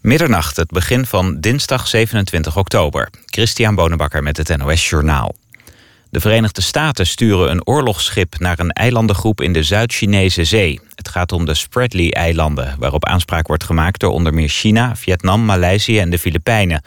Middernacht, het begin van dinsdag 27 oktober. Christian Bonenbakker met het NOS Journaal. De Verenigde Staten sturen een oorlogsschip naar een eilandengroep in de Zuid-Chinese Zee. Het gaat om de Spratly-eilanden, waarop aanspraak wordt gemaakt door onder meer China, Vietnam, Maleisië en de Filipijnen.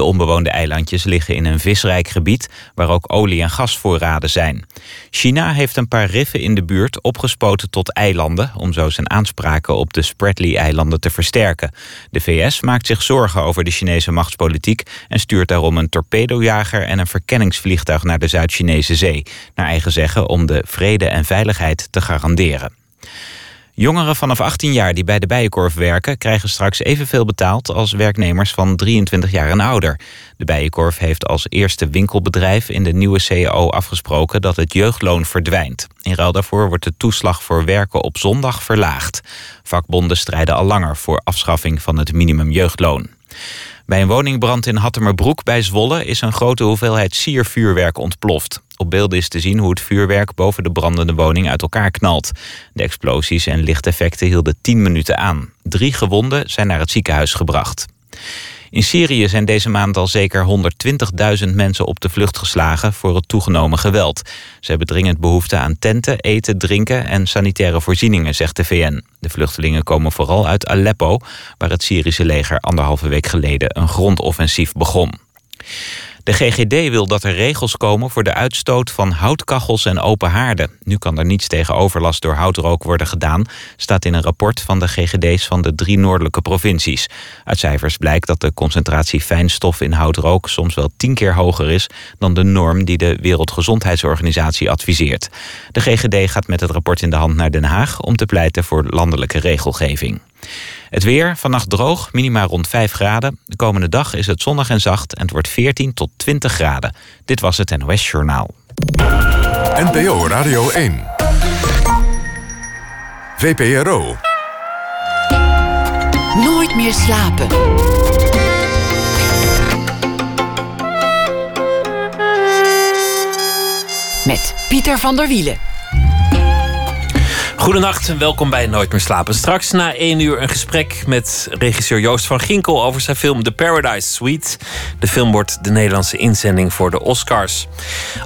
De onbewoonde eilandjes liggen in een visrijk gebied waar ook olie- en gasvoorraden zijn. China heeft een paar riffen in de buurt opgespoten tot eilanden om zo zijn aanspraken op de Spratly-eilanden te versterken. De VS maakt zich zorgen over de Chinese machtspolitiek en stuurt daarom een torpedojager en een verkenningsvliegtuig naar de Zuid-Chinese Zee, naar eigen zeggen om de vrede en veiligheid te garanderen. Jongeren vanaf 18 jaar die bij de Bijenkorf werken... krijgen straks evenveel betaald als werknemers van 23 jaar en ouder. De Bijenkorf heeft als eerste winkelbedrijf in de nieuwe CAO afgesproken... dat het jeugdloon verdwijnt. In ruil daarvoor wordt de toeslag voor werken op zondag verlaagd. Vakbonden strijden al langer voor afschaffing van het minimumjeugdloon. Bij een woningbrand in Hattemerbroek bij Zwolle... is een grote hoeveelheid siervuurwerk ontploft. Op beelden is te zien hoe het vuurwerk boven de brandende woning uit elkaar knalt. De explosies en lichteffecten hielden 10 minuten aan. Drie gewonden zijn naar het ziekenhuis gebracht. In Syrië zijn deze maand al zeker 120.000 mensen op de vlucht geslagen voor het toegenomen geweld. Ze hebben dringend behoefte aan tenten, eten, drinken en sanitaire voorzieningen, zegt de VN. De vluchtelingen komen vooral uit Aleppo, waar het Syrische leger anderhalve week geleden een grondoffensief begon. De GGD wil dat er regels komen voor de uitstoot van houtkachels en open haarden. Nu kan er niets tegen overlast door houtrook worden gedaan, staat in een rapport van de GGD's van de drie noordelijke provincies. Uit cijfers blijkt dat de concentratie fijnstof in houtrook soms wel tien keer hoger is dan de norm die de Wereldgezondheidsorganisatie adviseert. De GGD gaat met het rapport in de hand naar Den Haag om te pleiten voor landelijke regelgeving. Het weer, vannacht droog, minima rond 5 graden. De komende dag is het zonnig en zacht en het wordt 14 tot 20 graden. Dit was het NOS Journaal. NPO Radio 1. VPRO. Nooit meer slapen. Met Pieter van der Wielen. Goedenacht en welkom bij Nooit meer slapen. Straks na één uur een gesprek met regisseur Joost van Ginkel over zijn film The Paradise Suite. De film wordt de Nederlandse inzending voor de Oscars.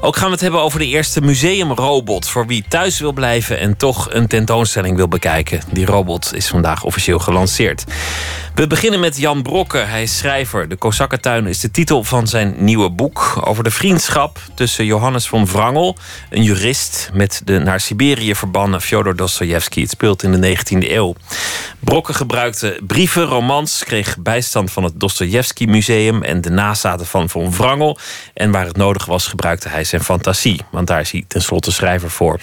Ook gaan we het hebben over de eerste museumrobot voor wie thuis wil blijven en toch een tentoonstelling wil bekijken. Die robot is vandaag officieel gelanceerd. We beginnen met Jan Brokke. Hij is schrijver. De Kozakkentuin is de titel van zijn nieuwe boek over de vriendschap tussen Johannes van Wrangel, een jurist, met de naar Siberië verbannen Fyodor Dostoevsky. Het speelt in de 19e eeuw. Brokke gebruikte brieven, romans, kreeg bijstand van het Dostoevsky Museum en de nazaten van Von Wrangel. En waar het nodig was, gebruikte hij zijn fantasie, want daar is hij tenslotte schrijver voor.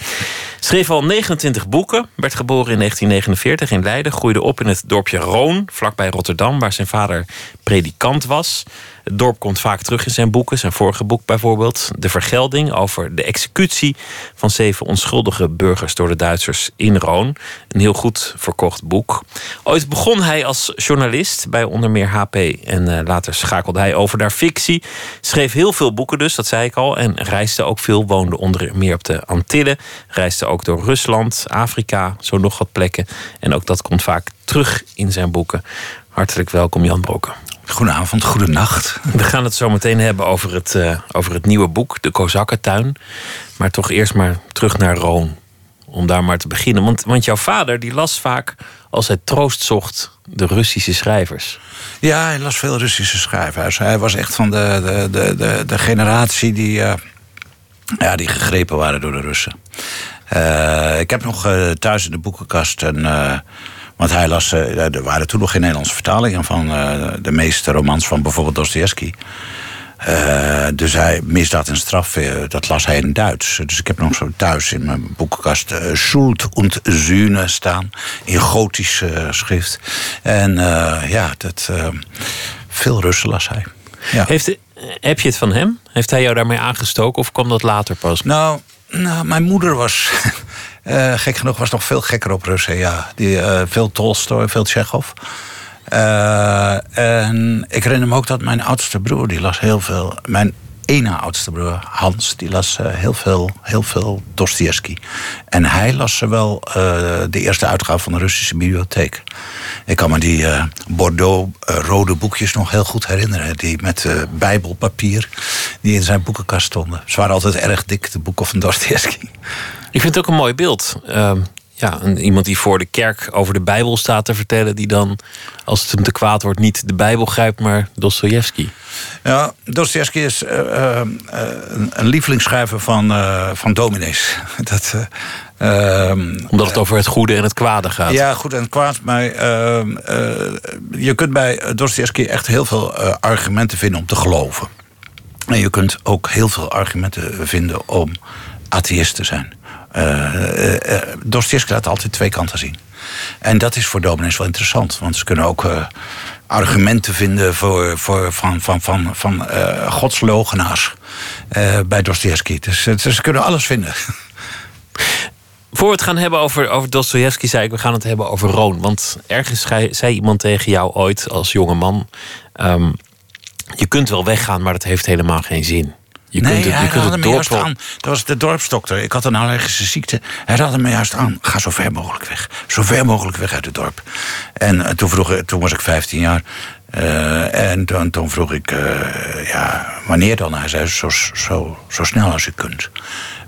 Schreef al 29 boeken, werd geboren in 1949 in Leiden, groeide op in het dorpje Roon, vlakbij Rotterdam, waar zijn vader predikant was. Het dorp komt vaak terug in zijn boeken. Zijn vorige boek bijvoorbeeld. De Vergelding over de executie van zeven onschuldige burgers door de Duitsers in Roon. Een heel goed verkocht boek. Ooit begon hij als journalist bij onder meer HP. En eh, later schakelde hij over naar fictie. Schreef heel veel boeken dus, dat zei ik al. En reisde ook veel. Woonde onder meer op de Antillen. Reisde ook door Rusland, Afrika, zo nog wat plekken. En ook dat komt vaak terug in zijn boeken. Hartelijk welkom Jan Brokken. Goedenavond, goedenacht. We gaan het zo meteen hebben over het, uh, over het nieuwe boek, De Kozakkentuin. Maar toch eerst maar terug naar Roon. Om daar maar te beginnen. Want, want jouw vader die las vaak, als hij troost zocht, de Russische schrijvers. Ja, hij las veel Russische schrijvers. Hij was echt van de, de, de, de, de generatie die, uh, ja, die gegrepen waren door de Russen. Uh, ik heb nog thuis in de boekenkast een want hij las, uh, er waren toen nog geen Nederlandse vertalingen van uh, de meeste romans van bijvoorbeeld Dostoevsky. Uh, dus hij, Misdaad en Straf, dat las hij in Duits. Dus ik heb nog zo thuis in mijn boekenkast uh, Schuld und Sühne staan. In gotisch schrift. En ja, dat, veel Russen las hij. Ja. Heeft, heb je het van hem? Heeft hij jou daarmee aangestoken of kwam dat later pas? Nou, nou mijn moeder was... Uh, gek genoeg was nog veel gekker op Russen, ja. Die, uh, veel Tolstoy, veel Tsjechov. Uh, en ik herinner me ook dat mijn oudste broer, die las heel veel. Mijn ene oudste broer, Hans, die las eh, heel veel, heel veel Dostoevsky. En hij las wel uh, de eerste uitgave van de Russische bibliotheek. Ik kan me die uh, Bordeaux-rode boekjes nog heel goed herinneren. Die met bijbelpapier, die in zijn boekenkast stonden. Ze waren altijd erg dik, de boeken van Dostoevsky. Ik vind het ook een mooi beeld. Ja, een, iemand die voor de kerk over de Bijbel staat te vertellen, die dan, als het hem te kwaad wordt, niet de Bijbel grijpt, maar Dostoevsky. Ja, Dostoevsky is uh, uh, een, een lievelingsschrijver van, uh, van dominees. Dat, ehm, Omdat het over het goede en het kwade gaat. Ja, goed en het kwaad. Maar ehm, je kunt bij Dostoevsky echt heel veel argumenten vinden om te geloven. En je kunt ook heel veel argumenten vinden om atheïst te zijn. Uh, uh, Dostoevsky laat altijd twee kanten zien. En dat is voor dominees wel interessant. Want ze kunnen ook argumenten vinden voor, voor, van, van, van, van godslogenaars bij Dostoevsky. Dus, ze kunnen alles vinden. Voor we het gaan hebben over, over Dostoevsky, zei ik, we gaan het hebben over Roon. Want ergens zei iemand tegen jou ooit als jonge man: um, Je kunt wel weggaan, maar dat heeft helemaal geen zin. Je nee, kunt het, hij kunt me juist aan. Dat was de dorpsdokter. Ik had een allergische ziekte. Hij raadde me juist aan. Ga zo ver mogelijk weg. Zo ver mogelijk weg uit het dorp. En eh, toen, vroeg, toen was ik 15 jaar. Uh, en toen, toen, vroeg ik, uh, ja, wanneer dan? Hij zei, zo, zo, zo snel als u kunt.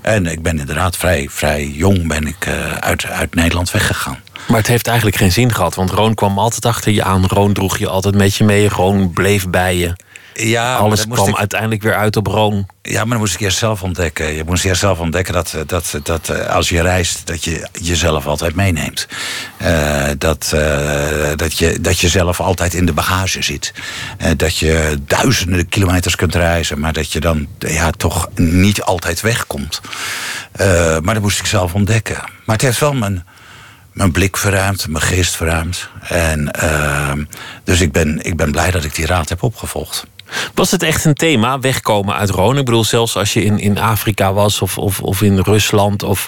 En ik ben inderdaad vrij, vrij jong ben ik, uit, uit Nederland weggegaan. Maar het heeft eigenlijk geen zin gehad, want Roon kwam altijd achter je aan. Roon droeg je altijd met je mee. Roon bleef bij je. Ja, Alles kwam uiteindelijk weer uit op Rome. Ja, maar dan moest ik eerst zelf ontdekken. Je moest eerst zelf ontdekken dat, dat, dat eh, als je reist, dat je jezelf altijd meeneemt. Uh, dat, uh, dat, je, dat je zelf altijd in de bagage zit. Uh, dat je duizenden kilometers kunt reizen, maar dat je dan ja, toch niet altijd wegkomt. maar dat moest ik zelf ontdekken. Maar het heeft wel mijn mijn blik verruimd, mijn geest verruimd. En dus ik ben, ik ben blij dat ik die raad heb opgevolgd. Was het echt een thema, wegkomen uit Rome? Ik bedoel, zelfs als je in, in Afrika was of, of, of in Rusland of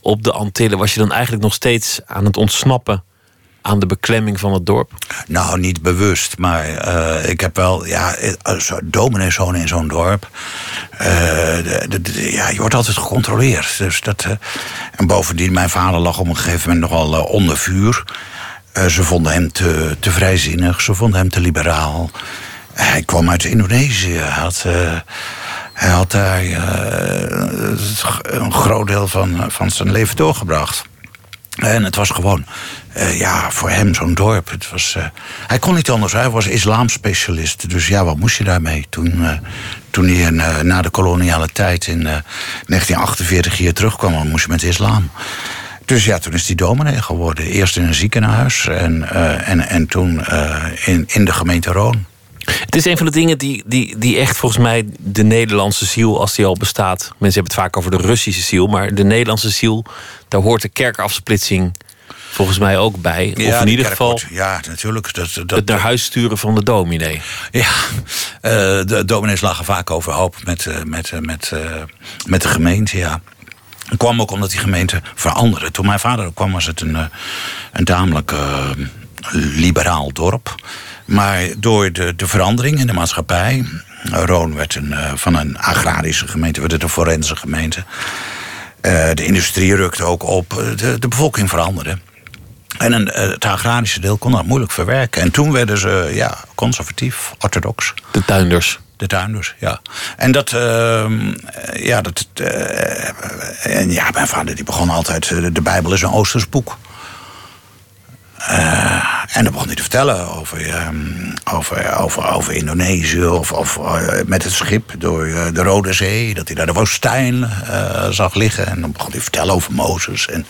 op de Antillen, was je dan eigenlijk nog steeds aan het ontsnappen aan de beklemming van het dorp? Nou, niet bewust, maar uh, ik heb wel, ja, domineeszoon in zo'n dorp. Uh, de, ja, je wordt altijd gecontroleerd. Dus dat, en bovendien, mijn vader lag op een gegeven moment nogal onder vuur. ze vonden hem te, te vrijzinnig, ze vonden hem te liberaal. Hij kwam uit Indonesië. Hij had, uh, hij had daar uh, een groot deel van, van zijn leven doorgebracht. En het was gewoon, uh, ja, voor hem zo'n dorp. Het was, hij kon niet anders, hij was islamspecialist. Dus ja, wat moest je daarmee? Toen, toen hij na de koloniale tijd in 1948 hier terugkwam, moest je met islam. Dus ja, toen is hij dominee geworden. Eerst in een ziekenhuis en, en, en toen in, in de gemeente Roon. Het is een van de dingen die, die, die echt volgens mij de Nederlandse ziel, als die al bestaat. Mensen hebben het vaak over de Russische ziel, maar de Nederlandse ziel, daar hoort de kerkafsplitsing volgens mij ook bij. of in ieder geval. ja, natuurlijk. Dat, dat, het naar huis sturen van de dominee. Ja, uh, de dominees lagen vaak overhoop met, uh, met, uh, met, met de gemeente, ja. Het kwam ook omdat die gemeente veranderde. Toen mijn vader kwam, was het een, een tamelijk liberaal dorp. Maar door de, de verandering in de maatschappij. Roon werd een, uh, van een agrarische gemeente, werd het een forense gemeente. Uh, de industrie rukte ook op, de, de bevolking veranderde. En een, het agrarische deel kon dat moeilijk verwerken. En toen werden ze ja, conservatief, orthodox. De tuinders. De tuinders, ja. En dat, uh, ja, dat, uh, en ja, mijn vader die begon altijd, de Bijbel is een Oosters boek. Uh, en dan begon hij te vertellen over, ehm, over, over, over Indonesië of, of uh, met het schip door uh, de Rode Zee. Dat hij daar de woestijn zag liggen. En dan begon hij te vertellen over Mozes. En,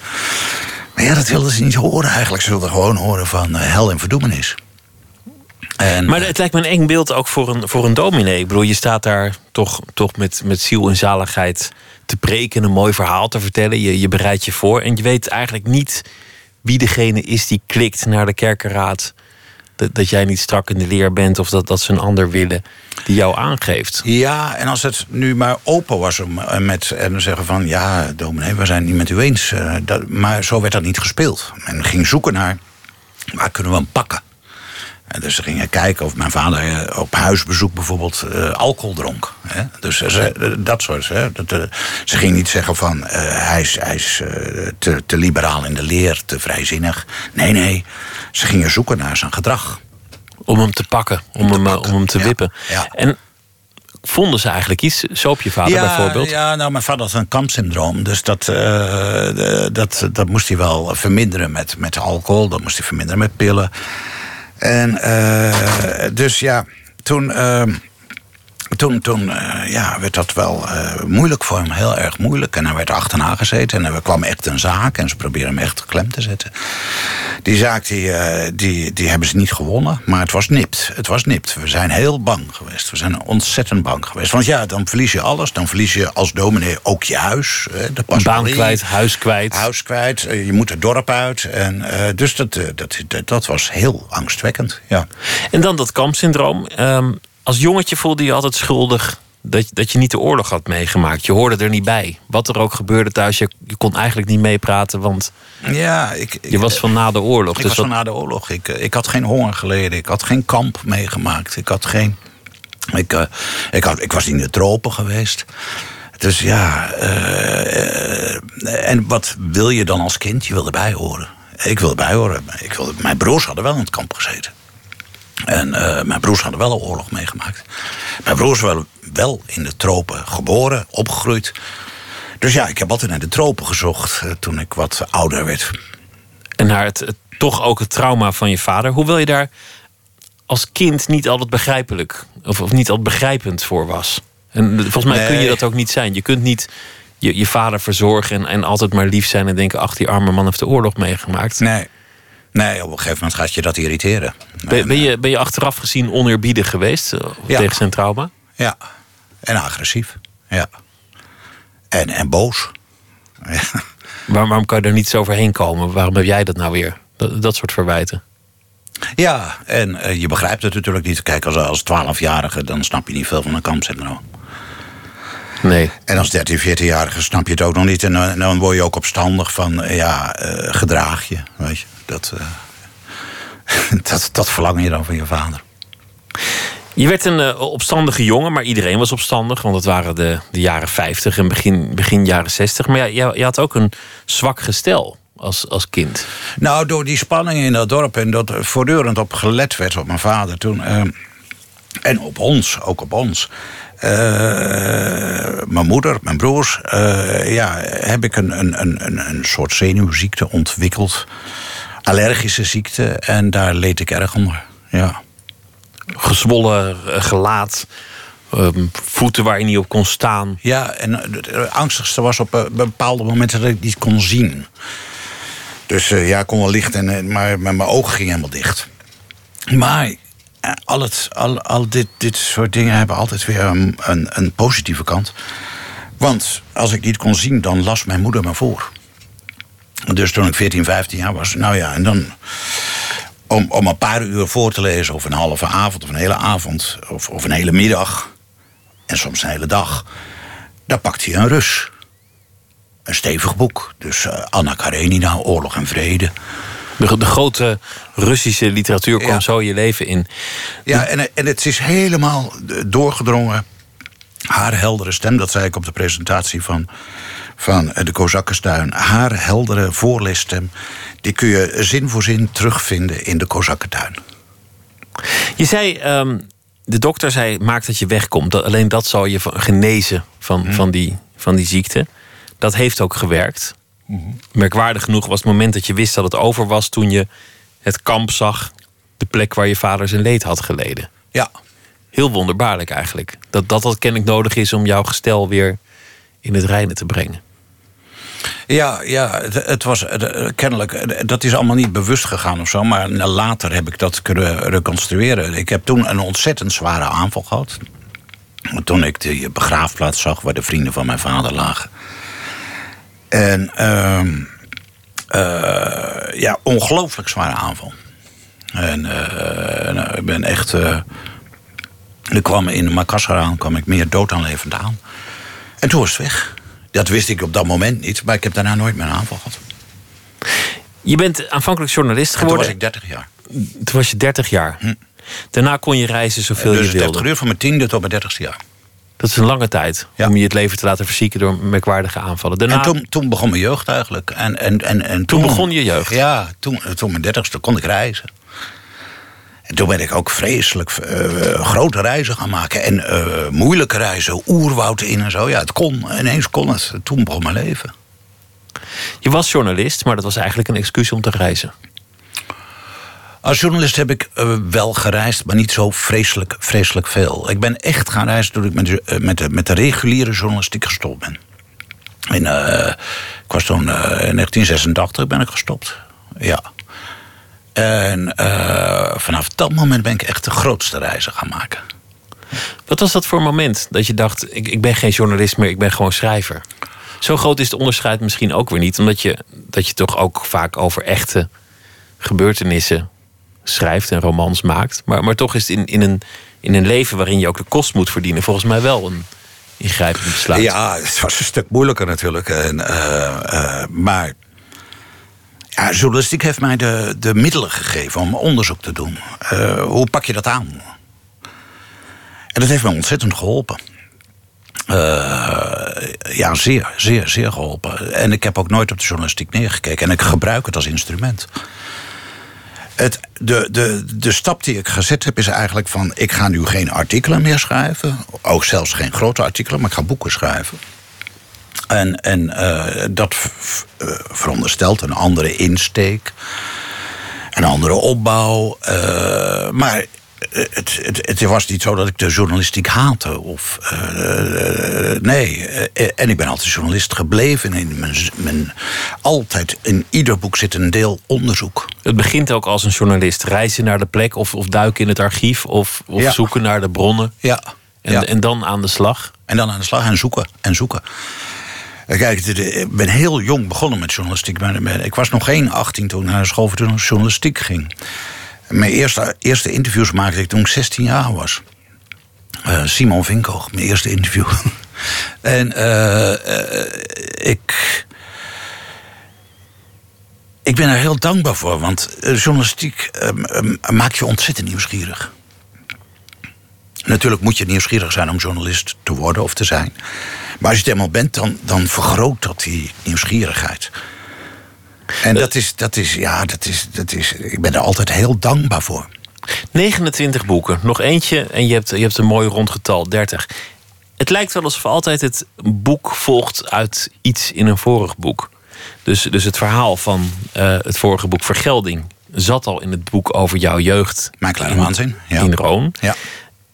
maar ja, dat wilden ze niet horen eigenlijk. Ze wilden gewoon horen van hel en verdoemenis. En, maar het lijkt me een eng beeld ook voor een, voor een dominee. Ik bedoel, je staat daar toch, toch met, met ziel en zaligheid te preken... een mooi verhaal te vertellen. Je, je bereidt je voor en je weet eigenlijk niet wie degene is die klikt naar de kerkenraad. Dat, jij niet strak in de leer bent of dat, dat ze een ander willen die jou aangeeft. Ja, en als het nu maar open was om eh, met en zeggen van ja, dominee, we zijn niet met u eens. Uh, dat, maar zo werd dat niet gespeeld. Men ging zoeken naar waar kunnen we hem pakken. En dus ze gingen kijken of mijn vader eh, op huisbezoek bijvoorbeeld eh, alcohol dronk. Hè? Dus eh, ze, dat soort. Hè? Dat, ze gingen niet zeggen van hij is, hij is te, te liberaal in de leer, te vrijzinnig. Nee, nee. Ze gingen zoeken naar zijn gedrag. Om hem te pakken, om, te hem, pakken, om hem te wippen. ja. En vonden ze eigenlijk iets? Zo op je vader bijvoorbeeld? Ja, nou, mijn vader had een kampsyndroom. Dus dat, dat, dat moest hij wel verminderen met, met alcohol. Dat moest hij verminderen met pillen. En eh, dus ja, toen, toen, toen eh, ja, werd dat wel eh, moeilijk voor hem. Heel erg moeilijk. En hij werd achterna gezeten. En er kwam echt een zaak. En ze probeerden hem echt klem te zetten. Die zaak die, eh, die, die hebben ze niet gewonnen. Maar het was nipt. Het was nipt. We zijn heel bang geweest. We zijn ontzettend bang geweest. Want ja, dan verlies je alles. Dan verlies je als dominee ook je huis. De Baan pastorie. kwijt, huis kwijt. Huis kwijt. Je moet het dorp uit. En, eh, dus dat, dat, dat, dat was heel angstwekkend. Ja. En dan dat kampsyndroom. Ehm, als jongetje voelde je altijd schuldig dat, dat je niet de oorlog had meegemaakt. Je hoorde er niet bij. Wat er ook gebeurde thuis, je, je kon eigenlijk niet meepraten, want Ja, ik, je was van na de oorlog. Ik dus was wat- van na de oorlog. Ik, eh, ik had geen honger geleden. Ik had geen kamp meegemaakt. Ik had geen. Ik, eh, ik, had, ik was in de tropen geweest. Dus ja. eh, en wat wil je dan als kind? Je wil erbij horen. Ik wil erbij horen. Ik wilde, mijn broers hadden wel in het kamp gezeten. En eh, mijn broers hadden wel een oorlog meegemaakt. Mijn broers waren wel in de tropen geboren, opgegroeid. Dus ja, ik heb altijd naar de tropen gezocht eh, toen ik wat ouder werd. En naar het, het- toch ook het trauma van je vader. Hoewel je daar als kind niet altijd begrijpelijk of, of niet altijd begrijpend voor was. En volgens mij kun je dat ook niet zijn. Je kunt niet je, je vader verzorgen en, en altijd maar lief zijn en denken: ach, die arme man heeft de oorlog meegemaakt. Nee. Nee, op een gegeven moment gaat je dat irriteren. Ben, ben, je, ben je achteraf gezien oneerbiedig geweest eh, Ja. tegen zijn trauma? Ja. En agressief. Ja. En, en boos. Ja. Waarom kan je er niet zo overheen komen? Waarom heb jij dat nou weer? Dat, dat soort verwijten. Ja, en eh, je begrijpt het natuurlijk niet. Kijk, als, als 12-jarige dan snap je niet veel van een kampsyndroom. Nee. En als 13, 14-jarige snap je het ook nog niet. En dan, dan word je ook opstandig van, ja, eh, gedraag je. Weet je, dat, eh, dat, dat verlang je dan van je vader. Je werd een eh, opstandige jongen, maar iedereen was opstandig. Want het waren de, de jaren 50 en begin, begin jaren 60. Maar ja, je, je had ook een zwak gestel als, als kind. Nou, door die spanningen in dat dorp en dat er voortdurend op gelet werd op mijn vader toen. eh, en op ons, ook op ons. Eh, mijn moeder, mijn broers, ja, heb ik een, een, een, een- een soort zenuwziekte ontwikkeld. Allergische ziekte. En daar leed ik erg onder. Ja. Gezwollen eh, gelaat, ehm, voeten waar je niet op kon staan. Ja, en het eh, angstigste was op eh, bepaalde momenten dat ik niet kon zien. Dus ja, ik kon wel licht, en, maar met mijn ogen gingen helemaal dicht. Maar al, het, al, al dit, dit soort dingen hebben altijd weer een, een, een positieve kant. Want als ik niet kon zien, dan las mijn moeder me voor. Dus toen ik 14, 15 jaar was, nou ja, en dan om, om een paar uur voor te lezen, of een halve avond, of een hele avond, of, of een hele middag, en soms een hele dag, dan pakt hij een Rus. Een stevig boek. Dus eh, Anna Karenina, Oorlog en Vrede. De, de grote Russische literatuur kwam Ja. zo je leven in. Ja, en, en het is helemaal doorgedrongen. Haar heldere stem, dat zei ik op de presentatie van, van eh, de Kozakkenstuin. Haar heldere voorleesstem, die kun je zin voor zin terugvinden in de Kozakkentuin. Je zei, ehm, de dokter zei, maak dat je wegkomt. Dat, alleen dat zal je van- genezen van, van, die, van die ziekte. Dat heeft ook gewerkt. Merkwaardig genoeg was het moment dat je wist dat het over was... toen je het kamp zag, de plek waar je vader zijn leed had geleden. Ja, Heel wonderbaarlijk eigenlijk. Dat dat, dat kennelijk nodig is om jouw gestel weer in het reinen te brengen. Ja, ja het, was eh, kennelijk, eh, dat is allemaal niet bewust gegaan of zo, maar later heb ik dat kunnen reconstrueren. Ik heb toen een ontzettend zware aanval gehad. Toen ik de begraafplaats zag waar de vrienden van mijn vader lagen. En ehm, eh, ja, ongelooflijk zware aanval. En eh, nou, ik ben echt. eh er kwam in Makassar aan, kwam ik meer dood dan levend aan. En toen was het weg. Dat wist ik op dat moment niet, maar ik heb daarna nooit meer een aanval gehad. Je bent aanvankelijk journalist En toen geworden. was ik 30 jaar. Toen was je 30 jaar. Daarna kon je reizen zoveel dus je het heeft wilde. geduurd van mijn tiende tot mijn 30ste jaar. Dat is een lange tijd Ja. om je het leven te laten verzieken door merkwaardige aanvallen. Daarna, En toen, toen begon mijn jeugd eigenlijk. En, en, en, en Toen begon je jeugd? Ja, toen, toen mijn dertigste kon ik reizen. En toen ben ik ook vreselijk eh, grote reizen gaan maken. En eh, moeilijke reizen, oerwoud in en zo. Ja, het kon. Ineens kon het. Toen begon mijn leven. Je was journalist, maar dat was eigenlijk een excuus om te reizen. Als journalist heb ik eh, wel gereisd, maar niet zo vreselijk, vreselijk veel. Ik ben echt gaan reizen toen ik met, de- met, de, met de reguliere journalistiek gestopt ben. In, ik was toen in 1986 ben ik gestopt. Ja. En eh, vanaf dat moment ben ik echt de grootste reizen gaan maken. Wat was dat voor moment dat je dacht: ik, ik ben geen journalist meer, ik ben gewoon schrijver? Zo groot is het onderscheid misschien ook weer niet, omdat je, dat je toch ook vaak over echte gebeurtenissen schrijft en romans maakt. Maar, maar toch is het in, in, een, in een leven waarin je ook de kost moet verdienen, volgens mij wel een ingrijpend besluit. Ja, het was een stuk moeilijker natuurlijk. En, eh, eh, maar ja, journalistiek heeft mij de, de middelen gegeven om onderzoek te doen. Eh, hoe pak je dat aan? En dat heeft me ontzettend geholpen. Eh, ja, zeer, zeer, zeer geholpen. En ik heb ook nooit op de journalistiek neergekeken. En ik gebruik het als instrument. Het, de, de, de stap die ik gezet heb is eigenlijk van... ik ga nu geen artikelen meer schrijven. Ook zelfs geen grote artikelen, maar ik ga boeken schrijven. En, en eh, dat eh, veronderstelt een andere insteek. Een andere opbouw. eh, maar het, het, het was niet zo dat ik de journalistiek haatte. Of, nee, en ik ben altijd journalist gebleven. En in mijn, mijn, altijd in ieder boek zit een deel onderzoek. Het begint ook als een journalist. Reizen naar de plek of, of duiken in het archief of, of Ja. zoeken naar de bronnen. Ja, En, ja. en dan aan de slag. En dan aan de slag en zoeken en zoeken. Eh, Kijk, ik ben heel jong begonnen met journalistiek. Ik was nog geen 18 toen ik naar de school voor journalistiek ging. Mijn eerste, eerste interviews maakte ik toen ik 16 jaar was. Eh, Simon Vinko, mijn eerste interview. en eh, ik. Ik ben er heel dankbaar voor, want journalistiek ehm, ehm, maakt je ontzettend nieuwsgierig. Natuurlijk moet je nieuwsgierig zijn om journalist te worden of te zijn. Maar als je het eenmaal bent, dan, dan vergroot dat die nieuwsgierigheid. En dat is, dat is, ja, dat is, dat is, ik ben er altijd heel dankbaar voor. 29 boeken, nog eentje en je hebt, je hebt een mooi rond getal, 30. Het lijkt wel alsof altijd het boek volgt uit iets in een vorig boek. Dus, dus het verhaal van eh, het vorige boek Vergelding zat al in het boek over jouw jeugd. Mijn kleine in, waanzin, ja. In Roon. Ja.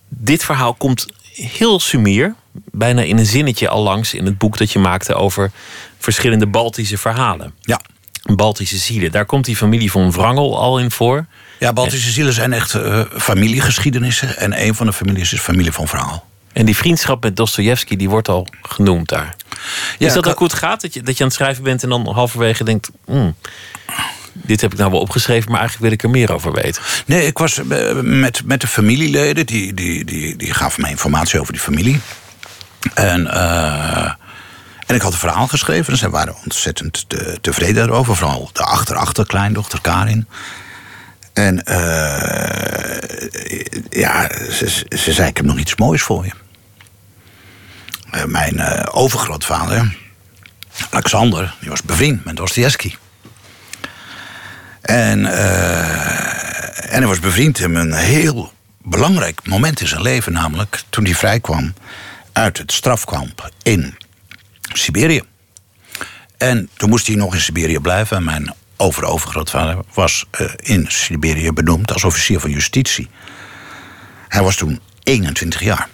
Dit verhaal komt heel sumier, bijna in een zinnetje al langs in het boek dat je maakte over verschillende Baltische verhalen. Ja. Baltische zielen. Daar komt die familie van Wrangel al in voor. Ja, Baltische zielen zijn echt eh, familiegeschiedenissen. En een van de families is familie van Verhaal. En die vriendschap met Dostoevsky, die wordt al genoemd daar. Ja, is dat ook het gaat? Dat je, dat je aan het schrijven bent en dan halverwege denkt... "Hmm, dit heb ik nou wel opgeschreven, maar eigenlijk wil ik er meer over weten. Nee, ik was eh, met, met de familieleden. Die, die, die, die gaven mij informatie over die familie. En, eh, en ik had een verhaal geschreven. En zij waren ontzettend te- tevreden daarover. Vooral de achter-achterkleindochter Karin. En eh, ja, ze, ze zei, ik heb nog iets moois voor je. Eh, mijn overgrootvader, Alexander, die was bevriend met Dostoevsky. En, en hij was bevriend in een heel belangrijk moment in zijn leven, namelijk toen hij vrijkwam uit het strafkamp in Siberië. En toen moest hij nog in Siberië blijven. En mijn over-overgrootvader was eh, in Siberië benoemd als officier van justitie. Hij was toen 21 jaar.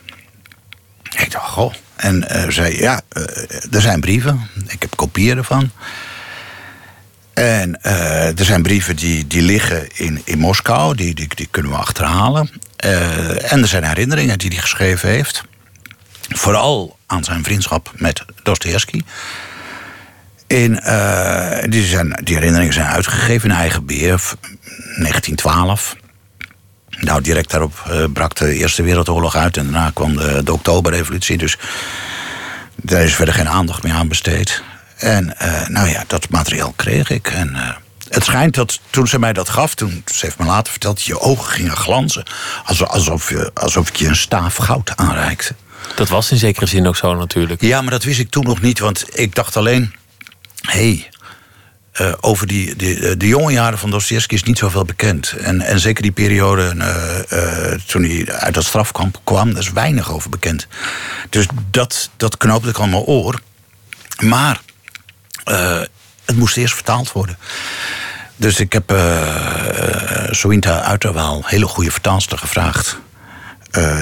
Ik dacht, goh. En eh, zei, ja, eh, er zijn brieven. Ik heb kopieën ervan. En er zijn brieven die, die liggen in, in Moskou, die, die, die kunnen we achterhalen. En er zijn herinneringen die hij geschreven heeft. Vooral aan zijn vriendschap met Dostoevsky. In, eh, die, zijn, die herinneringen zijn uitgegeven in eigen beheer, v- 1912. Nou, direct daarop eh, brak de Eerste Wereldoorlog uit en daarna kwam de, Oktoberrevolutie. Dus daar is verder geen aandacht meer aan besteed. En eh, nou ja, dat materiaal kreeg ik. En het schijnt dat toen ze mij dat gaf, toen, ze heeft me later verteld, je ogen gingen glanzen. Alsof, je, alsof ik je een staaf goud aanreikte. Dat was in zekere zin ook zo natuurlijk. Ja, maar dat wist ik toen nog niet, want ik dacht alleen, hey, uh, over die, die, de jonge jaren van Dostoevsky is niet zoveel bekend. En, en zeker die periode uh, toen hij uit dat strafkamp kwam, daar is weinig over bekend. Dus dat, dat knoopte ik mijn oor. Maar het moest eerst vertaald worden. Dus ik heb Sointa Uiterwaal, hele goede vertaalster, gevraagd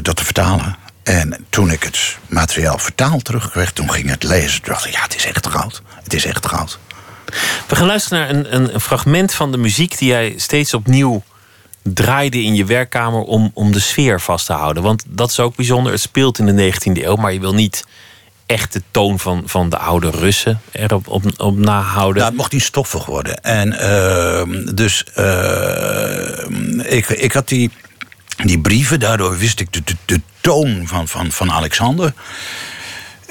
dat te vertalen. En toen ik het materiaal vertaald terugkreeg, toen ging het lezen. Toen dacht ik, ja, het is echt goud. Het is echt goud. We gaan luisteren naar een, een, fragment van de muziek die jij steeds opnieuw draaide in je werkkamer om, om de sfeer vast te houden. Want dat is ook bijzonder. Het speelt in de 19e eeuw, maar je wil niet echt de toon van, van de oude Russen erop op, op nahouden. Nou, het mocht niet stoffig worden. En uh, dus uh, ik, ik had die, die brieven, daardoor wist ik de, toon van, van, van Alexander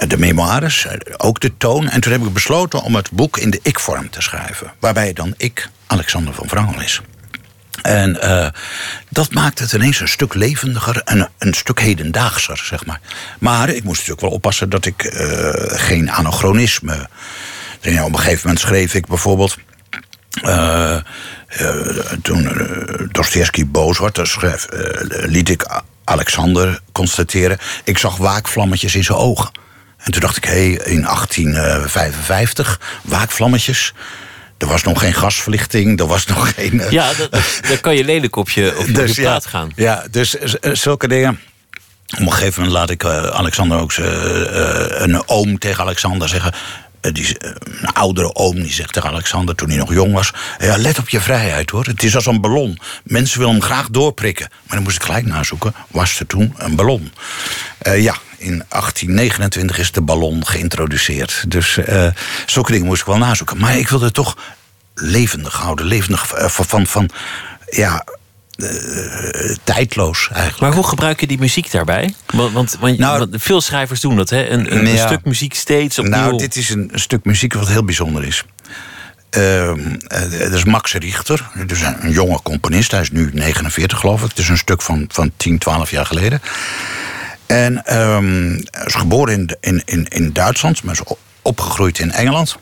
de memoires, ook de toon. En toen heb ik besloten om het boek in de ik-vorm te schrijven. Waarbij dan ik Alexander van Wrangel is. En uh, dat maakt het ineens een stuk levendiger en een stuk hedendaagser, zeg maar. Maar ik moest natuurlijk wel oppassen dat ik uh, geen anachronisme. op een gegeven moment schreef ik bijvoorbeeld. Uh, toen Dostoevsky boos werd, schreef, liet ik Alexander constateren. Ik zag waakvlammetjes in zijn ogen. En toen dacht ik, hé, hey, in 1855, waakvlammetjes. Er was nog geen gasverlichting, er was nog geen... Ja, daar kan je lelijk op je, op je, dus, plaat gaan. Ja, dus zulke dingen. Op een gegeven moment laat ik uh, Alexander ook een oom tegen Alexander zeggen... Die, een oudere oom die zegt tegen Alexander toen hij nog jong was... Ja, let op je vrijheid hoor, het is als een ballon. Mensen willen hem graag doorprikken. Maar dan moest ik gelijk nazoeken, was er toen een ballon? ja, in 1829 is de ballon geïntroduceerd. Dus uh, zulke dingen moest ik wel nazoeken. Maar ik wilde toch levendig houden. Levendig van, van, ja, uh, tijdloos eigenlijk. Maar hoe gebruik je die muziek daarbij? Want, want, want, nou, veel schrijvers doen dat, hè? Een, een, stuk muziek steeds opnieuw. Nou, dit is een, een stuk muziek wat heel bijzonder is. Uh, dat is Max Richter, dus een, een, jonge componist. Hij is nu 49, geloof ik. Het is een stuk van, van 10, 12 jaar geleden. En um, is geboren in, in, in, in Duitsland, maar is opgegroeid in Engeland.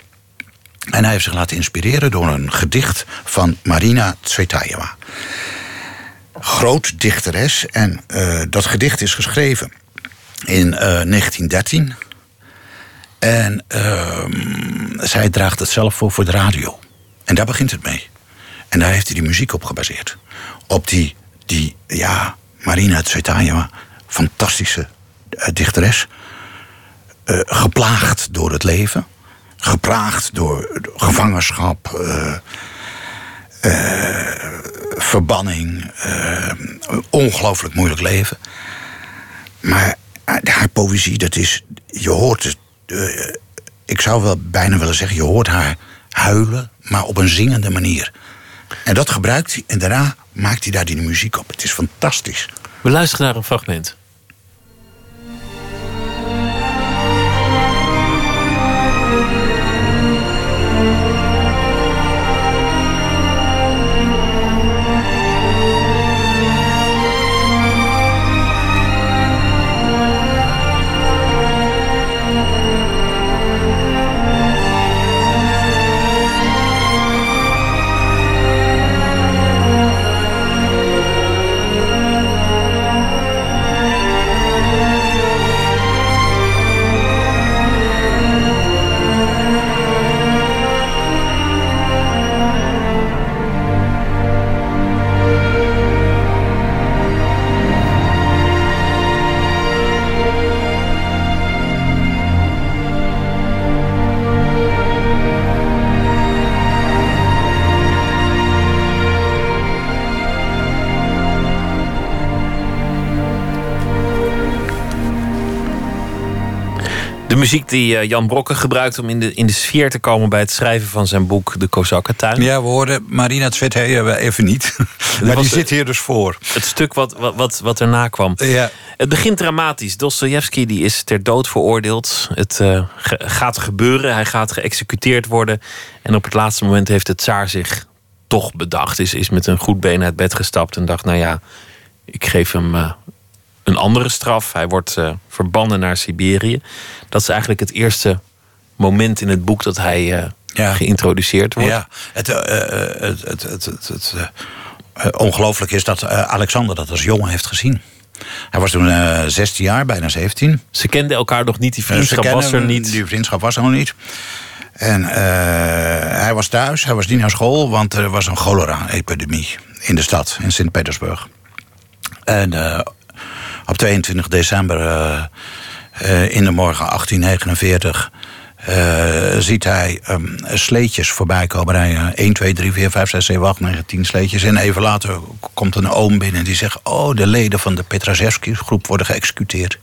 En hij heeft zich laten inspireren door een gedicht van Marina Tsvetaeva. Groot dichteres. En uh, dat gedicht is geschreven in uh, 1913. En uh, zij draagt het zelf voor voor de radio. En daar begint het mee. En daar heeft hij die muziek op gebaseerd. Op die, die ja, Marina Tsvetaeva fantastische uh, dichteres. Geplaagd door het leven. Geplaagd door gevangenschap. Uh, verbanning. ongelooflijk moeilijk leven. Maar haar poëzie, dat is. Je hoort het. ik zou wel bijna willen zeggen, je hoort haar huilen, maar op een zingende manier. En dat gebruikt hij en daarna maakt hij daar die muziek op. Het is fantastisch. We luisteren naar een fragment. Muziek die eh, Jan Brokken gebruikt om in de, in de sfeer te komen bij het schrijven van zijn boek De Kozakkentuin. Ja, we hoorden Marina Tsvetaeva even niet. maar die zit hier dus voor. Het stuk wat, wat, wat, wat erna kwam. Ja. Het begint dramatisch. Dostoevsky die is ter dood veroordeeld. Het uh, gaat gebeuren. Hij gaat geëxecuteerd worden. En op het laatste moment heeft de tsaar zich toch bedacht. Is, is met een goed been uit bed gestapt en dacht: nou ja, ik geef hem eh, een andere straf. Hij wordt uh, verbannen naar Siberië. Dat is eigenlijk het eerste moment in het boek dat hij uh, ja. geïntroduceerd wordt. Ja, het, het, het, het, het, het ongelooflijk is dat Alexander dat als jongen heeft gezien. Hij was toen 16 jaar, bijna 17. Ze kenden elkaar nog niet, die vriendschap was er niet. Die vriendschap was er nog niet. En hij was thuis, hij was niet naar school, want er was een cholera-epidemie in de stad, in Sint-Petersburg. En uh, op 22 december uh, uh, in de morgen 1849 ziet hij um, sleetjes voorbij komen rijden. 1, 2, 3, 4, 5, 6, 7, 8, 9, 10 sleetjes. En even later komt een oom binnen die zegt... oh, de leden van de Petraszewski-groep worden geëxecuteerd.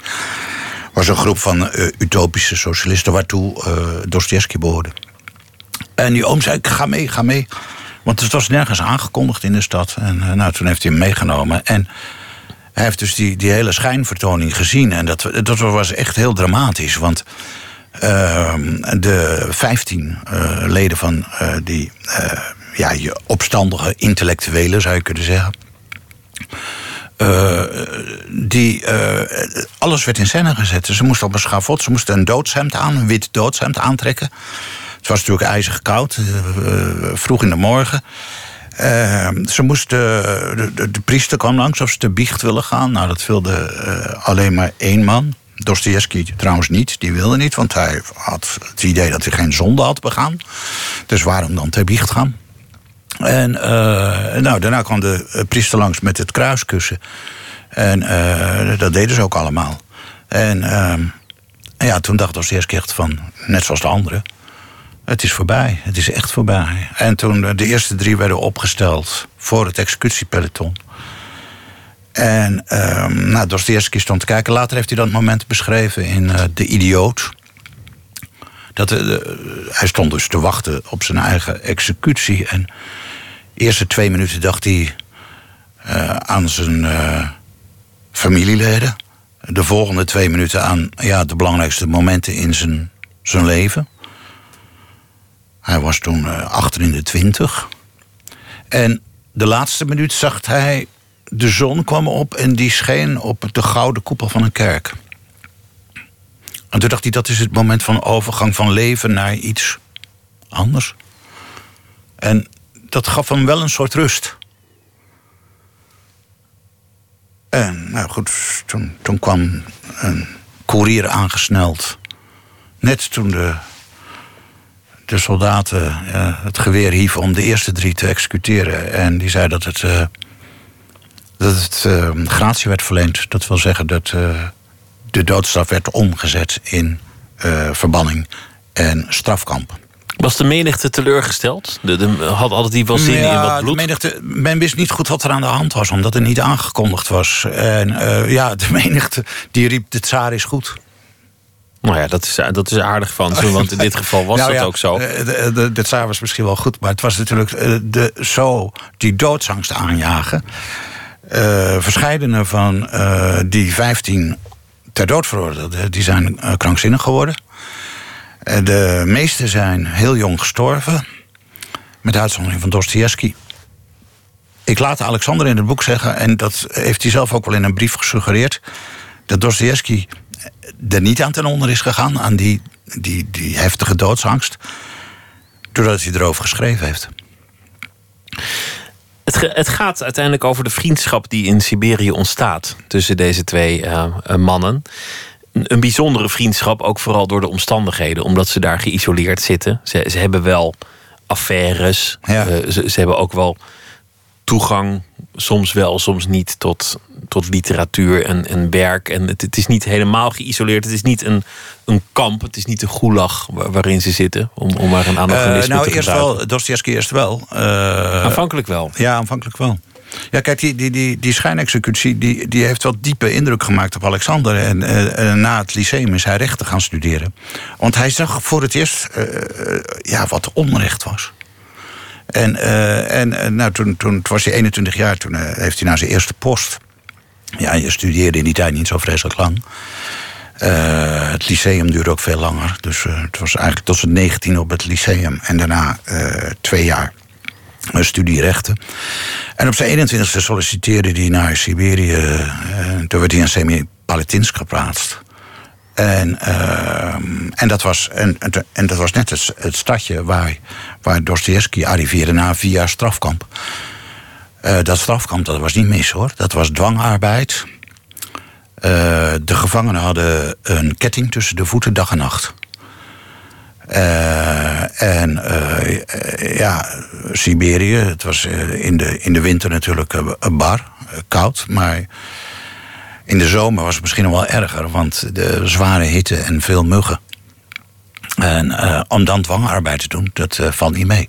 was een groep van utopische socialisten waartoe Dostoevsky behoorde. En die oom zei, ga mee, ga mee. Want het was nergens aangekondigd in de stad. En nou, toen heeft hij hem meegenomen. En hij heeft dus die, die hele schijnvertoning gezien. En dat, dat was echt heel dramatisch. Want uh, de vijftien uh, leden van uh, die uh, ja, je opstandige intellectuelen, zou je kunnen zeggen. die, alles werd in scène gezet. Ze moesten op een schavot, ze moesten een doodshemd aan, een wit doodshemd aantrekken. Het was natuurlijk ijzig koud, vroeg in de morgen. Uh, ze moesten, de, de, priester kwam langs of ze te biecht willen gaan. Nou, dat wilde uh, alleen maar één man. Dostoevsky trouwens niet, die wilde niet, want hij had het idee dat hij geen zonde had begaan. Dus waarom dan te biecht gaan? En uh, nou, daarna kwam de priester langs met het kruiskussen. En dat deden ze ook allemaal. En ehm, ja, toen dacht Dostoevsky echt van, net zoals de anderen het is voorbij. Het is echt voorbij. En toen de eerste drie werden opgesteld voor het executiepeloton. En um, nou, Dostoevsky stond te kijken. Later heeft hij dat moment beschreven in uh, De Idioot. Dat, uh, hij stond dus te wachten op zijn eigen executie. En de eerste twee minuten dacht hij uh, aan zijn familieleden. De volgende twee minuten aan ja, de belangrijkste momenten in zijn, zijn leven. Hij was toen uh, achter in de twintig. En de laatste minuut zag hij... de zon kwam op en die scheen op de gouden koepel van een kerk. En toen dacht hij, dat is het moment van overgang van leven naar iets anders. En dat gaf hem wel een soort rust. En nou goed, toen, toen kwam een koerier aangesneld. Net toen de de soldaten uh, het geweer hieven om de eerste drie te executeren. En die zei dat het, uh, dat het uh, gratie werd verleend. Dat wil zeggen dat de doodstraf werd omgezet in verbanning en strafkamp. Was de menigte teleurgesteld? De, de, had altijd die wel zin in wat bloed? De menigte, men wist niet goed wat er aan de hand was, omdat het niet aangekondigd was. En ja, de menigte die riep: de tsaar is goed. Nou ja, dat is, dat is aardig van ze, want in dit geval was nou dat ook zo. Eh, de tsaar was misschien wel goed, maar het was natuurlijk eh, de, zo die doodsangst aanjagen. Uh, verscheidene van uh, die vijftien ter dood veroordeelden, die zijn uh, krankzinnig geworden. de meeste zijn heel jong gestorven, met uitzondering van Dostoevsky. Ik laat Alexander in het boek zeggen, en dat heeft hij zelf ook wel in een brief gesuggereerd, dat Dostoevsky er niet aan ten onder is gegaan, aan die, die, die heftige doodsangst, doordat hij erover geschreven heeft. Het, het, gaat uiteindelijk over de vriendschap die in Siberië ontstaat tussen deze twee uh, mannen. Een bijzondere vriendschap, ook vooral door de omstandigheden, omdat ze daar geïsoleerd zitten. Ze, ze hebben wel affaires, ja. uh, ze, ze, hebben ook wel toegang, soms wel, soms niet, tot, tot literatuur en, en werk. En het, het, is niet helemaal geïsoleerd. Het is niet een, een kamp. Het is niet een gulag waarin ze zitten. Om, om maar een anachronisme uh, nou, te eerst wel, Dostoevsky eerst wel. Uh, aanvankelijk wel. Ja, aanvankelijk wel. Ja, kijk, die, die, die, die schijnexecutie die, die heeft wel diepe indruk gemaakt op Alexander. En uh, na het lyceum is hij rechten gaan studeren. Want hij zag voor het eerst ja, wat onrecht was. En, en nou, toen, toen was hij 21 jaar, toen heeft hij naar zijn eerste post. Ja, je studeerde in die tijd niet zo vreselijk lang. Het lyceum duurde ook veel langer. Dus het was eigenlijk tot zijn 19 op het lyceum. En daarna twee jaar een studie rechten. En op zijn 21ste solliciteerde hij naar Siberië. En toen werd hij in Semi-Palatinsk geplaatst. En, ehm, en, dat was, en, en dat was net het, stadje waar, waar Dostoevsky arriveerde na jaar strafkamp. Uh, dat strafkamp dat was niet mis hoor. Dat was dwangarbeid. Uh, de gevangenen hadden een ketting tussen de voeten dag en nacht. Uh, en ja, Siberië, het was in, de, in de winter natuurlijk bar, koud, maar in de zomer was het misschien nog wel erger, want de zware hitte en veel muggen. En uh, om dan dwangarbeid te doen, dat uh, valt niet mee.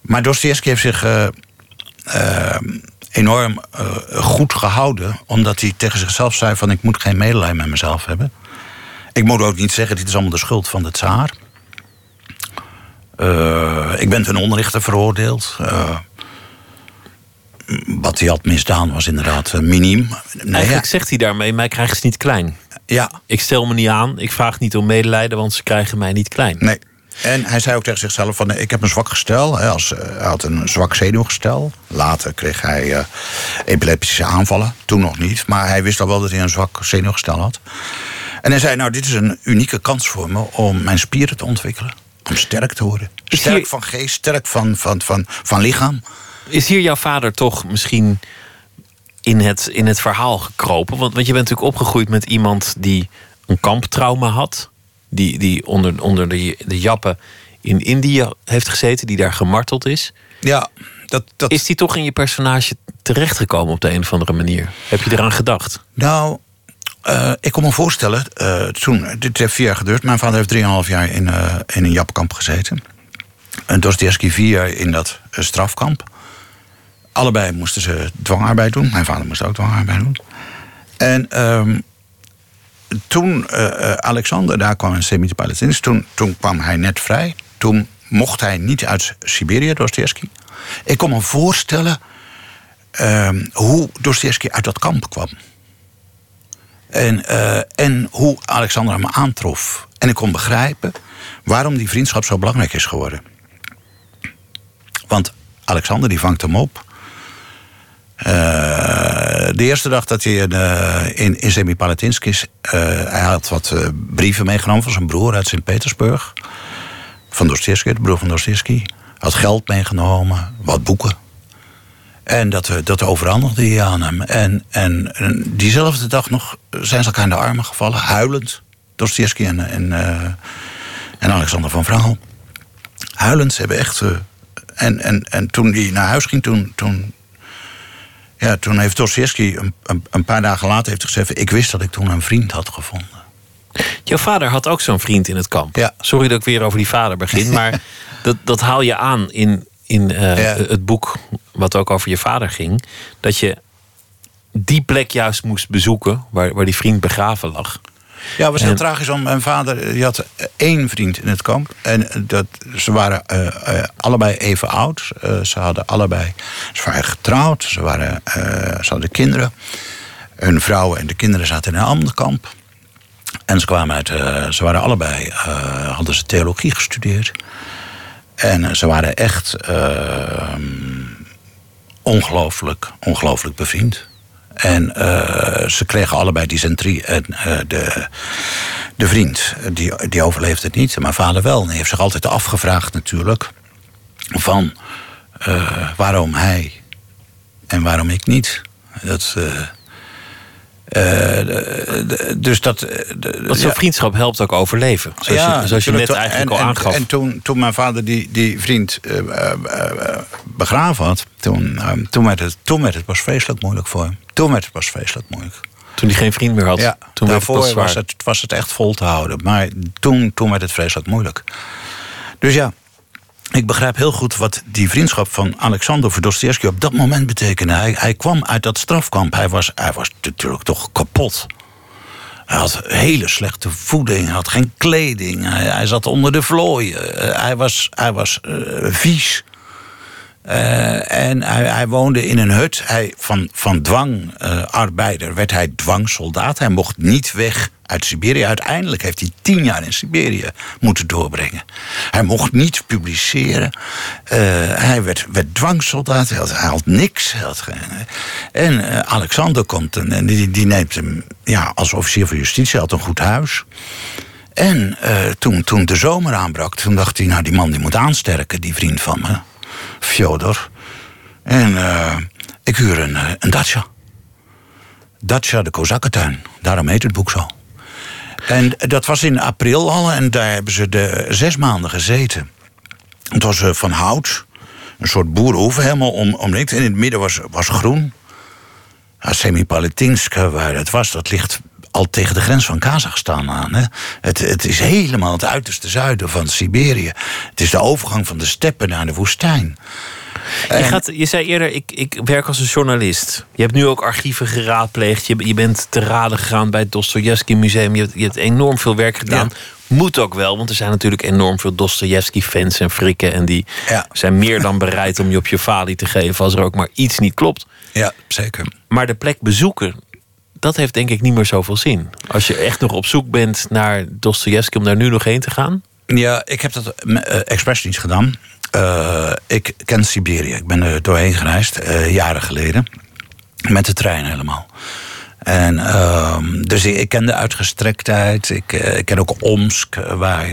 Maar Dostoevsky heeft zich uh, enorm goed gehouden, omdat hij tegen zichzelf zei: van ik moet geen medelijden met mezelf hebben. Ik moet ook niet zeggen, dit is allemaal de schuld van de tsaar. ik ben ten onrechte veroordeeld wat hij had misdaan was inderdaad uh, miniem. Nee, Eigenlijk zegt hij daarmee, mij krijgen ze niet klein. Ja. Ik stel me niet aan, ik vraag niet om medelijden, want ze krijgen mij niet klein. Nee. En hij zei ook tegen zichzelf van, ik heb een zwak gestel. Hè, als, eh, hij had een zwak zenuwgestel. Later kreeg hij uh, epileptische aanvallen. Toen nog niet. Maar hij wist al wel dat hij een zwak zenuwgestel had. En hij zei, nou, dit is een unieke kans voor me om mijn spieren te ontwikkelen. Om sterk te worden. Sterk van geest, sterk van, van, van, van lichaam. Is hier jouw vader toch misschien in het, in het verhaal gekropen? Want, want je bent natuurlijk opgegroeid met iemand die een kamptrauma had. Die, die onder, onder de, de jappen in Indië heeft gezeten, die daar gemarteld is. Ja, dat, dat... Is die toch in je personage terechtgekomen op de een of andere manier? Heb je eraan gedacht? Nou, uh, ik kon me voorstellen, uh, toen, dit heeft vier jaar geduurd. Mijn vader heeft 3,5 jaar in, uh, in een japkamp gezeten. En Dostoevsky vier jaar in dat strafkamp. Allebei moesten ze dwangarbeid doen. Mijn vader moest ook dwangarbeid doen. En um, toen uh, Alexander daar kwam in Semitische toen, toen kwam hij net vrij. Toen mocht hij niet uit Siberië, Dostoevsky. Ik kon me voorstellen uh, hoe Dostoevsky uit dat kamp kwam. En, uh, en hoe Alexander hem aantrof. En ik kon begrijpen waarom die vriendschap zo belangrijk is geworden. Want Alexander die vangt hem op. Uh, de eerste dag dat hij in, uh, in, in Semipalatinsk is, uh, hij had wat brieven meegenomen van zijn broer uit Sint-Petersburg. Van Dostoevsky, de broer van Dostoevsky. Had geld meegenomen, wat boeken. En dat, dat overhandigde hij aan hem. En, en, en, diezelfde dag nog zijn ze elkaar in de armen gevallen, huilend. Dostoevsky en, en, en Alexander van Verhaal. Huilend, ze hebben echt. en, en, en toen hij naar huis ging, toen, toen ja, toen heeft Dostoevsky een, een, een, paar dagen later heeft gezegd... ik wist dat ik toen een vriend had gevonden. Jouw vader had ook zo'n vriend in het kamp. Ja. Sorry dat ik weer over die vader begin, maar dat, dat haal je aan in, in uh, het boek... wat ook over je vader ging. Dat je die plek juist moest bezoeken waar, waar die vriend begraven lag. Ja, het was heel tragisch. Om mijn vader die had één vriend in het kamp. En dat, ze waren uh, uh, allebei even oud. Uh, ze hadden allebei. Ze waren getrouwd. Ze, waren, ze hadden kinderen. Hun vrouwen en de kinderen zaten in een ander kamp. En ze kwamen uit. ze waren allebei. hadden ze theologie gestudeerd. En ze waren echt. ongelooflijk, ongelooflijk bevriend. En uh, ze kregen allebei dysenterie. En uh, de, de vriend, die, die overleefde het niet. Mijn vader wel. En hij heeft zich altijd afgevraagd natuurlijk... van uh, waarom hij en waarom ik niet. Dat... dus dat. Want zo'n vriendschap helpt ook overleven. Zoals ja, je, zoals je net eigenlijk en, al aangaf. En, en toen, toen mijn vader die, die vriend begraven had, toen, toen, werd het, toen werd het pas vreselijk moeilijk voor hem. Toen werd het pas vreselijk moeilijk. Toen hij geen vriend meer had. Ja, toen daarvoor was, was, het, was het echt vol te houden. Maar toen, toen werd het vreselijk moeilijk. Dus ja, ik begrijp heel goed wat die vriendschap van Alexander voor op dat moment betekende. Hij, hij kwam uit dat strafkamp. Hij was, hij was natuurlijk toch kapot. Hij had hele slechte voeding, hij had geen kleding, hij, zat onder de vlooien. hij was, hij was uh, vies. Eh, en hij, hij, woonde in een hut. Hij, van van dwangarbeider werd hij dwangsoldaat. Hij mocht niet weg uit Siberië. Uiteindelijk heeft hij tien jaar in Siberië moeten doorbrengen. Hij mocht niet publiceren. Uh, hij werd, werd dwangsoldaat. Hij had, hij had niks. Hij had en uh, Alexander komt en die, die neemt hem ja, als officier van justitie. Hij had een goed huis. En uh, toen, toen de zomer aanbrak, toen dacht hij... nou, die man die moet aansterken, die vriend van me. Fjodor. En ik huur een, een dacha. Dacha de Kozakkentuin. Daarom heet het boek zo. En dat was in april al en daar hebben ze de zes maanden gezeten. Het was uh, van hout, een soort boerenhoeve helemaal om, omringd. En in het midden was, was groen. Ja, Semipalatinsk, waar het was, dat ligt al tegen de grens van Kazachstan aan. Hè. Het, het is helemaal het uiterste zuiden van Siberië. Het is de overgang van de steppen naar de woestijn. Je, gaat, je zei eerder, ik, ik werk als een journalist. Je hebt nu ook archieven geraadpleegd. Je, je bent te raden gegaan bij het Dostoevsky Museum. Je hebt, je hebt enorm veel werk gedaan. Moet ook wel, want er zijn natuurlijk enorm veel Dostoevsky-fans en frikken. En die zijn meer dan bereid om je op je falie te geven als er ook maar iets niet klopt. Ja, zeker. Maar de plek bezoeken, dat heeft denk ik niet meer zoveel zin. Als je echt nog op zoek bent naar Dostoevsky om daar nu nog heen te gaan. Ja, ik heb dat uh, expres niet gedaan. Uh, ik ken Siberië. Ik ben er doorheen gereisd, uh, jaren geleden. Met de trein helemaal. En, uh, dus ik, ik, ken de uitgestrektheid. Ik, ik ken ook Omsk, waar,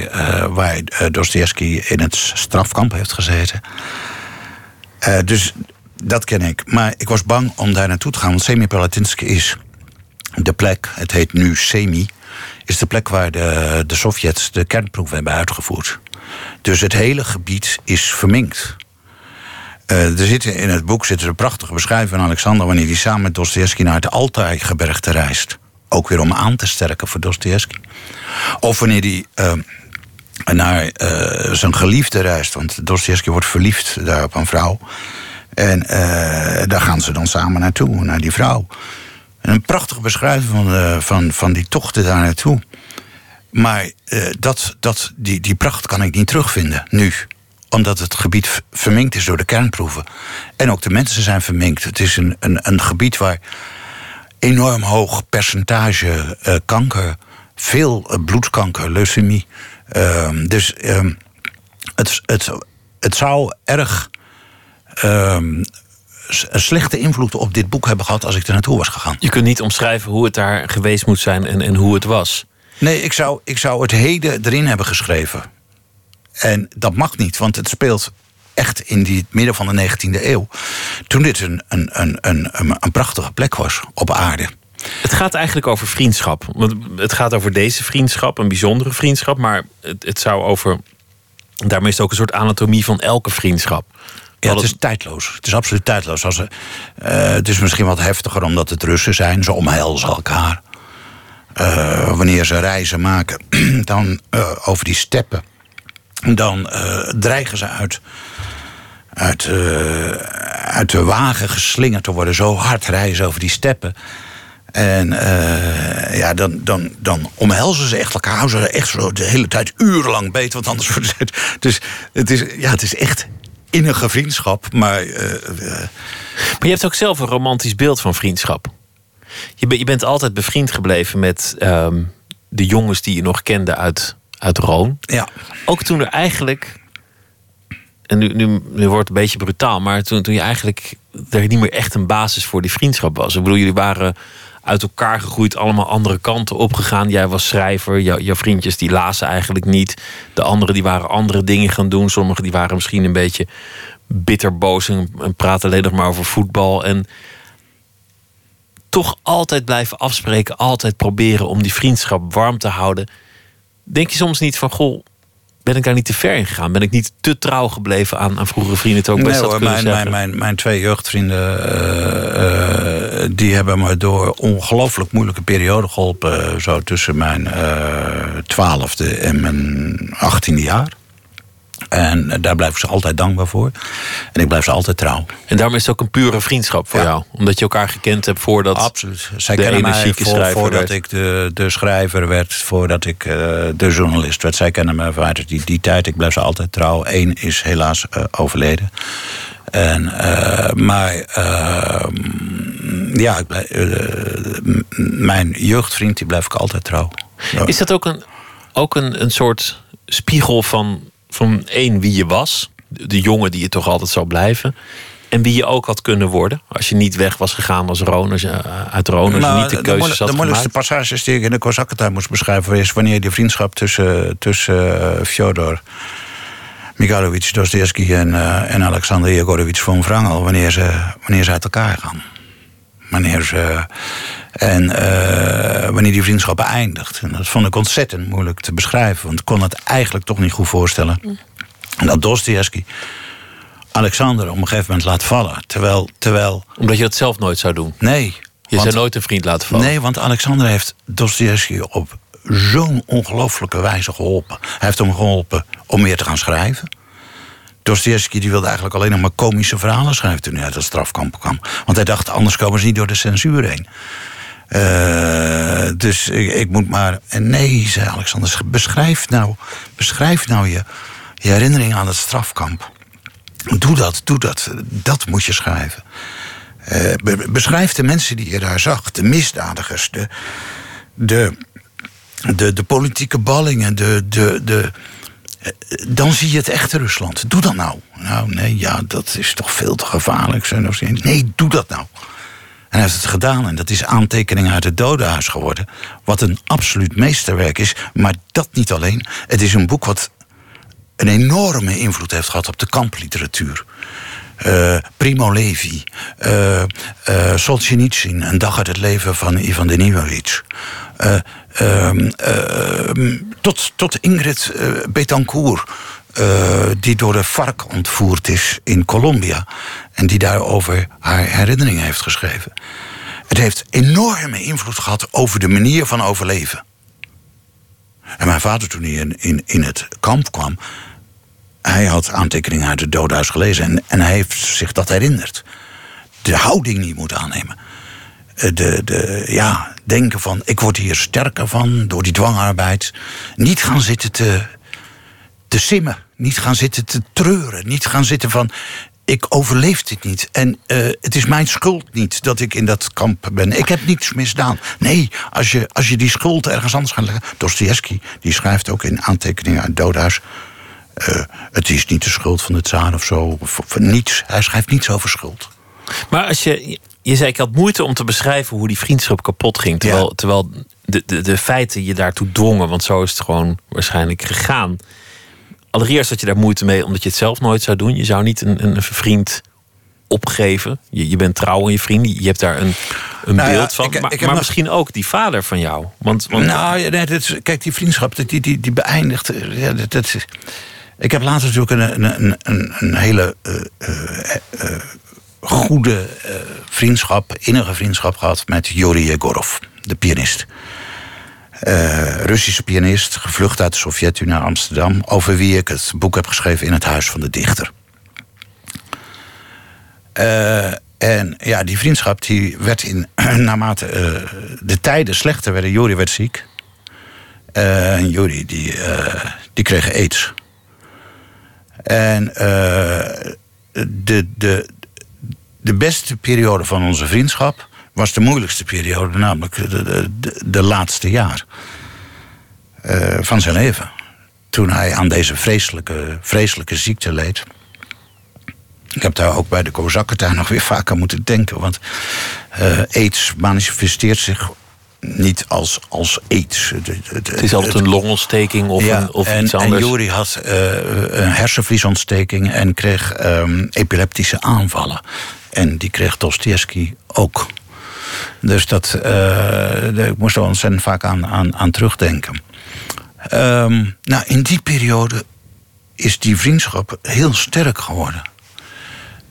waar Dostoevsky in het strafkamp heeft gezeten. dus dat ken ik. Maar ik was bang om daar naartoe te gaan. Want Semipalatinsk is de plek, het heet nu Semi... is de plek waar de, de Sovjets de kernproef hebben uitgevoerd. Dus het hele gebied is verminkt. Uh, er zitten, in het boek zitten er prachtige beschrijvingen van Alexander... wanneer hij samen met Dostoevsky naar het Altai-gebergte reist. Ook weer om aan te sterken voor Dostoevsky. Of wanneer hij uh, naar uh, zijn geliefde reist. Want Dostoevsky wordt verliefd daar op een vrouw. En daar gaan ze dan samen naartoe, naar die vrouw. En een prachtige beschrijving van, van, van die tochten daar naartoe. Maar uh, dat, dat, die, die pracht kan ik niet terugvinden nu omdat het gebied verminkt is door de kernproeven. En ook de mensen zijn verminkt. Het is een, een, een gebied waar enorm hoog percentage uh, kanker, veel bloedkanker, leukemie. Uh, dus ehm, het, het, het zou erg ehm, een slechte invloed op dit boek hebben gehad als ik er naartoe was gegaan. Je kunt niet omschrijven hoe het daar geweest moet zijn en, en hoe het was. Nee, ik zou, ik zou het heden erin hebben geschreven. En dat mag niet, want het speelt echt in die, het midden van de 19e eeuw. Toen dit een, een, een, een, een prachtige plek was op aarde. Het gaat eigenlijk over vriendschap. Want het gaat over deze vriendschap, een bijzondere vriendschap. Maar het, het zou over. Daarmee is het ook een soort anatomie van elke vriendschap. Ja, het is tijdloos. Het is absoluut tijdloos. Als, uh, het is misschien wat heftiger omdat het Russen zijn. Ze omhelzen elkaar. Uh, wanneer ze reizen maken dan, uh, over die steppen, dan dreigen ze uit, uit, uit de wagen geslingerd te worden. Zo hard reizen over die steppen. En ja, dan, dan, dan omhelzen ze echt elkaar. Houden ze echt zo de hele tijd urenlang beter, want anders wordt het. Dus het is, ja, het is echt innige vriendschap. Maar, maar je hebt ook zelf een romantisch beeld van vriendschap. Je, je bent altijd bevriend gebleven met um, de jongens die je nog kende uit, uit Roon. Ja. Ook toen er eigenlijk. En nu, nu, nu wordt het een beetje brutaal, maar toen, toen je eigenlijk er niet meer echt een basis voor die vriendschap was. Ik bedoel, jullie waren uit elkaar gegroeid, allemaal andere kanten opgegaan. Jij was schrijver, jou, jouw vriendjes die lazen eigenlijk niet. De anderen die waren andere dingen gaan doen. Sommigen die waren misschien een beetje bitterboos en, en praten alleen nog maar over voetbal. En toch altijd blijven afspreken, altijd proberen om die vriendschap warm te houden. Denk je soms niet van, goh, ben ik daar niet te ver in gegaan? Ben ik niet te trouw gebleven aan, aan vroegere vrienden? Ook nee, hoor, mijn, mijn, mijn, mijn, twee jeugdvrienden... Uh, uh, die hebben me door ongelooflijk moeilijke periode geholpen... zo tussen mijn twaalfde en mijn achttiende jaar. En daar blijf ik ze altijd dankbaar voor. En ik blijf ze altijd trouw. En daarom is het ook een pure vriendschap voor jou? Omdat je elkaar gekend hebt voordat Absoluut. Zij de kennen mij voor, voordat werd. ik de, de schrijver werd. Voordat ik uh, de journalist werd. Zij kennen me vanuit die, die tijd. Ik blijf ze altijd trouw. Eén is helaas uh, overleden. En, uh, maar uh, ja, ik blijf, mijn jeugdvriend die blijf ik altijd trouw. Is dat ook een, ook een, een soort spiegel van, van één wie je was? De jongen die je toch altijd zou blijven. En wie je ook had kunnen worden. Als je niet weg was gegaan als Roners, uit Roners. Nou, niet de keuzes de, had De moeilijkste passages die ik in de Kozakkentuin moest beschrijven... is wanneer die vriendschap tussen, tussen Fjodor... Mikhailovich Dostoevsky en, uh, en Alexander Jegorovic von Wrangel... wanneer ze, wanneer ze uit elkaar gaan. Wanneer ze... En uh, wanneer die vriendschap eindigt. En dat vond ik ontzettend moeilijk te beschrijven. Want ik kon het eigenlijk toch niet goed voorstellen. Mm. En dat Dostoevsky Alexander op een gegeven moment laat vallen. Terwijl, terwijl... Omdat je dat zelf nooit zou doen? Nee. Je zou nooit een vriend laten vallen? Nee, want Alexander heeft Dostoevsky op zo'n ongelooflijke wijze geholpen. Hij heeft hem geholpen om meer te gaan schrijven. Dostoevsky die wilde eigenlijk alleen nog maar komische verhalen schrijven toen hij uit het strafkamp kwam. Want hij dacht, anders komen ze niet door de censuur heen. Uh, dus ik, moet maar. Nee, zei Alexander, beschrijf nou, beschrijf nou je, je herinnering aan het strafkamp. Doe dat, doe dat. Dat moet je schrijven. Uh, beschrijf de mensen die je daar zag, de misdadigers, de, de, de, de politieke ballingen, de, de, de, dan zie je het echte Rusland. Doe dat nou. Nou, nee, ja, dat is toch veel te gevaarlijk. Nee, doe dat nou. En hij heeft het gedaan en dat is aantekening uit het dodenhuis geworden. Wat een absoluut meesterwerk is. Maar dat niet alleen. Het is een boek wat een enorme invloed heeft gehad op de kampliteratuur. Uh, Primo Levi, uh, uh, Solzhenitsyn, Een dag uit het leven van Ivan Denisovic. Ehm, ehm, tot, tot Ingrid Betancourt, die door de FARC ontvoerd is in Colombia. En die daarover haar herinneringen heeft geschreven. Het heeft enorme invloed gehad over de manier van overleven. En mijn vader, toen hij in, in, in het kamp kwam, hij had aantekeningen uit het doodhuis gelezen en, en hij heeft zich dat herinnerd. De houding die je moet aannemen. Eh, de, ja, denken van, ik word hier sterker van door die dwangarbeid. Niet gaan zitten te, te simmen. Niet gaan zitten te treuren. Niet gaan zitten van, ik overleef dit niet. En uh, het is mijn schuld niet dat ik in dat kamp ben. Ik heb niets misdaan. Nee, als je, als je die schuld ergens anders gaat leggen... Dostoevsky, die schrijft ook in aantekeningen uit doodhuis... Uh, het is niet de schuld van de tsaar of zo. Of, niets. Hij schrijft niets over schuld. Maar als je. Je zei, ik had moeite om te beschrijven hoe die vriendschap kapot ging. Terwijl, terwijl de, de, de feiten je daartoe dwongen. Want zo is het gewoon waarschijnlijk gegaan. Allereerst had je daar moeite mee omdat je het zelf nooit zou doen. Je zou niet een, een vriend opgeven. Je, je bent trouw aan je vrienden. Je hebt daar een, een nou beeld van. Ik, maar, ik maar misschien ook die vader van jou. Want, want... Nou, nee, dat kijk, die vriendschap die, die, die beëindigt. Ja, dat, dat, ik heb later natuurlijk een, een, een, een hele uh, uh, goede vriendschap, innige vriendschap gehad met Yuri Yegorov, de pianist. Russische pianist, gevlucht uit de Sovjet-Unie naar Amsterdam, over wie ik het boek heb geschreven in het Huis van de Dichter. en ja, die vriendschap die werd in, naarmate de tijden slechter werden, Jori werd ziek. en Jori die, die kreeg aids. En de, de, de beste periode van onze vriendschap was de moeilijkste periode, namelijk de, de, laatste jaar uh, van zijn leven. Toen hij aan deze vreselijke, vreselijke ziekte leed. Ik heb daar ook bij de Kozakkentuin nog weer vaak aan moeten denken. Want uh, aids manifesteert zich niet als, als aids. Het is altijd een longontsteking of, een, of en, iets anders. En Juri had uh, een hersenvliesontsteking en kreeg um, epileptische aanvallen. En die kreeg Dostoevsky ook. Dus dat, uh, ik moest er ontzettend vaak aan, aan, aan terugdenken. Um, nou, in die periode is die vriendschap heel sterk geworden.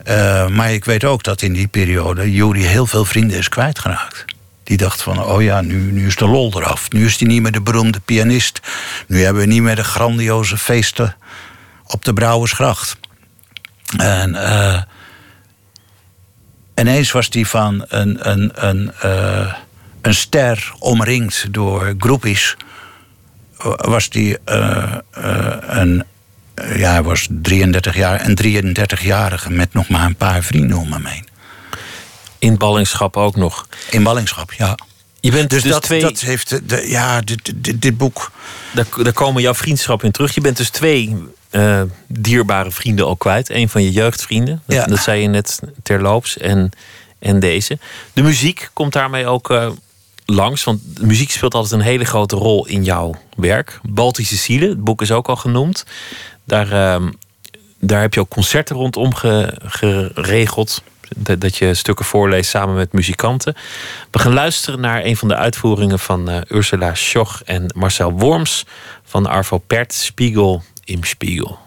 Uh, maar ik weet ook dat in die periode Juri heel veel vrienden is kwijtgeraakt. Die dacht van, oh ja, nu, nu is de lol eraf. Nu is hij niet meer de beroemde pianist. Nu hebben we niet meer de grandioze feesten op de Brouwersgracht. En uh, ineens was hij van een, een, een, uh, een ster omringd door groepjes... was hij een, eh, ja, hij was 33 jaar. Een 33-jarige met nog maar een paar vrienden om hem heen. In ballingschap ook nog. In ballingschap, ja. Je bent dus, Dus, dat, twee. dat heeft. De, ja, dit, dit, dit boek. Daar, daar komen jouw vriendschappen in terug. Je bent dus twee eh, dierbare vrienden al kwijt. Een van je jeugdvrienden. Dat, Ja. dat zei je net terloops. En, en deze. De muziek komt daarmee ook eh, langs. Want muziek speelt altijd een hele grote rol in jouw werk. Baltische Zielen, het boek is ook al genoemd. Daar, ehm, daar heb je ook concerten rondom ge- geregeld. Dat, je stukken voorleest samen met muzikanten. We gaan luisteren naar een van de uitvoeringen van eh, Ursula Schoch en Marcel Worms van Arvo Pärt, Spiegel im Spiegel.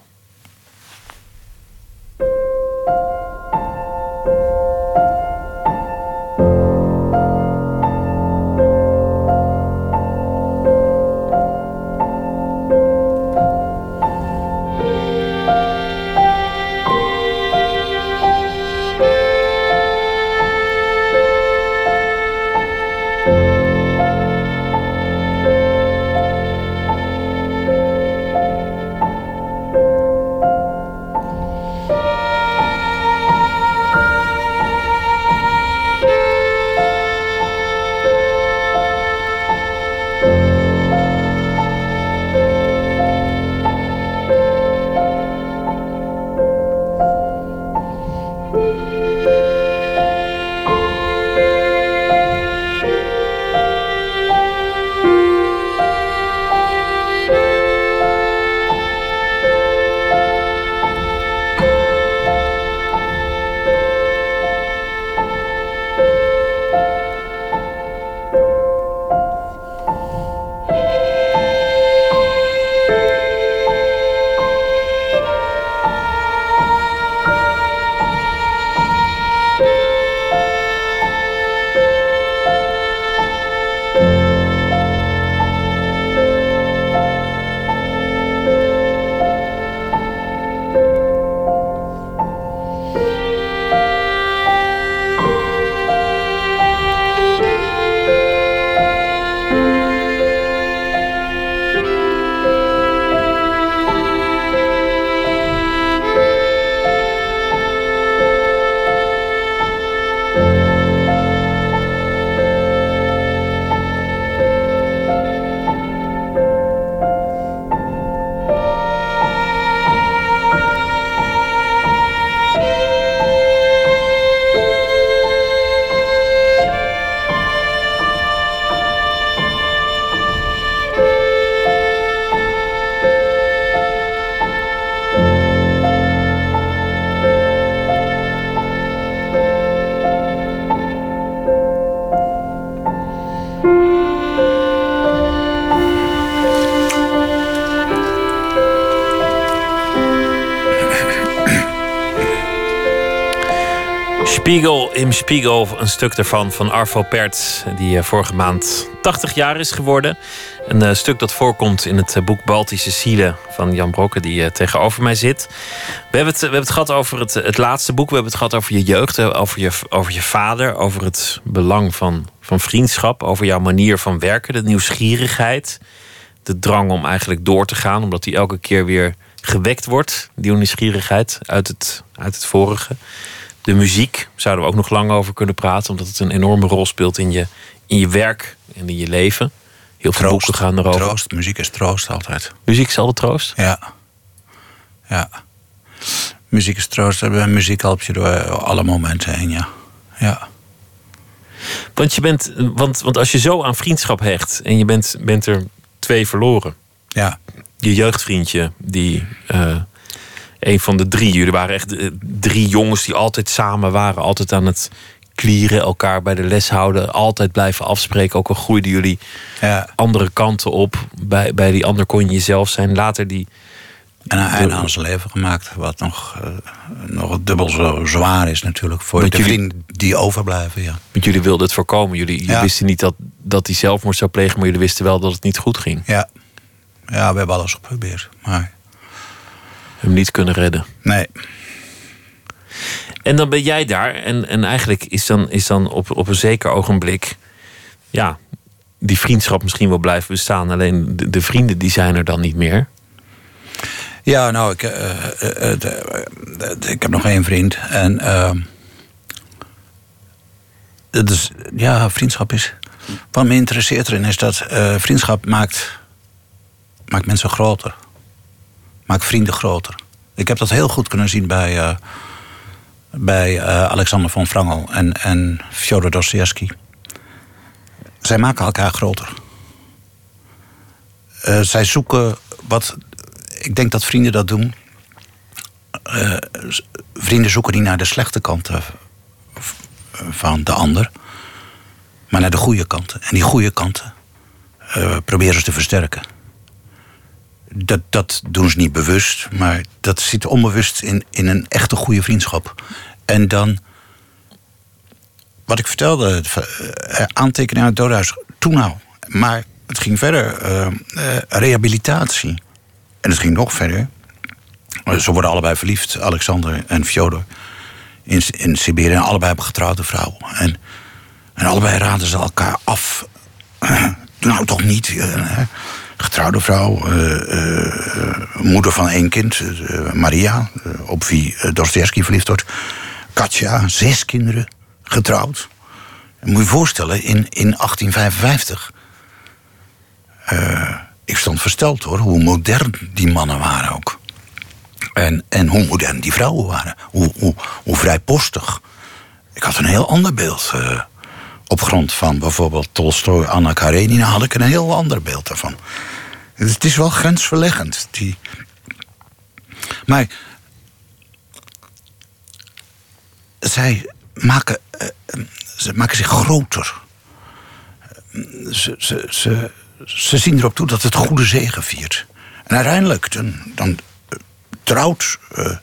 Im Spiegel, een stuk ervan van Arvo Pärt, die eh, vorige maand 80 jaar is geworden. Een eh, stuk dat voorkomt in het eh, boek Baltische Zielen van Jan Brokke, die tegenover mij zit. We hebben het, we hebben het gehad over het, het laatste boek, we hebben het gehad over je jeugd, over je, over je vader, over het belang van, van vriendschap, over jouw manier van werken, de nieuwsgierigheid, de drang om eigenlijk door te gaan, omdat die elke keer weer gewekt wordt, die nieuwsgierigheid uit het, uit het vorige. De muziek zouden we ook nog lang over kunnen praten, omdat het een enorme rol speelt in je, in je werk en in je leven. Heel veel boeken gaan erover. Troost. Muziek is troost altijd. Muziek is altijd troost. Ja. Ja. Muziek is troost. Muziek helpt je door alle momenten heen, ja. Ja. Want, je bent, want, want als je zo aan vriendschap hecht en je bent, bent er twee verloren. Ja. Je jeugdvriendje, die eh, een van de drie. Jullie waren echt eh, drie jongens die altijd samen waren. Altijd aan het klieren, elkaar bij de les houden. Altijd blijven afspreken. Ook al groeiden jullie ja. andere kanten op. Bij, bij die ander kon je jezelf zijn. Later die... En een einde aan zijn leven gemaakt. Wat nog, uh, nog dubbel zo zwaar is natuurlijk. Voor Want de jullie- vrienden die overblijven, ja. Want jullie wilden het voorkomen. Jullie, jullie Ja. wisten niet dat, dat hij zelfmoord zou plegen. Maar jullie wisten wel dat het niet goed ging. Ja. Ja, we hebben alles geprobeerd. Maar Hem niet kunnen redden. nee. En dan ben jij daar. En, en eigenlijk is dan, is dan op, op een zeker ogenblik. Ja, die vriendschap misschien wel blijven bestaan. Alleen de, de vrienden die zijn er dan niet meer. Ja, nou, ik, eh, eh, eh, ik heb nog één vriend. En ehm, het is, ja, vriendschap is. Wat me interesseert erin is dat vriendschap maakt, maakt mensen groter. Maakt vrienden groter. Ik heb dat heel goed kunnen zien bij, eh, bij eh, Alexander von Frangel en, en Fyodor Dostoevsky. Zij maken elkaar groter. Eh, zij zoeken wat. Ik denk dat vrienden dat doen. Vrienden zoeken niet naar de slechte kanten van de ander, maar naar de goede kanten. En die goede kanten proberen ze te versterken. Dat, dat doen ze niet bewust, maar dat zit onbewust in, in een echte goede vriendschap. En dan, wat ik vertelde, eh, aantekeningen uit het dodenhuis, toen nou. Maar het ging verder, eh, eh, rehabilitatie. En het ging nog verder. Ze worden allebei verliefd, Alexander en Fyodor. In, in Siberië. En allebei hebben getrouwde vrouwen. En, en allebei raden ze elkaar af. nou, toch niet. Getrouwde vrouw, eh, eh, moeder van één kind, eh, Maria, op wie Dostoevsky verliefd wordt. Katja, zes kinderen, getrouwd. Moet je je voorstellen, in, in 1855. eh, ik stond versteld hoor, hoe modern die mannen waren ook. En, en hoe modern die vrouwen waren. Hoe, hoe, vrijpostig. Ik had een heel ander beeld. Op grond van bijvoorbeeld Tolstoy, Anna Karenina... had ik een heel ander beeld daarvan. Het is wel grensverleggend. Die... Maar zij maken, eh, ze maken zich groter. Ze, ze, ze, ze zien erop toe dat het goede zegen viert. En uiteindelijk, dan, trouwt eh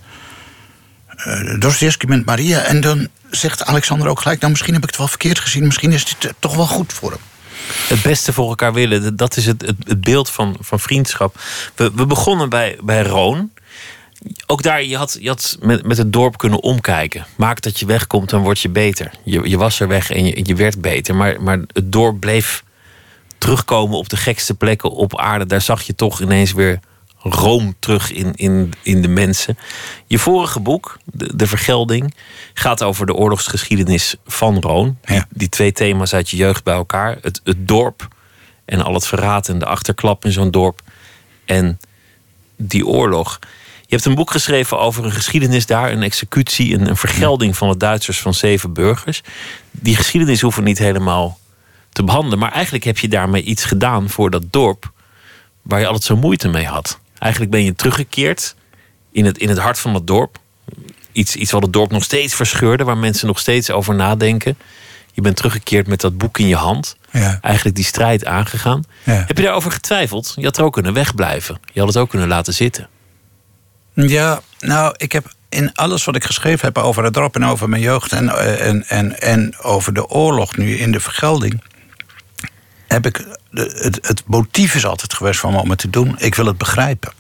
eh, Dostoevsky met Maria... en dan zegt Alexander ook gelijk... nou, misschien heb ik het wel verkeerd gezien... misschien is dit eh, toch wel goed voor hem. Het beste voor elkaar willen, dat- is het, het, beeld van, van vriendschap. We, begonnen bij, bij Roon. Ook daar, je had, je had met, met het dorp kunnen omkijken. Maak dat je wegkomt, dan word je beter. Je, je was er weg en je, je werd beter. Maar, maar het dorp bleef terugkomen op de gekste plekken op aarde. Daar zag je toch ineens weer room terug in, in, in de mensen. Je vorige boek, De, de Vergelding, gaat over de oorlogsgeschiedenis van Roon. Ja. Die twee thema's uit je jeugd bij elkaar. Het, het dorp en al het verraad en de achterklap in zo'n dorp. En die oorlog. Je hebt een boek geschreven over een geschiedenis daar, een executie, een, een vergelding van de Duitsers van zeven burgers. Die geschiedenis hoeven we niet helemaal te behandelen, maar eigenlijk heb je daarmee iets gedaan voor dat dorp waar je altijd zo moeite mee had. Eigenlijk ben je teruggekeerd in het, in het hart van het dorp. Iets, iets wat het dorp nog steeds verscheurde, waar mensen nog steeds over nadenken. Je bent teruggekeerd met dat boek in je hand. Ja. Eigenlijk die strijd aangegaan. Ja. Heb je daarover getwijfeld? Je had er ook kunnen wegblijven. Je had het ook kunnen laten zitten. Ja, nou, ik heb in alles wat ik geschreven heb over het dorp en over mijn jeugd en, eh, en, en, en over de oorlog nu in de vergelding. Heb ik, het, het motief is altijd geweest van me om het te doen. Ik wil het begrijpen.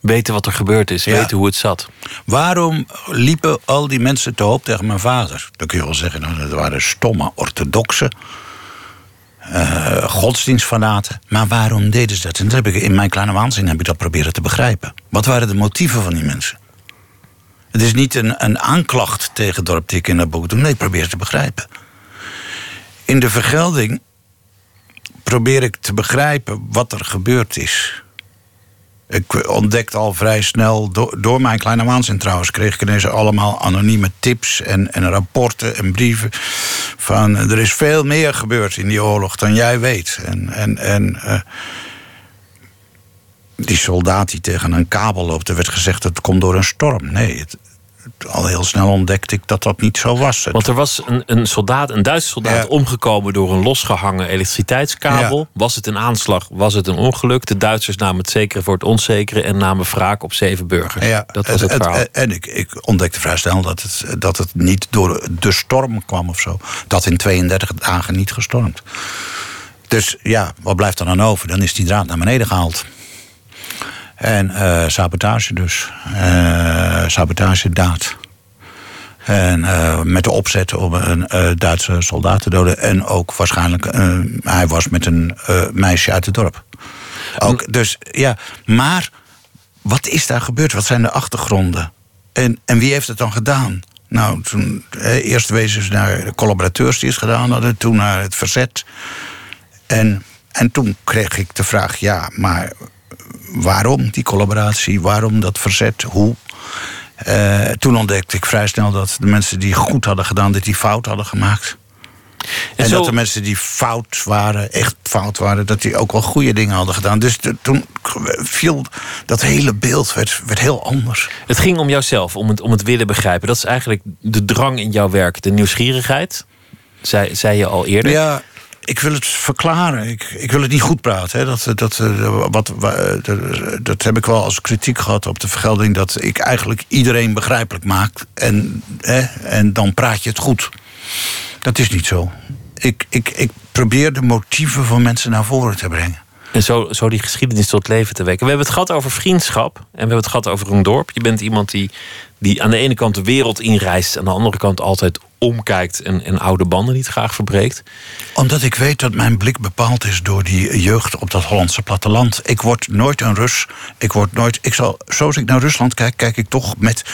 Weten wat er gebeurd is. Ja. Weten hoe het zat. Waarom liepen al die mensen te hoop tegen mijn vader? Dan kun je wel zeggen, nou, dat waren stomme orthodoxe eh godsdienstfanaten. Maar waarom deden ze dat? En dat heb ik in mijn kleine waanzin heb ik dat proberen te begrijpen. Wat waren de motieven van die mensen? Het is niet een, een aanklacht tegen dorp die ik in dat boek doe. Nee, ik probeer het te begrijpen. In de vergelding probeer ik te begrijpen wat er gebeurd is. Ik ontdekte al vrij snel, door, door mijn kleine waanzin trouwens, kreeg ik ineens allemaal anonieme tips en, en rapporten en brieven. Van er is veel meer gebeurd in die oorlog dan jij weet. En, en, en eh, die soldaat die tegen een kabel loopt, er werd gezegd dat het komt door een storm. Nee, het, het- al heel snel ontdekte ik dat dat niet zo was. Want er was een, een soldaat, een Duitse soldaat, Ja. omgekomen door een losgehangen elektriciteitskabel. Ja. Was het een aanslag? Was het een ongeluk? De Duitsers namen het zekere voor het onzekere en namen wraak op zeven burgers. Ja, dat was het, verhaal. En ik, ik ontdekte vrij snel dat het, dat het niet door de storm kwam of zo. Dat in 32 dagen niet gestormd. Dus ja, wat blijft er dan over? Dan is die draad naar beneden gehaald. En eh, sabotage dus. Eh sabotage, daad. En eh, met de opzet om een eh, Duitse soldaat te doden. En ook waarschijnlijk, eh, hij was met een eh, meisje uit het dorp. Ook, dus ja, maar wat is daar gebeurd? Wat zijn de achtergronden? En, en wie heeft het dan gedaan? Nou, toen, eh, eerst wezen ze naar de collaborateurs die het gedaan hadden, toen naar het verzet. En, en toen kreeg ik de vraag: ja, maar waarom die collaboratie? Waarom dat verzet? Hoe? Uh, toen ontdekte ik vrij snel dat de mensen die goed hadden gedaan, dat die fout hadden gemaakt. En, zo- dat de mensen die fout waren, echt fout waren, dat die ook wel goede dingen hadden gedaan. Dus de- toen viel dat hele beeld werd, werd heel anders. Het ging om jouzelf, om het, om het willen begrijpen. Dat is eigenlijk de drang in jouw werk, de nieuwsgierigheid. Zei, zei je al eerder. Ja, ik wil het verklaren. Ik, ik wil het niet goed praten. Hè. Dat, dat, eh, wat, wa- eh, dat heb ik wel als kritiek gehad op de vergelding. Dat ik eigenlijk iedereen begrijpelijk maak. En, hè, en dan praat je het goed. Dat is niet zo. Ik, ik, ik probeer de motieven van mensen naar voren te brengen. En zo, zo die geschiedenis tot leven te wekken. We hebben het gehad over vriendschap. En we hebben het gehad over een dorp. Je bent iemand die, die aan de ene kant de wereld inreist. Aan de andere kant altijd omkijkt. En, oude banden niet graag verbreekt. Omdat ik weet dat mijn blik bepaald is door die jeugd op dat Hollandse platteland. Ik word nooit een Rus. Ik word nooit. Ik zal, zoals ik naar Rusland kijk, kijk ik toch met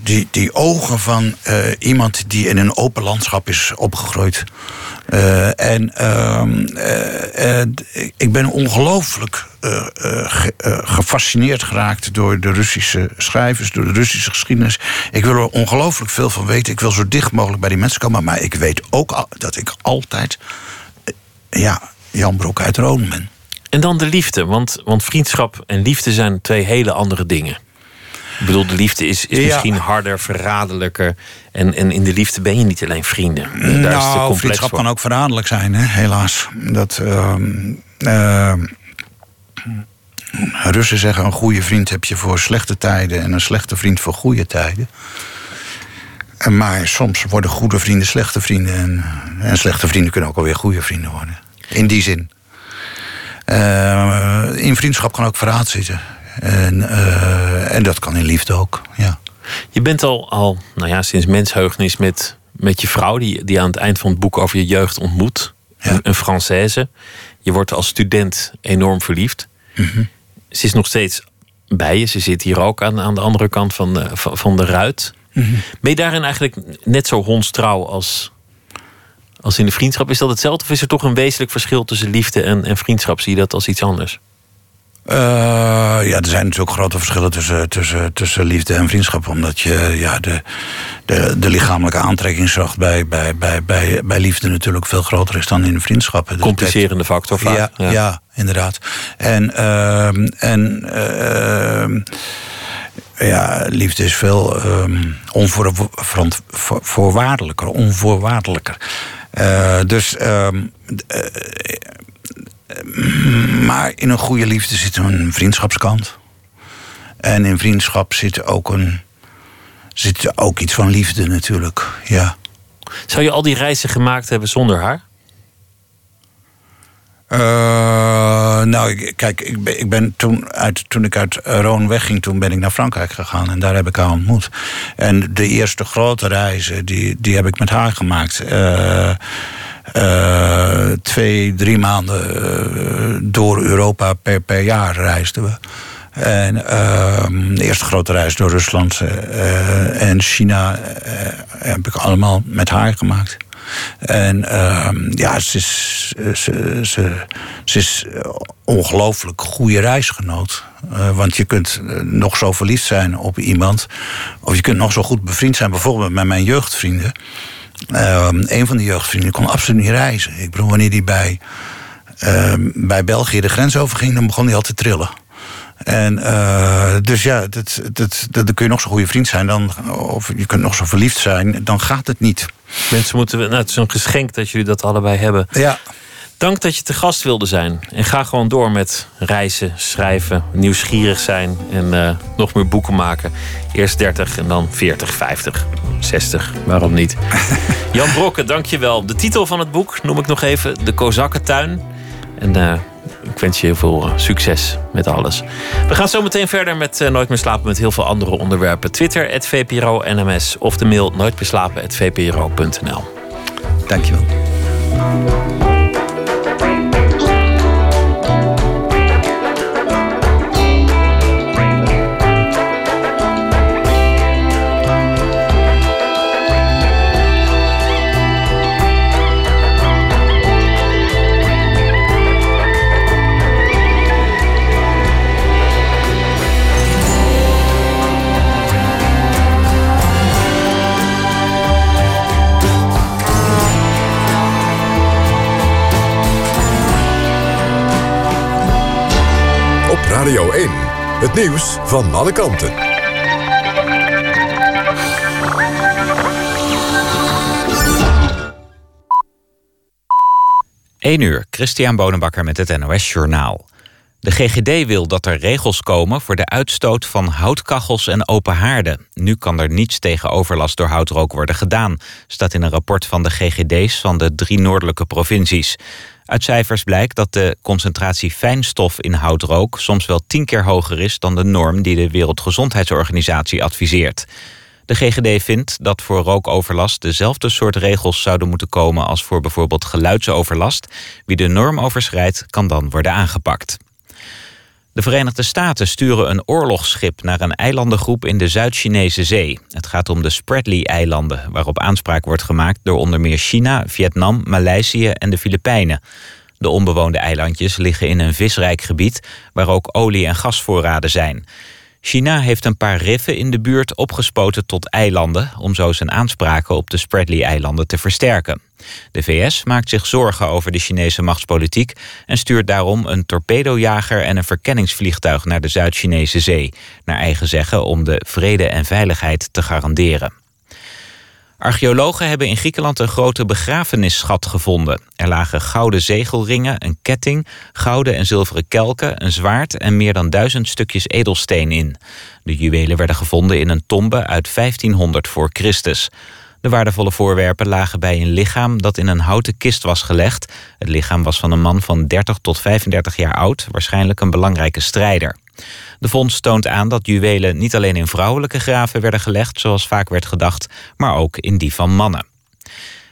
die, die ogen van eh, iemand die in een open landschap is opgegroeid. Eh, en ehm, eh, ik ben ongelooflijk ge- gefascineerd geraakt door de Russische schrijvers, door de Russische geschiedenis. Ik wil er ongelooflijk veel van weten. Ik wil zo dicht mogelijk bij die mensen komen. Maar ik weet ook al- dat ik altijd ja, Jan Broek uit Roon ben. En dan de liefde. Want, want vriendschap en liefde zijn twee hele andere dingen. Ik bedoel, de liefde is, is Ja. misschien harder, verraderlijker. En, en in de liefde ben je niet alleen vrienden. Daar nou, vriendschap kan ook verraderlijk zijn, hè, helaas. Dat, ehm, ehm, Russen zeggen: een goede vriend heb je voor slechte tijden en een slechte vriend voor goede tijden. En Maar soms worden goede vrienden slechte vrienden. En, en slechte vrienden kunnen ook alweer goede vrienden worden. In die zin. Eh, in vriendschap kan ook verraad zitten. En, eh, en dat kan in liefde ook, ja. Je bent al, al nou ja, sinds mensheugenis met, met je vrouw... Die, die aan het eind van het boek over je jeugd ontmoet. Ja. Een, een Française. Je wordt als student enorm verliefd. Mhm. Ze is nog steeds bij je. Ze zit hier ook aan, aan de andere kant van de, van, van de ruit. Mhm. Ben je daarin eigenlijk net zo hondstrouw als, als in de vriendschap? Is dat hetzelfde of is er toch een wezenlijk verschil tussen liefde en, en vriendschap? Zie je dat als iets anders? Eh, ja, er zijn natuurlijk grote verschillen tussen, tussen, tussen liefde en vriendschap. Omdat je ja, de, de, de lichamelijke aantrekkingskracht bij, bij, bij, bij, bij liefde natuurlijk veel groter is dan in vriendschappen. Dus Complicerende factor vaak. Ja, ja. inderdaad. En, ehm, en ehm, ja, liefde is veel um, onvoorwaardelijker, onvoorwaardelijker. Uh, dus. Um, uh, maar in een goede liefde zit een vriendschapskant. En in vriendschap zit ook, een, zit ook iets van liefde natuurlijk, ja. Zou je al die reizen gemaakt hebben zonder haar? Uh, nou, ik, kijk, ik ben, ik ben toen, uit, toen ik uit Roon wegging, toen ben ik naar Frankrijk gegaan en daar heb ik haar ontmoet. En de eerste grote reizen, die, die heb ik met haar gemaakt. Uh, uh, twee, drie maanden uh, door Europa per, per jaar reisden we. En uh, de eerste grote reis door Rusland uh, en China heb ik allemaal met haar gemaakt. En ja, ze is, ze is ongelooflijk goede reisgenoot. want je kunt nog zo verliefd zijn op iemand, of je kunt nog zo goed bevriend zijn, bijvoorbeeld met mijn jeugdvrienden. Uh, een van die jeugdvrienden kon absoluut niet reizen. Ik bedoel, wanneer hij bij, uh, bij België de grens overging, dan begon hij al te trillen. En uh, dus ja, dat, dat, dat, dan kun je nog zo'n goede vriend zijn, dan, of je kunt nog zo verliefd zijn, dan gaat het niet. Mensen moeten, nou, het is een geschenk dat jullie dat allebei hebben. Ja. Dank dat je te gast wilde zijn. En ga gewoon door met reizen, schrijven, nieuwsgierig zijn en uh, nog meer boeken maken. Eerst 30 en dan 40, 50, 60, waarom niet? Jan Brokke, dank je wel. De titel van het boek noem ik nog even: De Kozakkentuin. En uh, ik wens je heel veel uh, succes met alles. We gaan zo meteen verder met uh, Nooit meer slapen met heel veel andere onderwerpen. Twitter, het VPRO NMS of de mail nooitmeerslapen.vpro.nl. Dankjewel. Radio 1. Het nieuws van alle kanten. 1 uur, Christian Bonenbakker met het NOS Journaal. De GGD wil dat er regels komen voor de uitstoot van houtkachels en open haarden. Nu kan er niets tegen overlast door houtrook worden gedaan... staat in een rapport van de GGD's van de drie noordelijke provincies. Uit cijfers blijkt dat de concentratie fijnstof in houtrook... soms wel tien keer hoger is dan de norm die de Wereldgezondheidsorganisatie adviseert. De GGD vindt dat voor rookoverlast dezelfde soort regels zouden moeten komen... als voor bijvoorbeeld geluidsoverlast. Wie de norm overschrijdt, kan dan worden aangepakt. De Verenigde Staten sturen een oorlogsschip naar een eilandengroep in de Zuid-Chinese Zee. Het gaat om de Spratly-eilanden, waarop aanspraak wordt gemaakt door onder meer China, Vietnam, Maleisië en de Filipijnen. De onbewoonde eilandjes liggen in een visrijk gebied waar ook olie- en gasvoorraden zijn. China heeft een paar riffen in de buurt opgespoten tot eilanden... om zo zijn aanspraken op de Spratly-eilanden te versterken. De VS maakt zich zorgen over de Chinese machtspolitiek... en stuurt daarom een torpedojager en een verkenningsvliegtuig... naar de Zuid-Chinese zee, naar eigen zeggen om de vrede en veiligheid te garanderen. Archeologen hebben in Griekenland een grote begrafenisschat gevonden. Er lagen gouden zegelringen, een ketting, gouden en zilveren kelken, een zwaard en meer dan duizend stukjes edelsteen in. De juwelen werden gevonden in een tombe uit 1500 voor Christus. De waardevolle voorwerpen lagen bij een lichaam dat in een houten kist was gelegd. Het lichaam was van een man van 30 tot 35 jaar oud, waarschijnlijk een belangrijke strijder. De vondst toont aan dat juwelen niet alleen in vrouwelijke graven werden gelegd, zoals vaak werd gedacht, maar ook in die van mannen.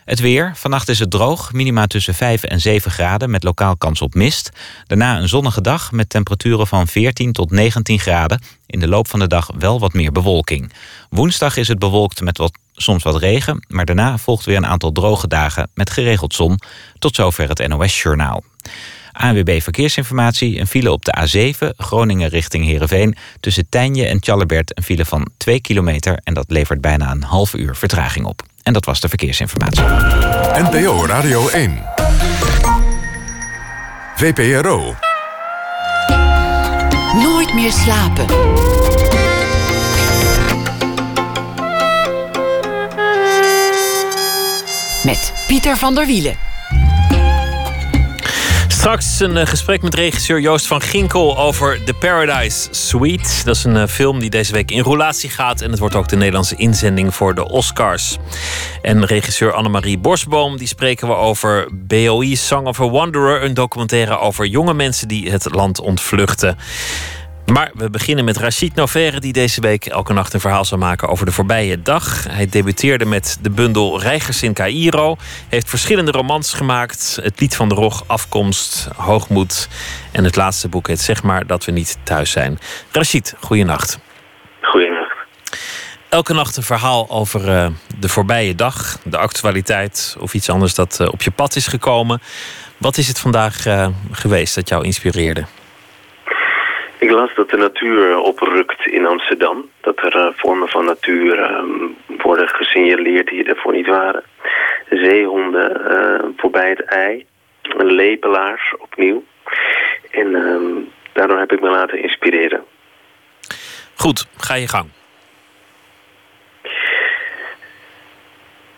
Het weer. Vannacht is het droog. Minima tussen 5 en 7 graden met lokaal kans op mist. Daarna een zonnige dag met temperaturen van 14 tot 19 graden. In de loop van de dag wel wat meer bewolking. Woensdag is het bewolkt met wat, soms wat regen. Maar daarna volgt weer een aantal droge dagen met geregeld zon. Tot zover het NOS Journaal. ANWB Verkeersinformatie, een file op de A7, Groningen richting Heerenveen... tussen Tijnje en Tjallebert een file van 2 kilometer... en dat levert bijna een half uur vertraging op. En dat was de verkeersinformatie. NPO Radio 1. VPRO. Nooit meer slapen. Met Pieter van der Wielen. Straks een eh, gesprek met regisseur Joost van Ginkel over The Paradise Suite. Dat is een eh, film die deze week in roulatie gaat. En het wordt ook de Nederlandse inzending voor de Oscars. En regisseur Annemarie Borsboom, die spreken we over BOI Song of a Wanderer. Een documentaire over jonge mensen die het land ontvluchten. Maar we beginnen met Rachid Noverre, die deze week elke nacht een verhaal zal maken over de voorbije dag. Hij debuteerde met de bundel Reigers in Cairo. Heeft verschillende romans gemaakt. Het Lied van de Rog, Afkomst, Hoogmoed. En het laatste boek heet Zeg maar dat we niet thuis zijn. Rachid, goeienacht. Goeienacht. Elke nacht een verhaal over uh, de voorbije dag, de actualiteit of iets anders dat uh, op je pad is gekomen. Wat is het vandaag uh, geweest dat jou inspireerde? Ik las dat de natuur oprukt in Amsterdam. Dat er uh, vormen van natuur uh, worden gesignaleerd die ervoor niet waren. Zeehonden uh, voorbij het ei. Lepelaars opnieuw. En ehm, daardoor heb ik me laten inspireren. Goed, ga je gang.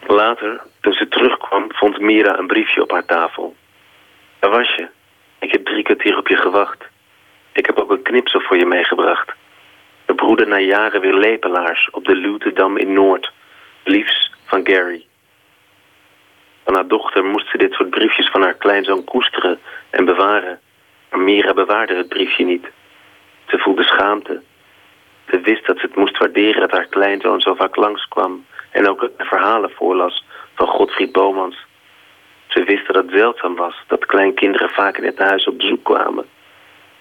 Later, toen ze terugkwam, vond Mira een briefje op haar tafel. Waar was je? Ik heb drie kwartier op je gewacht. Ik heb ook een knipsel voor je meegebracht. We broeden na jaren weer lepelaars op de Lutendam in Noord. Liefs van Gary. Van haar dochter moest ze dit soort briefjes van haar kleinzoon koesteren en bewaren. Maar Mira bewaarde het briefje niet. Ze voelde schaamte. Ze wist dat ze het moest waarderen dat haar kleinzoon zo vaak langskwam... en ook verhalen voorlas van Godfried Bomans. Ze wist dat het zeldzaam was dat kleinkinderen vaak in het huis op bezoek kwamen...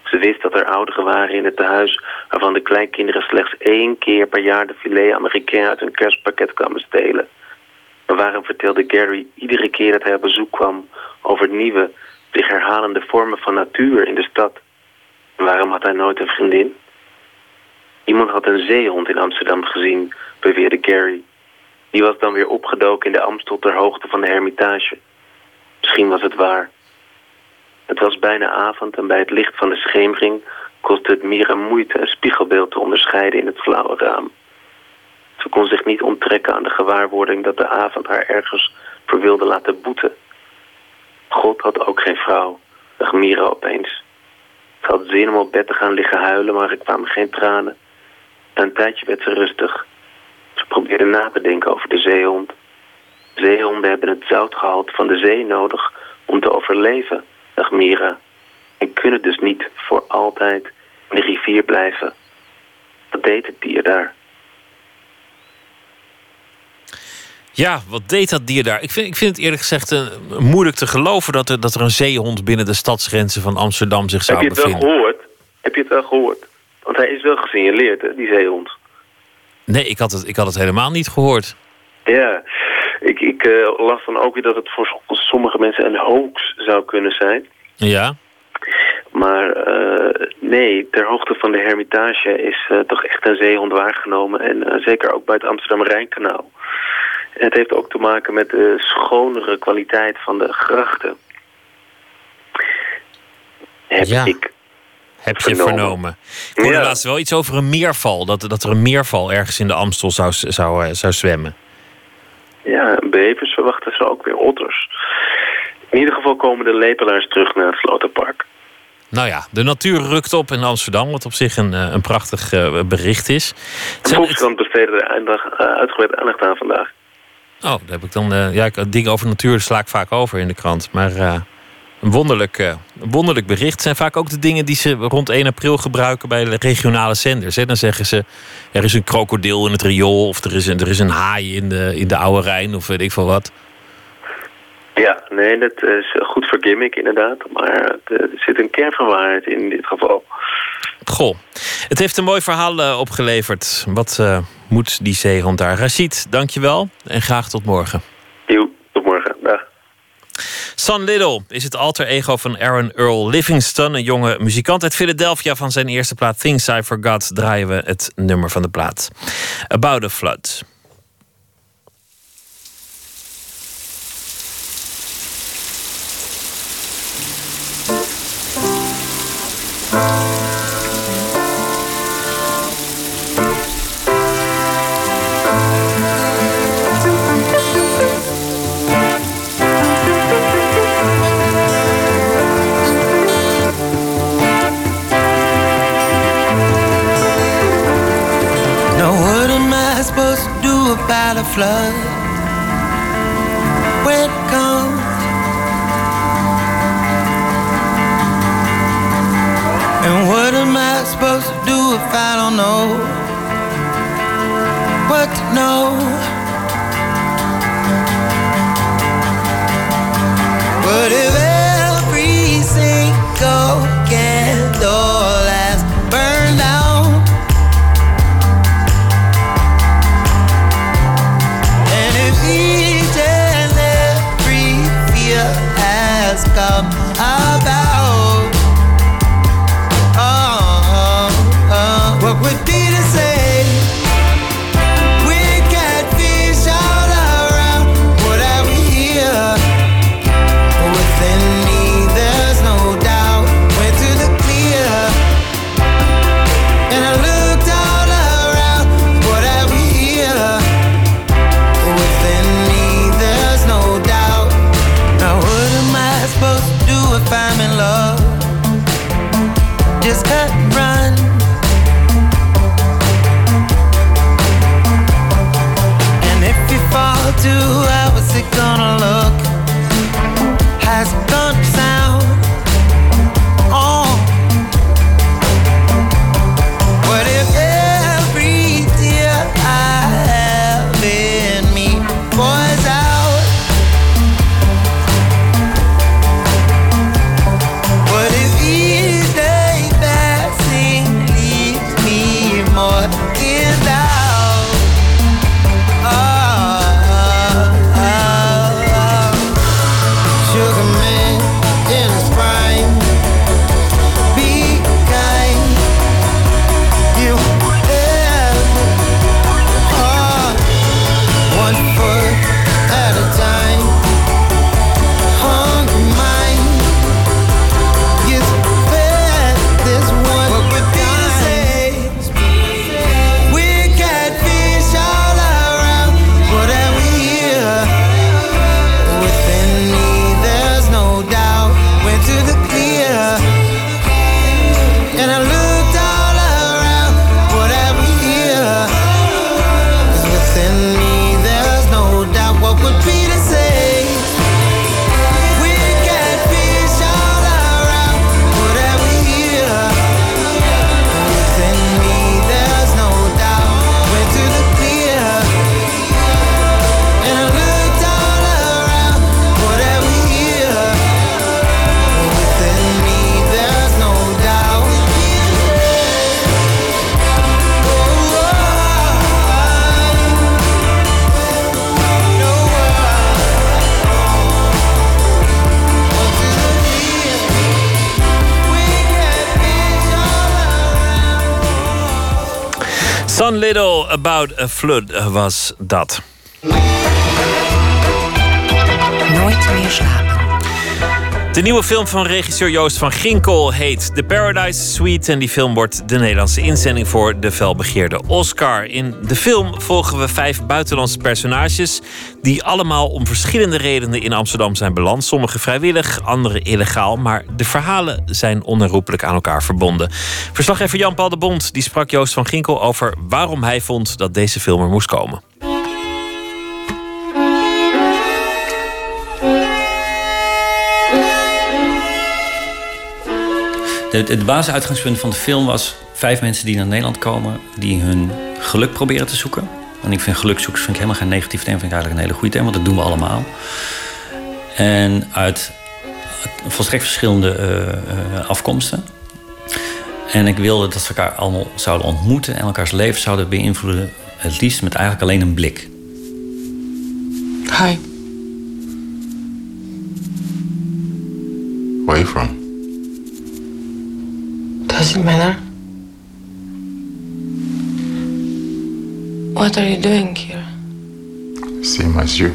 Ze wist dat er ouderen waren in het tehuis... waarvan de kleinkinderen slechts één keer per jaar de filet Amerikaan uit hun kerstpakket kwamen stelen. Maar waarom vertelde Gary iedere keer dat hij op bezoek kwam... over nieuwe, zich herhalende vormen van natuur in de stad? En waarom had hij nooit een vriendin? Iemand had een zeehond in Amsterdam gezien, beweerde Gary. Die was dan weer opgedoken in de Amstel ter hoogte van de Hermitage. Misschien was het waar... Het was bijna avond en bij het licht van de schemering kostte het Mira moeite een spiegelbeeld te onderscheiden in het flauwe raam. Ze kon zich niet onttrekken aan de gewaarwording dat de avond haar ergens voor wilde laten boeten. God had ook geen vrouw, dacht Mira opeens. Ze had zin om op bed te gaan liggen huilen, maar er kwamen geen tranen. Na een tijdje werd ze rustig. Ze probeerde na te denken over de zeehond. Zeehonden hebben het zoutgehalte van de zee nodig om te overleven, dacht Mira. En kunnen dus niet voor altijd in de rivier blijven. Wat deed het dier daar? Ja, wat deed dat dier daar? Ik vind, ik vind het eerlijk gezegd uh, moeilijk te geloven dat er, dat er een zeehond binnen de stadsgrenzen van Amsterdam zich zou bevinden. Heb je het wel gehoord? Heb je het wel gehoord? Want hij is wel gesignaleerd, hè, die zeehond. Nee, ik had het, ik had het helemaal niet gehoord. Ja, ik, ik uh, las dan ook weer dat het voor sommige mensen een hoax zou kunnen zijn. Ja. Maar uh, nee, ter hoogte van de Hermitage is uh, toch echt een zeehond waargenomen. En zeker ook bij het Amsterdam-Rijnkanaal. Het heeft ook te maken met de schonere kwaliteit van de grachten. Heb ja. ik heb je vernomen. vernomen. Ik hoorde ja. laatst wel iets over een meerval. Dat, dat er een meerval ergens in de Amstel zou, zou, zou zwemmen. Ja, bevers verwachten ze ook weer otters. In ieder geval komen de lepelaars terug naar het Sloterpark. Nou ja, de natuur rukt op in Amsterdam, wat op zich een, een prachtig uh, bericht is. De Volkskrant besteedde er aandacht, uh, uitgebreid aandacht aan vandaag. Oh, daar heb ik dan. Uh, ja, dingen over natuur sla ik vaak over in de krant. Maar een wonderlijk, uh, wonderlijk bericht. zijn vaak ook de dingen die ze rond 1 april gebruiken bij de regionale zenders. Hè. Dan zeggen ze, er is een krokodil in het riool... of er is een, er is een haai in de, in de Oude Rijn, of weet ik veel wat. Ja, nee, dat is goed voor gimmick inderdaad. Maar er zit een kern van waarheid in dit geval. Goh, het heeft een mooi verhaal uh, opgeleverd. Wat uh, moet die zeehond daar? Rashid, dankjewel en graag tot morgen. Jo, tot morgen. Dag. Son Little is het alter ego van Aaron Earl Livingston, een jonge muzikant uit Philadelphia. Van zijn eerste plaat Things I Forgot draaien we het nummer van de plaat. About a Flood. Flood About a Flood was dat. Nooit meer slapen. De nieuwe film van regisseur Joost van Ginkel heet The Paradise Suite. En die film wordt de Nederlandse inzending voor de felbegeerde Oscar. In de film volgen we vijf buitenlandse personages. Die allemaal om verschillende redenen in Amsterdam zijn beland. Sommige vrijwillig, andere illegaal. Maar de verhalen zijn onherroepelijk aan elkaar verbonden. Verslaggever Jan-Paul de Bond die sprak Joost van Ginkel over waarom hij vond dat deze film er moest komen. Het, het basisuitgangspunt van de film was vijf mensen die naar Nederland komen, die hun geluk proberen te zoeken. En ik vind gelukzoekers vind ik helemaal geen negatief thema, vind ik eigenlijk een hele goede thema, want dat doen we allemaal. En uit volstrekt verschillende eh, eh, afkomsten. En ik wilde dat ze elkaar allemaal zouden ontmoeten en elkaars leven zouden beïnvloeden, het liefst met eigenlijk alleen een blik. Hi. Where are you from? Does it matter? What are you doing here? Same as you.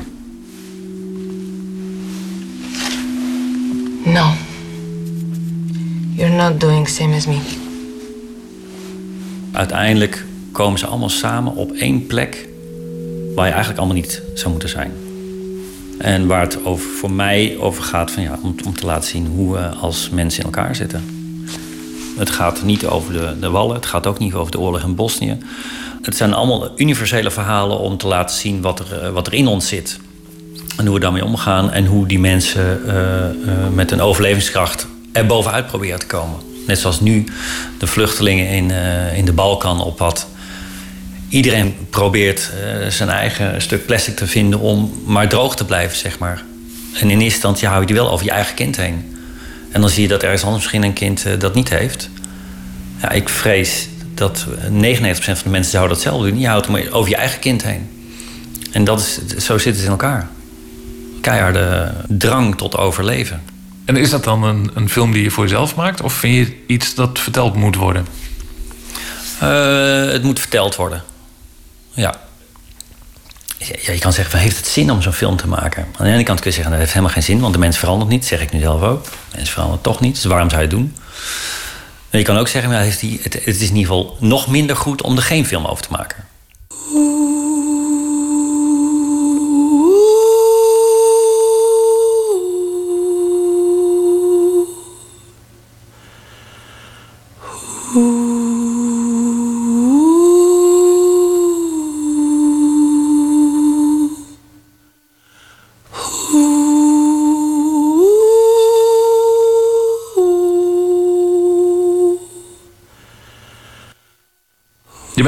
No. You're not doing same as me. Uiteindelijk komen ze allemaal samen op één plek waar je eigenlijk allemaal niet zou moeten zijn. En waar het over, voor mij over gaat van, ja, om, om te laten zien hoe we als mensen in elkaar zitten. Het gaat niet over de, de wallen, het gaat ook niet over de oorlog in Bosnië. Het zijn allemaal universele verhalen om te laten zien wat er, eh, wat er in ons zit. En hoe we daarmee omgaan en hoe die mensen eh, eh, met een overlevingskracht er bovenuit proberen te komen. Net zoals nu de vluchtelingen in, in de Balkan op pad. Iedereen probeert zijn eigen stuk plastic te vinden om maar droog te blijven, zeg maar. En in eerste instantie hou je die wel over je eigen kind heen. En dan zie je dat ergens anders misschien een kind dat niet heeft. Ja, ik vrees dat 99% van de mensen zouden datzelfde doen. Je houdt hem over je eigen kind heen. En dat is, zo zit het in elkaar. Keiharde drang tot overleven. En is dat dan een, een film die je voor jezelf maakt? Of vind je iets dat verteld moet worden? Eh, het moet verteld worden. Ja. Ja, je kan zeggen, heeft het zin om zo'n film te maken? Aan de ene kant kun je zeggen, dat heeft helemaal geen zin... want de mens verandert niet, zeg ik nu zelf ook. De mens verandert toch niet, dus waarom zou je het doen? Je kan ook zeggen, nou, het, is in ieder geval nog minder goed... om er geen film over te maken. Je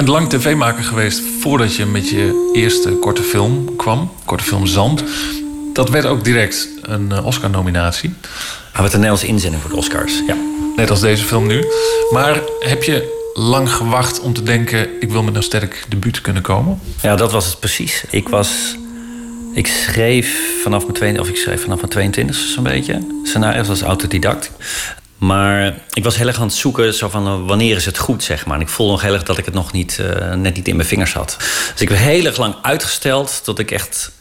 bent lang tv-maker geweest voordat je met je eerste korte film kwam. Korte film Zand. Dat werd ook direct een eh, Oscar-nominatie. Maar met een Nederlandse inzending voor de Oscars, ja. Net als deze film nu. Maar heb je lang gewacht om te denken... ik wil met een sterk debuut kunnen komen? Ja, dat was het precies. Ik was... Ik schreef vanaf mijn, tweede, of ik schreef vanaf mijn 22 zo'n beetje. Scenario's als autodidact. Maar ik was heel erg aan het zoeken zo van uh, wanneer is het goed, zeg maar. En ik voelde nog heel erg dat ik het nog niet, uh, net niet in mijn vingers had. Dus ik heb heel erg lang uitgesteld tot ik echt,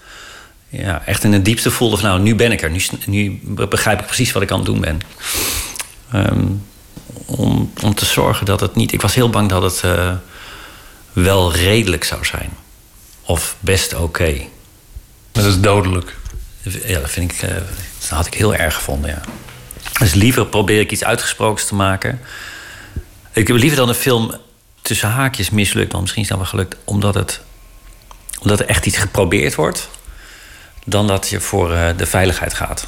ja, echt in het diepste voelde van nou, nu ben ik er. Nu, nu begrijp ik precies wat ik aan het doen ben. Um, om, om te zorgen dat het niet... Ik was heel bang dat het uh, wel redelijk zou zijn. Of best oké. Okay. Dat is dodelijk. Ja, dat, vind ik, dat had ik heel erg gevonden, ja. Dus liever probeer ik iets uitgesprokens te maken. Ik heb liever dan een film tussen haakjes mislukt, dan misschien is dat wel gelukt, omdat, het, omdat er echt iets geprobeerd wordt, dan dat je voor uh, de veiligheid gaat.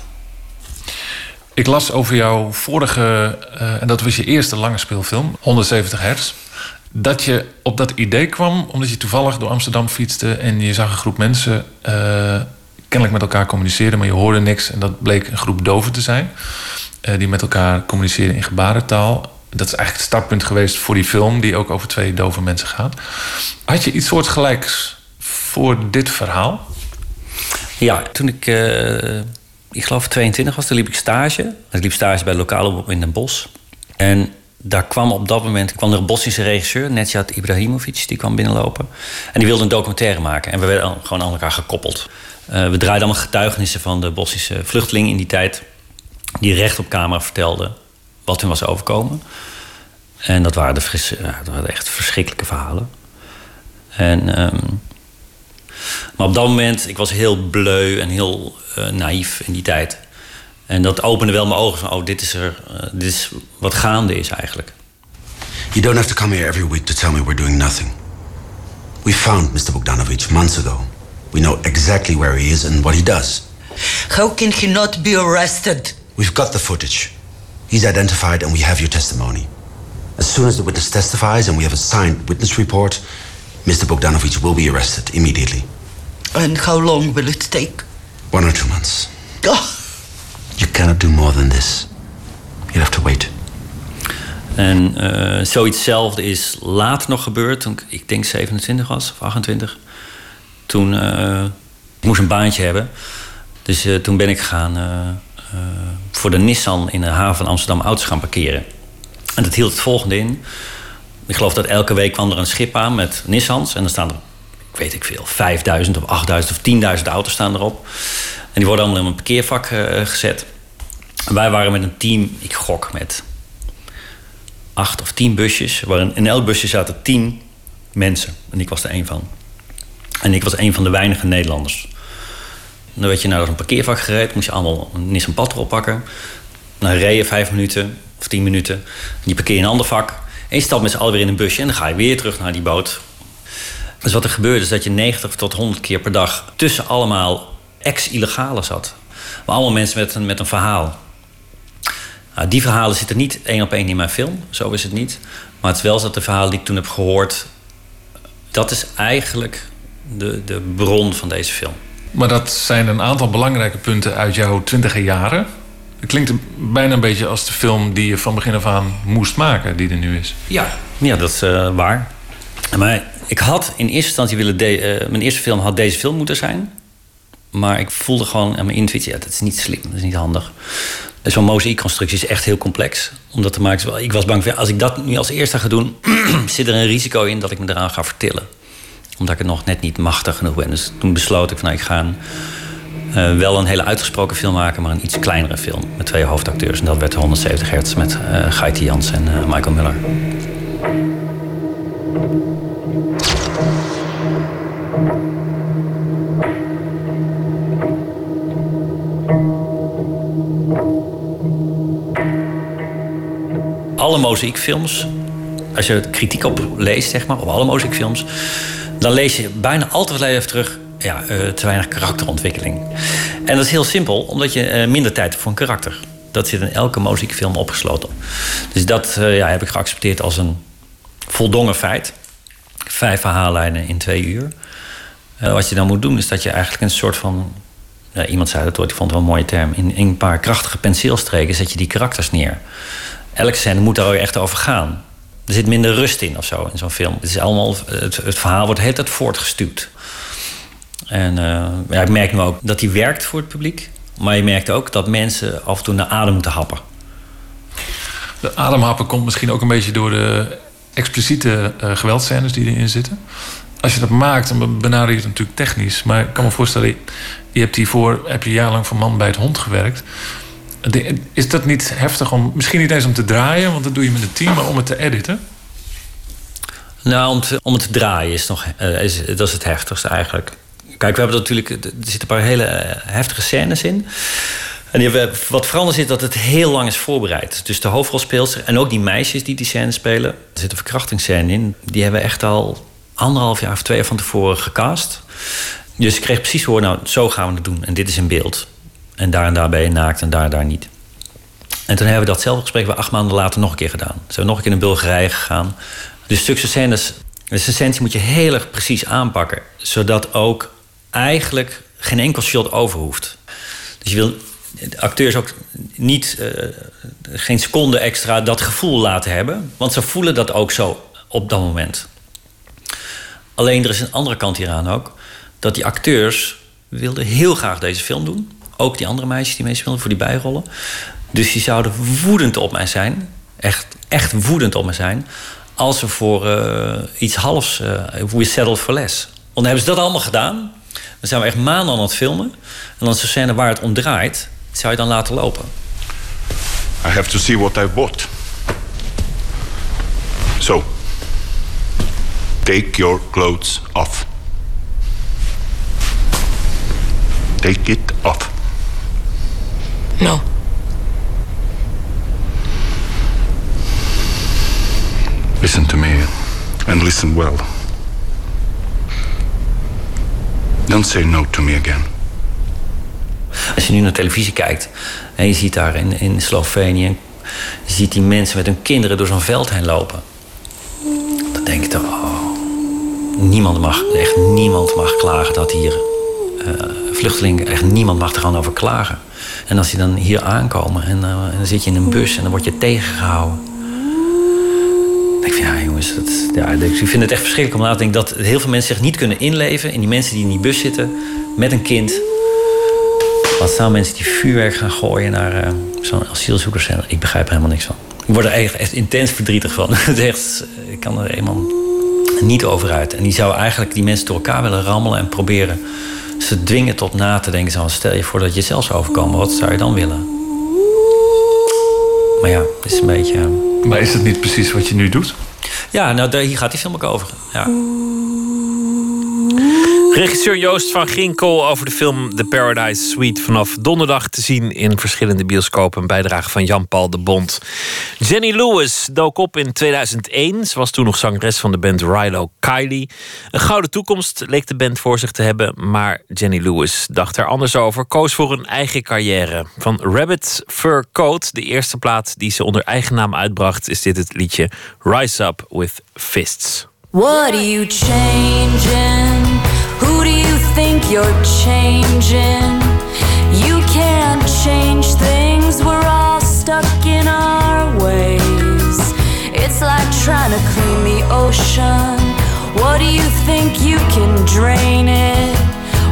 Ik las over jouw vorige, uh, en dat was je eerste lange speelfilm, 170 hertz. Dat je op dat idee kwam omdat je toevallig door Amsterdam fietste en je zag een groep mensen uh, kennelijk met elkaar communiceren, maar je hoorde niks en dat bleek een groep doven te zijn die met elkaar communiceren in gebarentaal. Dat is eigenlijk het startpunt geweest voor die film, die ook over twee dove mensen gaat. Had je iets soortgelijks voor dit verhaal? Ja, toen ik, uh, ik geloof 22 was, toen liep ik stage. Ik liep stage bij de lokale in Den Bosch. En daar kwam op dat moment kwam er een Bosnische regisseur, Netjat Ibrahimovic, die kwam binnenlopen. En die wilde een documentaire maken. En we werden gewoon aan elkaar gekoppeld. Uh, we draaiden allemaal getuigenissen van de Bosnische vluchtelingen in die tijd. Die recht op camera vertelden wat hun was overkomen. En dat waren, de fris, dat waren echt verschrikkelijke verhalen. En, um, maar op dat moment, ik was heel bleu en heel uh, naïef in die tijd. En dat opende wel mijn ogen van, oh, dit is, er, uh, dit is wat gaande is eigenlijk. You don't have to come here every week to tell me we're doing nothing. We found Mr. Bogdanovich months ago. We know exactly where he is and what he does. How can he not be arrested? We've got the footage. He's identified and we have your testimony. As soon as the witness testifies and we have a signed witness report, Mr. Bogdanovich will be arrested immediately. And how long will it take? One or two months. Oh. You cannot do more than this. You have to wait. En uh, zoiets hetzelfde is later nog gebeurd, toen ik, ik denk 27 was of 28. Toen uh, ik moest een baantje hebben. Dus uh, toen ben ik gaan voor de Nissan in de haven Amsterdam auto's gaan parkeren. En dat hield het volgende in. Ik geloof dat elke week kwam er een schip aan met Nissans. En dan staan er, ik weet ik veel, 5000 of 8000 of 10.000 auto's staan erop. En die worden allemaal in een parkeervak uh, gezet. En wij waren met een team, ik gok met acht of tien busjes. Waarin in elk busje zaten tien mensen. En ik was er één van. En ik was een van de weinige Nederlanders. Dan werd je naar een parkeervak gereden. Moest je allemaal een Nissan Patrol pakken. Dan reed je vijf minuten of tien minuten. En je parkeer in een ander vak. En je stapt met z'n allen weer in een busje. En dan ga je weer terug naar die boot. Dus wat er gebeurde is dat je 90 tot 100 keer per dag... tussen allemaal ex-illegalen zat. Maar allemaal mensen met een, met een verhaal. Nou, die verhalen zitten niet één op één in mijn film. Zo is het niet. Maar het is wel dat de verhalen die ik toen heb gehoord... dat is eigenlijk de, de bron van deze film. Maar dat zijn een aantal belangrijke punten uit jouw twintiger jaren. Het klinkt bijna een beetje als de film die je van begin af aan moest maken, die er nu is. Ja, ja dat is uh, waar. Maar ik had in eerste instantie willen. De, uh, mijn eerste film had deze film moeten zijn. Maar ik voelde gewoon aan mijn intuïtie: ja, dat is niet slim, dat is niet handig. Zo'n mozaïekconstructie is echt heel complex om dat te maken. Ik was bang voor, als ik dat nu als eerste ga doen, zit er een risico in dat ik me eraan ga vertillen. Omdat ik het nog net niet machtig genoeg ben. Dus toen besloot ik van nou, ik ga uh, wel een hele uitgesproken film maken, maar een iets kleinere film. Met twee hoofdacteurs. En dat werd 170 hertz met uh, Jans en uh, Michael Muller. alle mozaïekfilms, als je kritiek op leest, zeg maar, op alle mozaïekfilms, dan lees je bijna altijd even terug. Ja, uh, te weinig karakterontwikkeling. En dat is heel simpel, omdat je uh, minder tijd hebt voor een karakter. Dat zit in elke mozaïekfilm opgesloten. Dus dat uh, ja, heb ik geaccepteerd als een voldongen feit. Vijf verhaallijnen in twee uur. wat je dan moet doen, is dat je eigenlijk een soort van. Iemand zei dat ooit, ik vond het wel een mooie term. In, een paar krachtige penseelstreken zet je die karakters neer elke scène moet daar echt over gaan. Er zit minder rust in of zo in zo'n film. Het, is allemaal, het, het verhaal wordt hele tijd voortgestuwd. En uh, ja, ik merk nu ook dat die werkt voor het publiek. Maar je merkt ook dat mensen af en toe naar adem moeten happen. De ademhappen komt misschien ook een beetje door de expliciete uh, geweldscènes die erin zitten. Als je dat maakt, dan benader je het natuurlijk technisch. Maar ik kan me voorstellen, je hebt hiervoor heb je jarenlang van man bij het hond gewerkt. Is dat niet heftig om, misschien niet eens om te draaien, want dat doe je met een team, maar om het te editen? Nou, om, om het te draaien is nog, is, dat is het heftigste eigenlijk. Kijk, we hebben natuurlijk, er zitten een paar hele eh, heftige scènes in. En wat veranderd is dat het heel lang is voorbereid. Dus de hoofdrolspeelster en ook die meisjes die die scène spelen. Er zit een verkrachtingsscène in. Die hebben echt al anderhalf jaar of twee jaar van tevoren gecast. Dus ik kreeg precies hoor, nou, zo gaan we het doen. En dit is in beeld. En daar en daar ben je naakt en daar en daar niet. En toen hebben we datzelfde gesprek we acht maanden later nog een keer gedaan. Zijn nog een keer in Bulgarije gegaan. Dus stukjes scènes, de essentie moet je heel erg precies aanpakken. Zodat ook eigenlijk geen enkel shot over hoeft. Dus je wil de acteurs ook niet, uh, geen seconde extra dat gevoel laten hebben. Want ze voelen dat ook zo op dat moment. Alleen er is een andere kant hieraan ook. Dat die acteurs wilden heel graag deze film doen. Ook die andere meisjes die meespeelden voor die bijrollen. Dus die zouden woedend op mij zijn. echt, echt woedend op me zijn als ze voor eh, iets halfs, uh, we settled for less. Want dan hebben ze dat allemaal gedaan. Dan zijn we echt maanden aan het filmen. En dan de scène waar het om draait, zou je dan laten lopen. I have to see what I bought. So, take your clothes off. Take it off. No. Listen to me and listen well. Don't say no to me again. Als je nu naar televisie kijkt en je ziet daar in, in Slovenië, je ziet die mensen met hun kinderen door zo'n veld heen lopen. Dan denk je toch, oh, niemand mag, echt niemand mag klagen dat hier uh, vluchtelingen, echt niemand mag er gewoon over klagen. En als die dan hier aankomen en, uh, en dan zit je in een bus en dan word je tegengehouden. Ik vind, ja, jongens, dat, ja, ik vind het echt verschrikkelijk om na te denken dat heel veel mensen zich niet kunnen inleven in die mensen die in die bus zitten met een kind. Wat staan mensen die vuurwerk gaan gooien naar uh, zo'n asielzoekerscentrum? Ik begrijp er helemaal niks van. Ik word er echt, echt intens verdrietig van. Het echt, ik kan er eenmaal niet over uit. En die zou eigenlijk die mensen door elkaar willen rammelen en proberen ze dwingen tot na te denken. Zo, stel je voor dat je zelf zou overkomen, wat zou je dan willen? Maar ja, het is een beetje. Maar is het niet precies wat je nu doet? Ja, nou, daar, hier gaat die film ook over. Ja. Regisseur Joost van Ginkel over de film The Paradise Suite. Vanaf donderdag te zien in verschillende bioscopen. Een bijdrage van Jan-Paul de Bond. Jenny Lewis dook op in 2001. Ze was toen nog zangeres van de band Rilo Kiley. Een gouden toekomst leek de band voor zich te hebben. Maar Jenny Lewis dacht er anders over. Koos voor een eigen carrière. Van Rabbit Fur Coat, de eerste plaat die ze onder eigen naam uitbracht... is dit het liedje Rise Up With Fists. What are you changing? You're changing? You can't change things, we're all stuck in our ways. It's like trying to clean the ocean. What do you think you can drain it?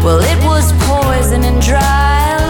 Well, it was poison and dry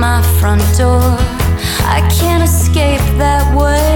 my front door. I can't escape that way.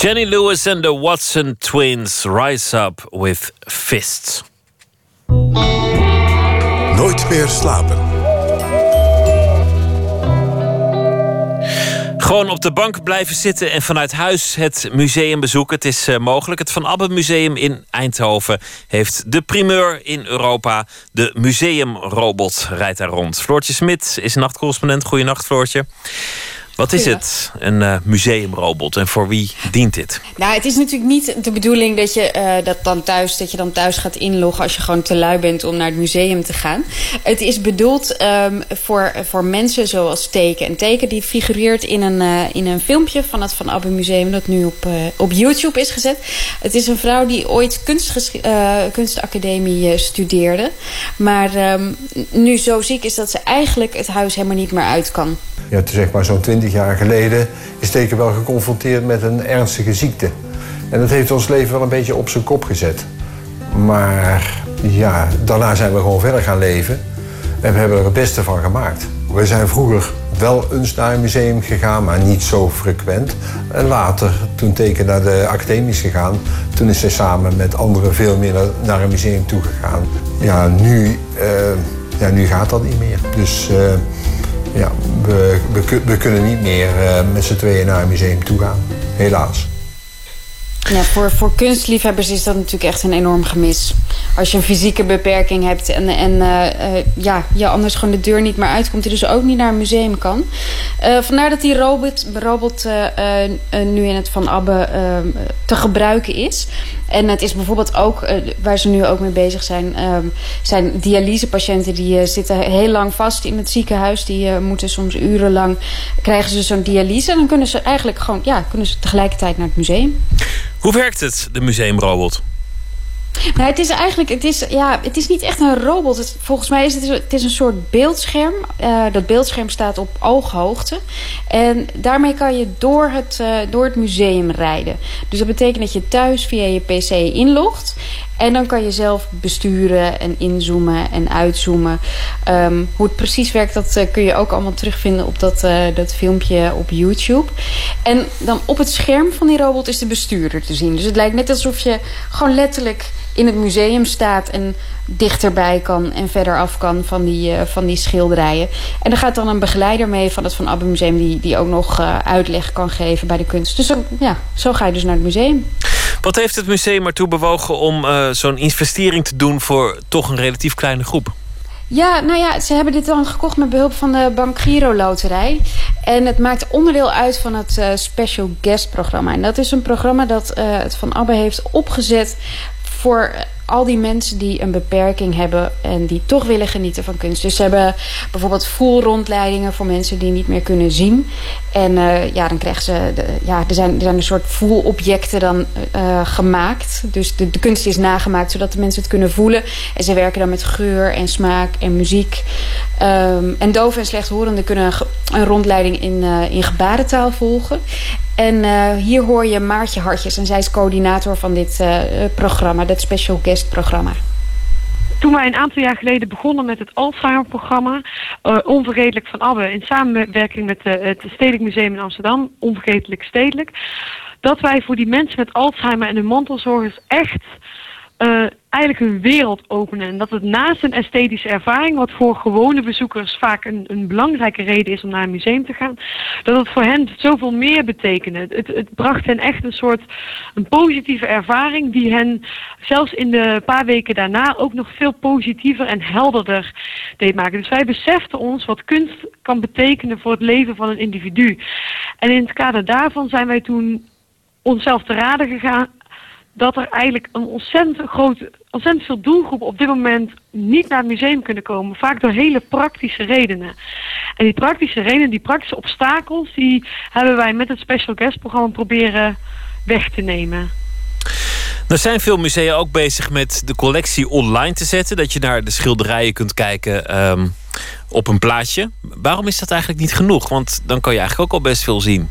Jenny Lewis and the Watson Twins rise up with fists. Nooit meer slapen. Gewoon op de bank blijven zitten en vanuit huis het museum bezoeken. Het is eh, mogelijk. Het Van Abbe Museum in Eindhoven heeft de primeur in Europa. De museumrobot rijdt daar rond. Floortje Smit is nachtcorrespondent. Goedenacht, Floortje. Wat is het, een eh, museumrobot en voor wie dient dit? Nou, het is natuurlijk niet de bedoeling dat je, eh, dat dan thuis, dat je dan thuis gaat inloggen als je gewoon te lui bent om naar het museum te gaan. Het is bedoeld ehm, voor, voor mensen zoals Teken. En Teken die figureert in een, eh, in een filmpje van het Van Abbe Museum dat nu op, op YouTube is gezet. Het is een vrouw die ooit kunstacademie studeerde. Maar ehm, nu zo ziek is dat ze eigenlijk het huis helemaal niet meer uit kan. Ja, zeg maar zo'n 20 jaar geleden is Teken wel geconfronteerd met een ernstige ziekte. En dat heeft ons leven wel een beetje op zijn kop gezet. Maar ja, daarna zijn we gewoon verder gaan leven. En we hebben er het beste van gemaakt. We zijn vroeger wel eens naar een museum gegaan, maar niet zo frequent. En later, toen Teken naar de academie is gegaan... toen is zij samen met anderen veel meer naar, een museum toegegaan. Ja, nu, uh, ja, nu gaat dat niet meer. Dus... Uh, ja, we, we, kunnen niet meer uh, met z'n tweeën naar een museum toe gaan. Helaas. Ja, voor, voor kunstliefhebbers is dat natuurlijk echt een enorm gemis. Als je een fysieke beperking hebt en, en uh, uh, ja, je anders gewoon de deur niet meer uitkomt... die dus ook niet naar een museum kan. Uh, vandaar dat die robot, robot nu in het Van Abbe te gebruiken is. En het is bijvoorbeeld ook, waar ze nu ook mee bezig zijn... zijn dialysepatiënten die zitten heel lang vast in het ziekenhuis. Die moeten soms urenlang, krijgen ze zo'n dialyse... en dan kunnen ze eigenlijk gewoon, ja, kunnen ze tegelijkertijd naar het museum. Hoe werkt het, de museumrobot? Nou, het is eigenlijk, het is, ja, het is niet echt een robot. Het, volgens mij is het, het is een soort beeldscherm. Uh, dat beeldscherm staat op ooghoogte. En daarmee kan je door het, uh, door het museum rijden. Dus dat betekent dat je thuis via je pc inlogt. En dan kan je zelf besturen en inzoomen en uitzoomen. Um, hoe het precies werkt, dat uh, kun je ook allemaal terugvinden op dat, uh, dat filmpje op YouTube. En dan op het scherm van die robot is de bestuurder te zien. Dus het lijkt net alsof je gewoon letterlijk in het museum staat en dichterbij kan en verder af kan van die, uh, van die schilderijen. En er gaat dan een begeleider mee van het Van Abbe Museum... die, die ook nog uitleg kan geven bij de kunst. Dus ja, zo ga je dus naar het museum. Wat heeft het museum ertoe bewogen om uh, zo'n investering te doen... voor toch een relatief kleine groep? Ja, nou ja, ze hebben dit dan gekocht met behulp van de Bank Giro Loterij. En het maakt onderdeel uit van het uh, Special Guest programma. En dat is een programma dat uh, het Van Abbe heeft opgezet voor al die mensen die een beperking hebben en die toch willen genieten van kunst. Dus ze hebben bijvoorbeeld voelrondleidingen voor mensen die niet meer kunnen zien. En uh, ja, dan krijgen ze, de, ja, er zijn, er zijn een soort voelobjecten dan uh, gemaakt. Dus de, de, kunst is nagemaakt zodat de mensen het kunnen voelen. En ze werken dan met geur en smaak en muziek. Um, en doven en slechthorenden kunnen een rondleiding in, uh, in gebarentaal volgen. En uh, hier hoor je Maartje Hartjes. En zij is coördinator van dit uh, programma, dit Special Guest programma. Toen wij een aantal jaar geleden begonnen met het Alzheimer-programma... Uh, Onvergetelijk van Abbe... in samenwerking met het Stedelijk Museum in Amsterdam... Onvergetelijk Stedelijk... dat wij voor die mensen met Alzheimer en hun mantelzorgers echt... eigenlijk een wereld openen. En dat het naast een esthetische ervaring, wat voor gewone bezoekers vaak een, een belangrijke reden is om naar een museum te gaan, dat het voor hen zoveel meer betekende. Het, het bracht hen echt een soort een positieve ervaring die hen zelfs in de paar weken daarna ook nog veel positiever en helderder deed maken. Dus wij beseften ons wat kunst kan betekenen voor het leven van een individu. En in het kader daarvan zijn wij toen onszelf te raden gegaan dat er eigenlijk een ontzettend grote, ontzettend veel doelgroepen op dit moment niet naar het museum kunnen komen. Vaak door hele praktische redenen. En die praktische redenen, die praktische obstakels, die hebben wij met het Special Guest programma proberen weg te nemen. Er zijn veel musea ook bezig met de collectie online te zetten. Dat je naar de schilderijen kunt kijken um, op een plaatje. Waarom is dat eigenlijk niet genoeg? Want dan kan je eigenlijk ook al best veel zien.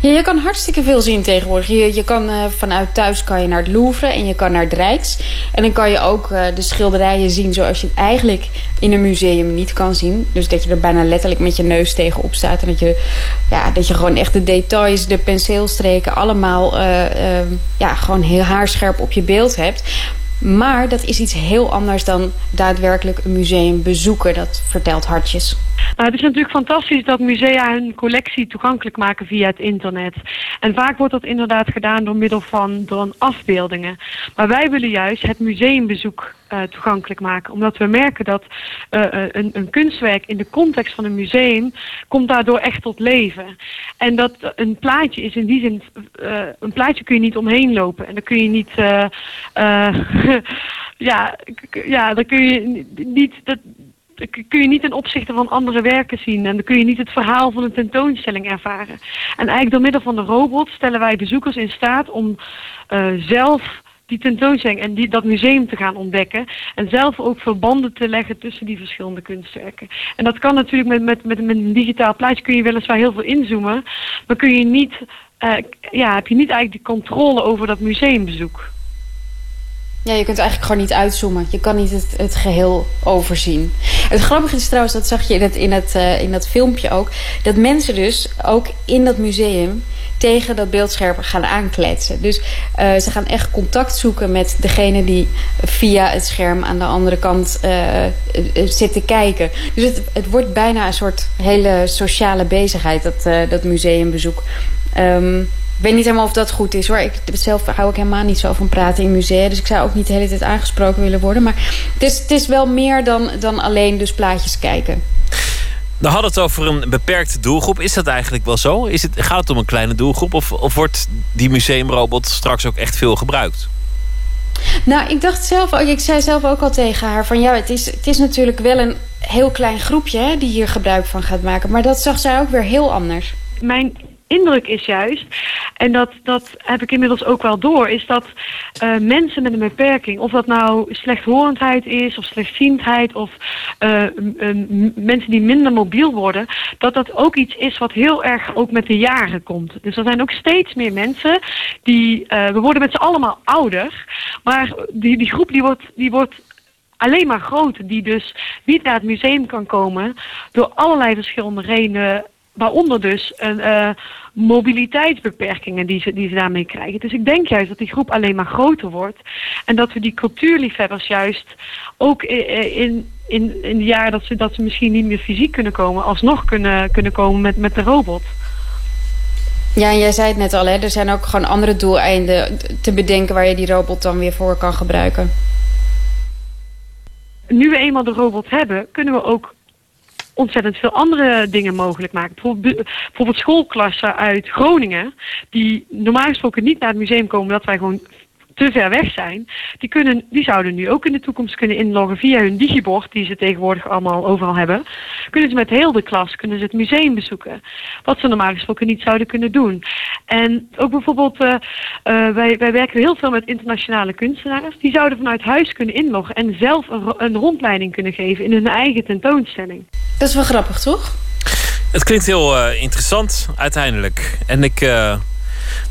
Ja, je kan hartstikke veel zien tegenwoordig. Je, kan eh, vanuit thuis kan je naar het Louvre en je kan naar het Rijks. En dan kan je ook eh, de schilderijen zien zoals je het eigenlijk in een museum niet kan zien. Dus dat je er bijna letterlijk met je neus tegenop staat. En dat je, ja, dat je gewoon echt de details, de penseelstreken allemaal eh, ja, gewoon heel haarscherp op je beeld hebt. Maar dat is iets heel anders dan daadwerkelijk een museum bezoeken. Dat vertelt Hartjes. Nou, het is natuurlijk fantastisch dat musea hun collectie toegankelijk maken via het internet. En vaak wordt dat inderdaad gedaan door middel van door afbeeldingen. Maar wij willen juist het museumbezoek eh, toegankelijk maken. Omdat we merken dat eh, eh, een, een kunstwerk in de context van een museum komt daardoor echt tot leven. En dat een plaatje is in die zin, een plaatje kun je niet omheen lopen. En dan kun je niet, ja, ja, dan kun je niet, dat, kun je niet ten opzichte van andere werken zien. En dan kun je niet het verhaal van een tentoonstelling ervaren. En eigenlijk door middel van de robot stellen wij bezoekers in staat om eh, zelf die tentoonstelling en die, dat museum te gaan ontdekken. En zelf ook verbanden te leggen tussen die verschillende kunstwerken. En dat kan natuurlijk met, met, met, met een digitaal plaatje kun je weliswaar heel veel inzoomen. Maar kun je niet, eh, ja, heb je niet eigenlijk die controle over dat museumbezoek. Ja, je kunt eigenlijk gewoon niet uitzoomen. Je kan niet het, het geheel overzien. Het grappige is trouwens, dat zag je in, het, in, het, eh, in dat filmpje ook... dat mensen dus ook in dat museum tegen dat beeldscherm gaan aankletsen. Dus eh, ze gaan echt contact zoeken met degene die via het scherm aan de andere kant eh, zit te kijken. Dus het, het wordt bijna een soort hele sociale bezigheid, dat, dat museumbezoek. Ehm, ik weet niet helemaal of dat goed is hoor. Ik, zelf hou ik helemaal niet zo van praten in musea. Dus ik zou ook niet de hele tijd aangesproken willen worden. Maar het is, het is wel meer dan, dan alleen dus plaatjes kijken. We hadden het over een beperkte doelgroep. Is dat eigenlijk wel zo? Is het, gaat het om een kleine doelgroep? Of, of wordt die museumrobot straks ook echt veel gebruikt? Nou, ik dacht zelf, ook- ik zei zelf ook al tegen haar van ja, het is, het is natuurlijk wel een heel klein groepje hè, die hier gebruik van gaat maken. Maar dat zag zij ook weer heel anders. Mijn indruk is juist, en dat, dat heb ik inmiddels ook wel door, is dat eh, mensen met een beperking, of dat nou slechthorendheid is, of slechtziendheid, of eh, mensen die minder mobiel worden, dat dat ook iets is wat heel erg ook met de jaren komt. Dus er zijn ook steeds meer mensen die, eh, we worden met z'n allemaal ouder, maar die, die groep die wordt, die wordt alleen maar groter, die dus niet naar het museum kan komen door allerlei verschillende redenen, waaronder dus een eh, mobiliteitsbeperkingen die ze, die ze daarmee krijgen. Dus ik denk juist dat die groep alleen maar groter wordt en dat we die cultuurliefhebbers juist ook in, in, in de jaren dat ze, dat ze misschien niet meer fysiek kunnen komen, alsnog kunnen, kunnen komen met, met de robot. Ja, en jij zei het net al, hè, er zijn ook gewoon andere doeleinden te bedenken waar je die robot dan weer voor kan gebruiken. nu we eenmaal de robot hebben, kunnen we ook ontzettend veel andere dingen mogelijk maken. Bijvoorbeeld, bijvoorbeeld schoolklassen uit Groningen, die normaal gesproken niet naar het museum komen, omdat wij gewoon te ver weg zijn, die, kunnen, die zouden nu ook in de toekomst kunnen inloggen via hun digibord, die ze tegenwoordig allemaal overal hebben. Kunnen ze met heel de klas kunnen ze het museum bezoeken. Wat ze normaal gesproken niet zouden kunnen doen. En ook bijvoorbeeld, eh, eh, wij, wij werken heel veel met internationale kunstenaars. Die zouden vanuit huis kunnen inloggen en zelf een, een rondleiding kunnen geven in hun eigen tentoonstelling. Dat is wel grappig, toch? Het klinkt heel eh, interessant uiteindelijk. En ik eh,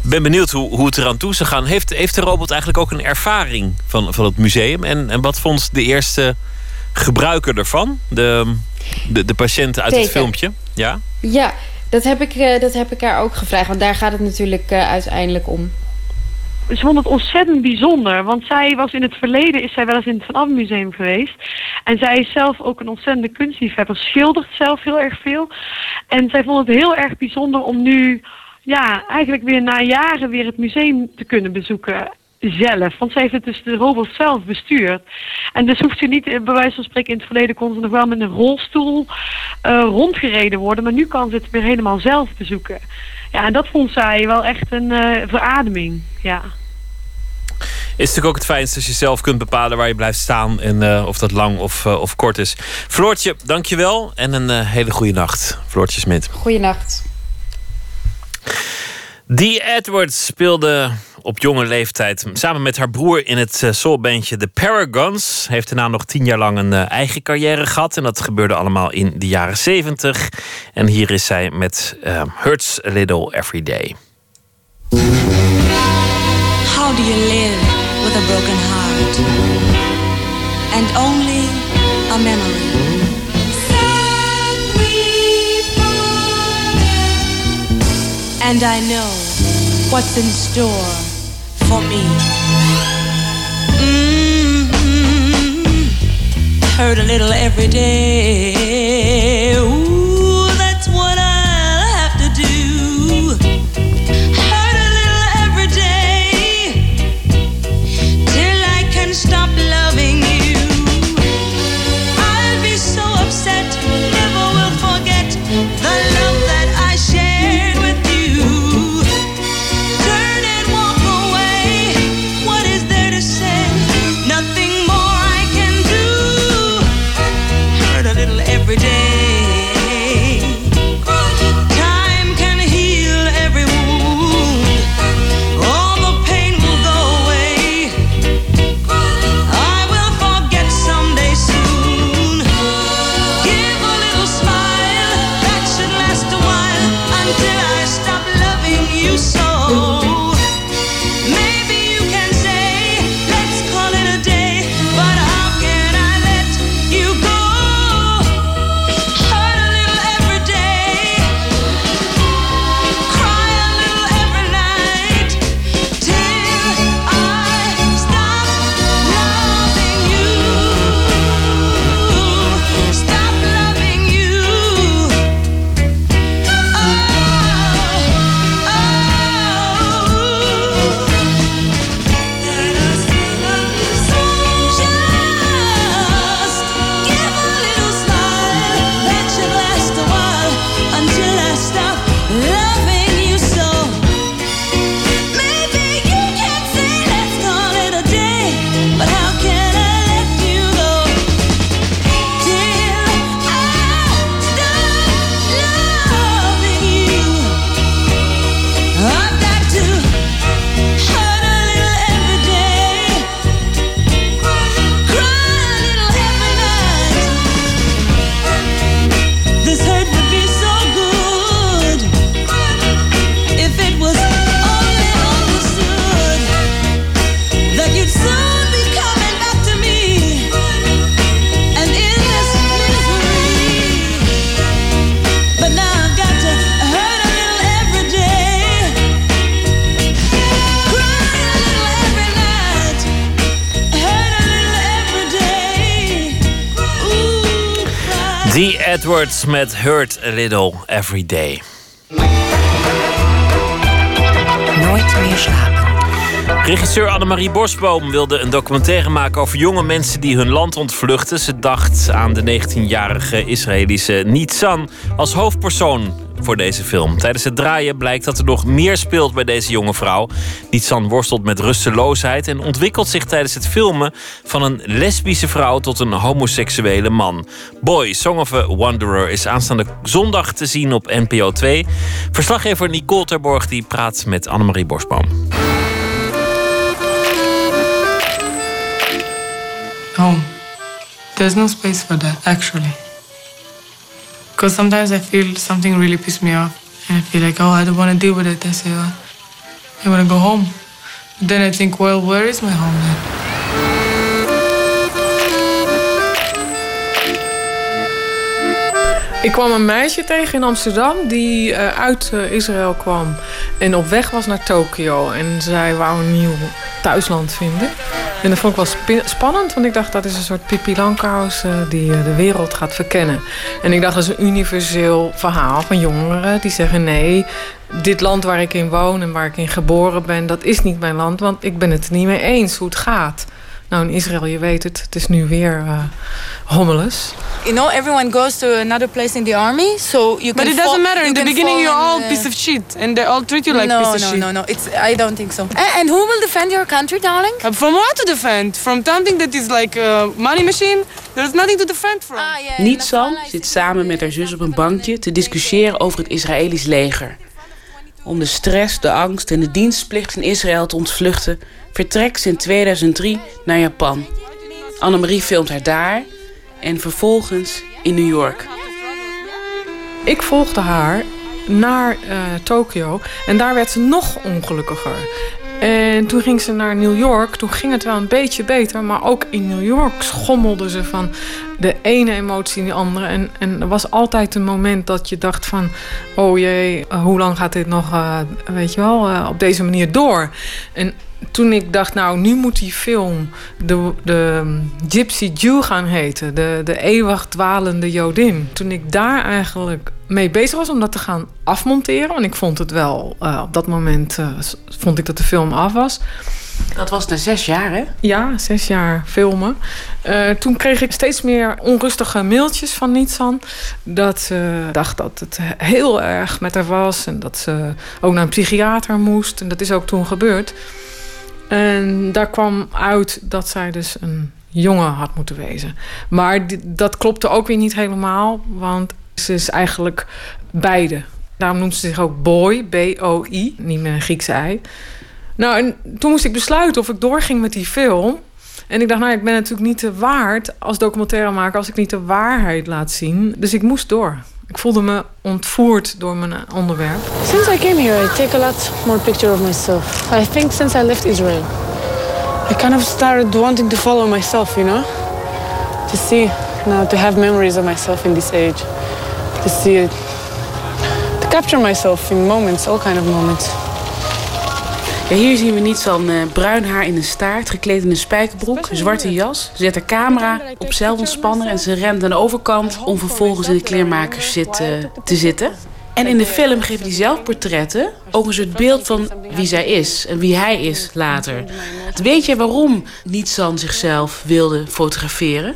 ben benieuwd hoe, hoe het eraan toe zou gaan. Heeft, heeft de robot eigenlijk ook een ervaring van, van het museum? En, en wat vond de eerste gebruiker ervan? De, de, de patiënt uit het filmpje? Ja? Ja, dat heb ik, eh, dat heb ik haar ook gevraagd. Want daar gaat het natuurlijk eh, uiteindelijk om. Ze vond het ontzettend bijzonder, want zij was in het verleden is zij wel eens in het Van Abbe Museum geweest. En zij is zelf ook een ontzettende kunstliefhebber, schildert zelf heel erg veel. En zij vond het heel erg bijzonder om nu, ja, eigenlijk weer na jaren weer het museum te kunnen bezoeken zelf. Want zij heeft het dus de robot zelf bestuurd. En dus hoeft ze niet, eh, bij wijze van spreken, in het verleden kon ze nog wel met een rolstoel eh, rondgereden worden. Maar nu kan ze het weer helemaal zelf bezoeken. Ja, en dat vond zij wel echt een eh, verademing. Ja. Is natuurlijk ook het fijnste als je zelf kunt bepalen waar je blijft staan. En eh, of dat lang of, of kort is. Floortje, dankjewel. En een hele goede nacht. Floortje Smit. Goeienacht. Die Edwards speelde op jonge leeftijd. Samen met haar broer in het eh, soulbandje The Paragons. Heeft daarna nog tien jaar lang een eh, eigen carrière gehad. En dat gebeurde allemaal in de jaren zeventig. En hier is zij met eh, Hurts a Little Every Day. How do you live with a broken heart and only a memory? And I know what's in store for me. Mm-hmm. Hurt a little every day. Ooh, Met Hurt a Little Every Day. Nooit meer slapen. Regisseur Annemarie Bosboom wilde een documentaire maken over jonge mensen die hun land ontvluchten. Ze dacht aan de 19-jarige Israëlische Nitzan als hoofdpersoon voor deze film. Tijdens het draaien blijkt dat er nog meer speelt bij deze jonge vrouw. Nitzan worstelt met rusteloosheid en ontwikkelt zich tijdens het filmen van een lesbische vrouw tot een homoseksuele man. Boy, Song of a Wanderer is aanstaande zondag te zien op NPO 2. Verslaggever Nicole Terborg die praat met Annemarie Bosboom. home. There's no space for that, actually. Because sometimes I feel something really pissed me off. And I feel like, oh, I don't want to deal with it. I say, oh, I want to go home. But then I think, well, where is my home then? Ik kwam een meisje tegen in Amsterdam die eh, uit eh, Israël kwam en op weg was naar Tokio. En zij wou een nieuw thuisland vinden. En dat vond ik wel spannend, want ik dacht dat is een soort Pippi Langkous eh, die de wereld gaat verkennen. En ik dacht dat is een universeel verhaal van jongeren die zeggen nee, dit land waar ik in woon en waar ik in geboren ben, dat is niet mijn land, want ik ben het er niet mee eens hoe het gaat. Nou, in Israël, je weet het, het is nu weer eh hommeles. You know, everyone goes to another place in the army, so you can. But it doesn't matter. In the beginning, you're all uh, piece of shit, and they all treat you like no, piece of no, shit. no, no. It's. I don't think so. And, and who will defend your country, darling? Uh, From what to defend? From something that is like a money machine? There's nothing to defend from. Ah, Nitzan zit samen met haar zus op een bankje te discussiëren over het Israëlisch leger. Om de stress, de angst en de dienstplicht in Israël te ontvluchten, vertrekt in 2003 naar Japan. Annemarie filmt haar daar en vervolgens in New York. Ik volgde haar naar uh, Tokio en daar werd ze nog ongelukkiger. En toen ging ze naar New York. Toen ging het wel een beetje beter. Maar ook in New York schommelde ze van de ene emotie in de andere. En, en er was altijd een moment dat je dacht van... oh jee, hoe lang gaat dit nog, uh, weet je wel, uh, op deze manier door? En toen ik dacht, nou, nu moet die film de, de Gypsy Jew gaan heten. De, de eeuwig dwalende Jodin. Toen ik daar eigenlijk mee bezig was om dat te gaan afmonteren. Want ik vond het wel, uh, op dat moment uh, vond ik dat de film af was. Dat was na zes jaar, hè? Ja, zes jaar filmen. Uh, toen kreeg ik steeds meer onrustige mailtjes van Nitsan. Dat ze dacht dat het heel erg met haar was. En dat ze ook naar een psychiater moest. En dat is ook toen gebeurd. En daar kwam uit dat zij dus een jongen had moeten wezen. Maar dat klopte ook weer niet helemaal, want ze is eigenlijk beide. Daarom noemt ze zich ook Boy, B-O-I, niet met een Griekse ei. Nou, en toen moest ik besluiten of ik doorging met die film. En ik dacht, nou, ik ben natuurlijk niet te waard als documentairemaker als ik niet de waarheid laat zien. Dus ik moest door. Ik voelde me ontvoerd door mijn onderwerp. Since I came here, I take a lot more picture of myself. I think since I left Israel, I kind of started wanting to follow myself, you know, to see, now to have memories of myself in this age, to see it, to capture myself in moments, all kind of moments. Ja, hier zien we niets dan uh, bruin haar in een staart, gekleed in een spijkerbroek, een zwarte jas. Ze zet haar camera op zelfontspanner en ze rent aan de overkant om vervolgens in de kleermakers zit, uh, te zitten. En in de film geeft die zelfportretten ook een soort beeld van wie zij is en wie hij is later. Weet je waarom Nietsan zichzelf wilde fotograferen?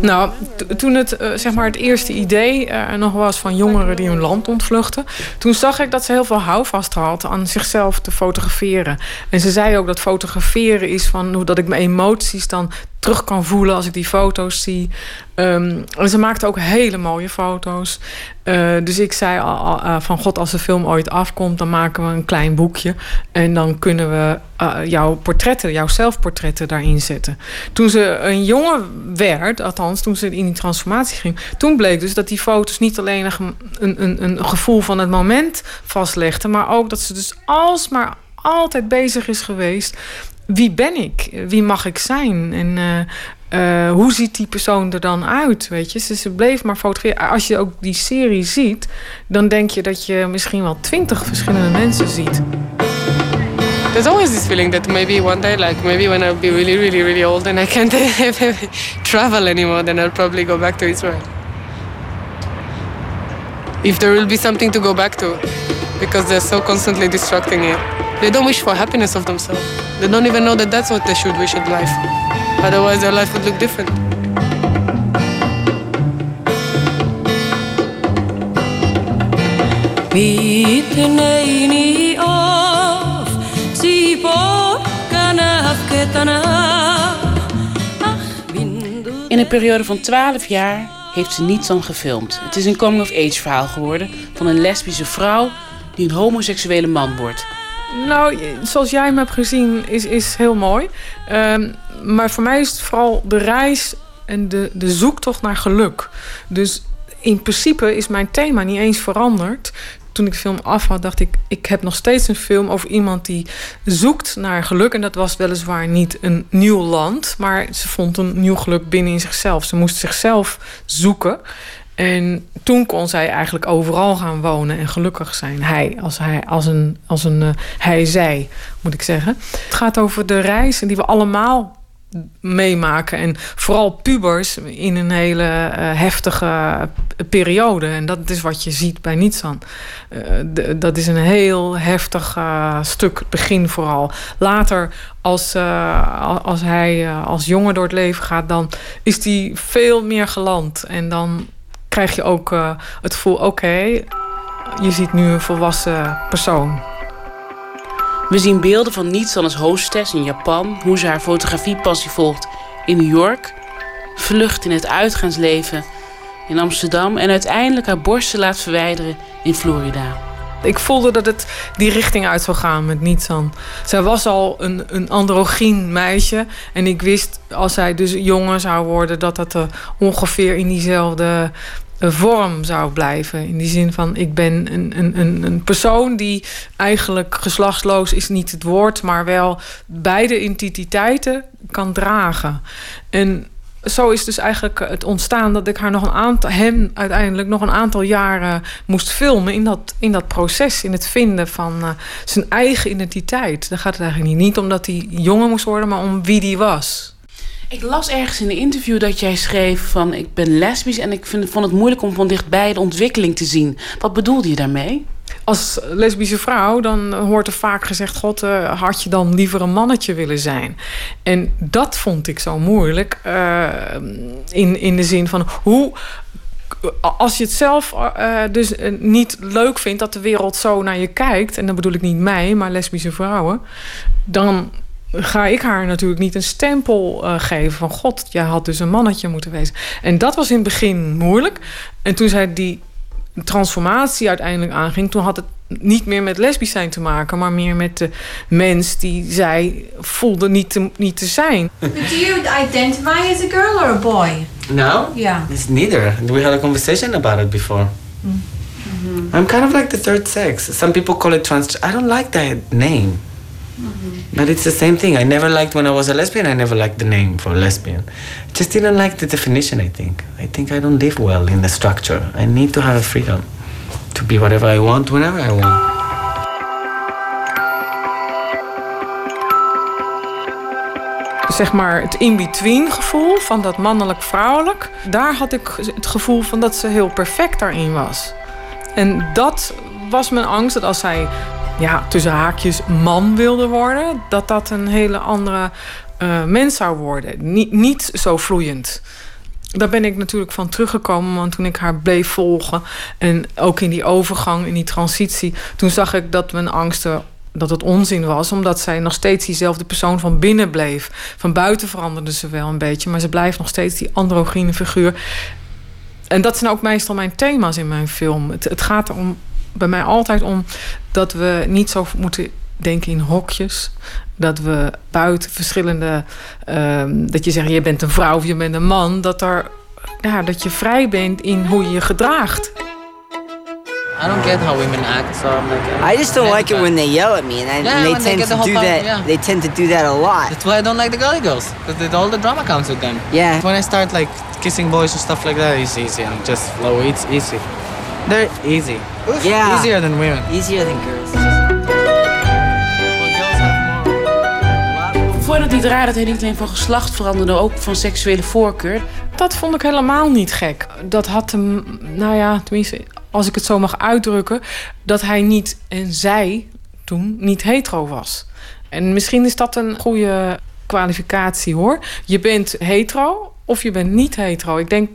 Nou, toen het, uh, zeg maar het eerste idee uh, nog was van jongeren die hun land ontvluchten... toen zag ik dat ze heel veel houvast had aan zichzelf te fotograferen. En ze zei ook dat fotograferen is van hoe dat ik mijn emoties dan terug kan voelen als ik die foto's zie. Um, en ze maakte ook hele mooie foto's. Uh, dus ik zei al, uh, van god, als de film ooit afkomt, dan maken we een klein boekje. En dan kunnen we uh, jouw portretten, jouw zelfportretten daarin zetten. Toen ze een jongen werd, althans toen ze in die transformatie ging, toen bleek dus dat die foto's niet alleen een, een, een gevoel van het moment vastlegden, maar ook dat ze dus alsmaar altijd bezig is geweest wie ben ik? Wie mag ik zijn? En uh, uh, hoe ziet die persoon er dan uit? Weet je, ze, ze bleef maar fotograferen. Als je ook die serie ziet, dan denk je dat je misschien wel twintig verschillende mensen ziet. There's always this feeling that maybe one day, like maybe when I'll be really, really, really old and I can't travel anymore, then I'll probably go back to Israel. If there will be something to go back to, because they're so constantly distracting it. They don't wish for happiness of themselves. They don't even know that that's what they should wish in life. Otherwise, their life would look different. In een periode van 12 jaar heeft ze niets dan gefilmd. Het is een coming-of-age verhaal geworden van een lesbische vrouw die een homoseksuele man wordt. Nou, zoals jij hem hebt gezien, is, is heel mooi. Um, maar voor mij is het vooral de reis en de, de zoektocht naar geluk. Dus in principe is mijn thema niet eens veranderd. Toen ik de film af had, dacht ik... ik heb nog steeds een film over iemand die zoekt naar geluk. En dat was weliswaar niet een nieuw land... maar ze vond een nieuw geluk binnen in zichzelf. Ze moest zichzelf zoeken. En toen kon zij eigenlijk overal gaan wonen en gelukkig zijn. Hij, als, hij, als een, als een uh, hij-zij, moet ik zeggen. Het gaat over de reizen die we allemaal meemaken. En vooral pubers in een hele uh, heftige periode. En dat is wat je ziet bij Nietsan. Uh, dat is een heel heftig stuk, begin vooral. Later, als, als hij als jongen door het leven gaat... dan is hij veel meer geland. En dan krijg je ook uh, het gevoel: oké, okay, je ziet nu een volwassen persoon. We zien beelden van Nietsan als hostess in Japan, hoe ze haar fotografiepassie volgt in New York, vlucht in het uitgaansleven in Amsterdam en uiteindelijk haar borsten laat verwijderen in Florida. Ik voelde dat het die richting uit zou gaan met Nietsan. Zij was al een, een androgyn meisje. En ik wist als zij dus jongen zou worden... dat dat eh, ongeveer in diezelfde eh, vorm zou blijven. In die zin van, ik ben een, een, een, persoon die eigenlijk geslachtsloos is niet het woord... maar wel beide identiteiten kan dragen. En zo is dus eigenlijk het ontstaan dat ik haar nog een aantal, hem uiteindelijk nog een aantal jaren moest filmen in dat, in dat proces, in het vinden van eh, zijn eigen identiteit. Daar gaat het eigenlijk niet, niet omdat hij jongen moest worden, maar om wie die was. Ik las ergens in een interview dat jij schreef van ik ben lesbisch en ik vind, vond het moeilijk om van dichtbij de ontwikkeling te zien. Wat bedoelde je daarmee? Als lesbische vrouw, dan hoort er vaak gezegd: God, uh, had je dan liever een mannetje willen zijn? En dat vond ik zo moeilijk. Uh, in, in de zin van hoe. Als je het zelf uh, dus niet leuk vindt dat de wereld zo naar je kijkt, en dan bedoel ik niet mij, maar lesbische vrouwen, dan ga ik haar natuurlijk niet een stempel uh, geven van God, jij had dus een mannetje moeten wezen. En dat was in het begin moeilijk. En toen zij die transformatie uiteindelijk aanging, toen had het niet meer met lesbisch zijn te maken, maar meer met de mens die zij voelde niet te, niet te zijn. But do you identify as a girl or a boy? No? Yeah. It's neither. We had a conversation about it before. Mm. I'm kind of like the third sex. Some people call it trans. I don't like that name. But it's the same thing. I never liked when I was a lesbian. I never liked the name for lesbian. Just didn't like the definition. I think. I think I don't live well in the structure. I need to have a freedom to be whatever I want, whenever I want. zeg maar het in-between gevoel van dat mannelijk-vrouwelijk. Daar had ik het gevoel van dat ze heel perfect daarin was. En dat was mijn angst, dat als zij ja, tussen haakjes man wilde worden, dat dat een hele andere uh, mens zou worden. Niet, niet zo vloeiend. Daar ben ik natuurlijk van teruggekomen, want toen ik haar bleef volgen en ook in die overgang, in die transitie, toen zag ik dat mijn angsten dat het onzin was, omdat zij nog steeds diezelfde persoon van binnen bleef. Van buiten veranderde ze wel een beetje, maar ze blijft nog steeds die androgyne figuur. En dat zijn ook meestal mijn thema's in mijn film. Het, het gaat erom bij mij altijd om dat we niet zo moeten denken in hokjes. Dat we buiten verschillende. Uh, dat je zegt, je bent een vrouw of je bent een man. Dat, er, ja, dat je vrij bent in hoe je je gedraagt. I don't get how women act, so I'm like. I just don't like it when they yell at me, and, I, Yeah, and they when they tend get to the do that. time, yeah. They tend to do that a lot. That's why I don't like the girly girls, because all the drama comes with them. Yeah. When I start like kissing boys and stuff like that, it's easy and just flow. It's easy. They're easy. Yeah. Easier than women. Easier than girls. Vond je dat niet raar dat hij niet alleen van geslacht veranderde, ook van seksuele voorkeur? Dat vond ik helemaal niet gek. Dat had hem, nou ja, tenminste, als ik het zo mag uitdrukken, dat hij niet en zij toen niet hetero was. En misschien is dat een goede kwalificatie hoor. Je bent hetero of je bent niet hetero. Ik denk.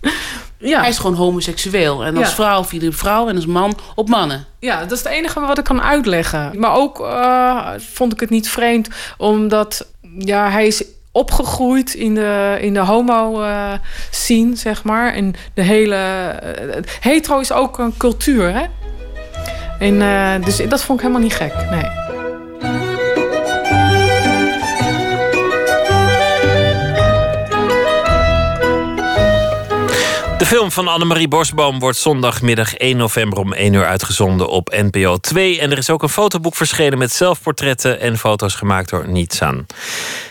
ja. Hij is gewoon homoseksueel. En als Ja. vrouw viel op vrouw en als man op mannen. Ja, dat is het enige wat ik kan uitleggen. Maar ook eh, vond ik het niet vreemd, omdat ja, hij is opgegroeid in de, in de homo-scene, zeg maar. En de hele... eh, hetero is ook een cultuur, hè? En, eh, dus dat vond ik helemaal niet gek, nee. De film van Annemarie Bosboom wordt zondagmiddag 1 november om 1 uur uitgezonden op NPO 2. En er is ook een fotoboek verschenen met zelfportretten en foto's gemaakt door Nietsan.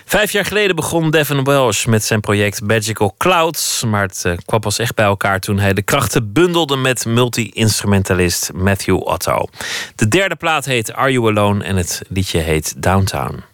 Vijf jaar geleden begon Devin Welsh met zijn project Magical Clouds. Maar het eh, kwam pas echt bij elkaar toen hij de krachten bundelde met multi-instrumentalist Matthew Otto. De derde plaat heet Are You Alone en het liedje heet Downtown.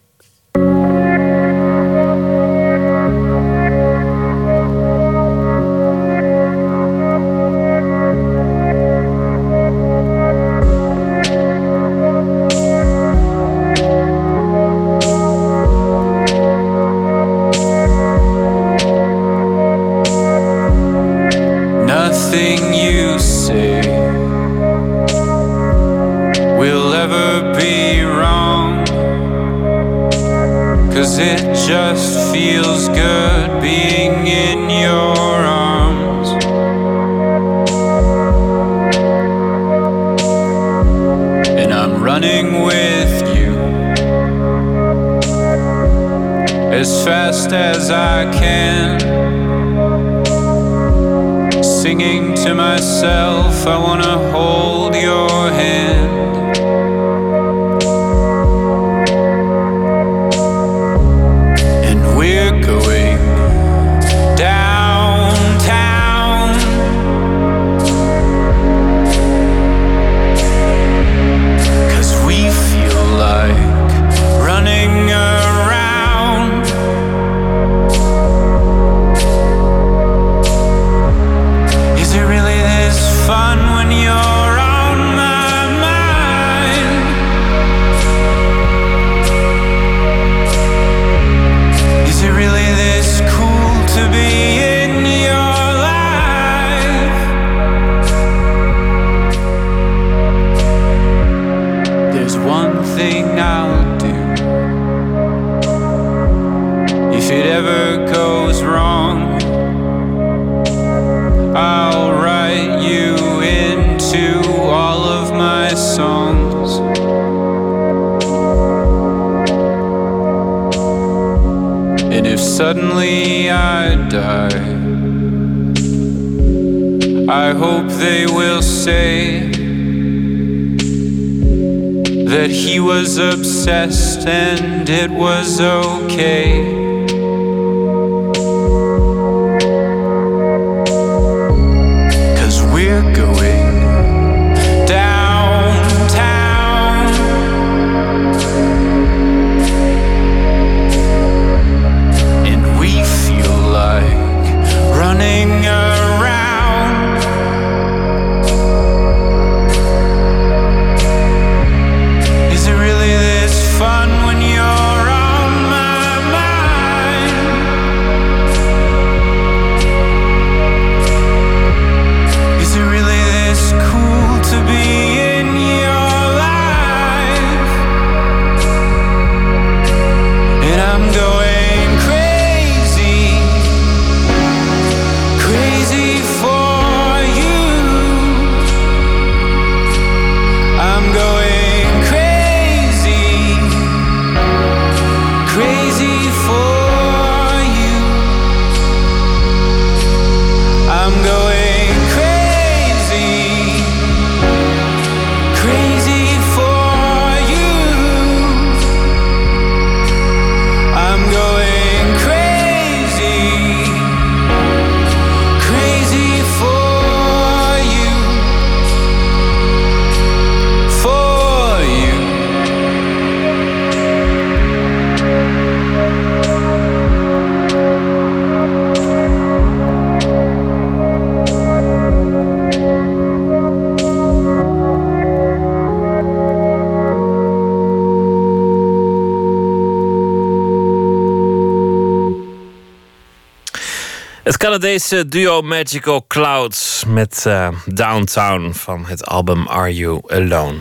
Het Canadese duo Magical Clouds met eh, Downtown van het album Are You Alone.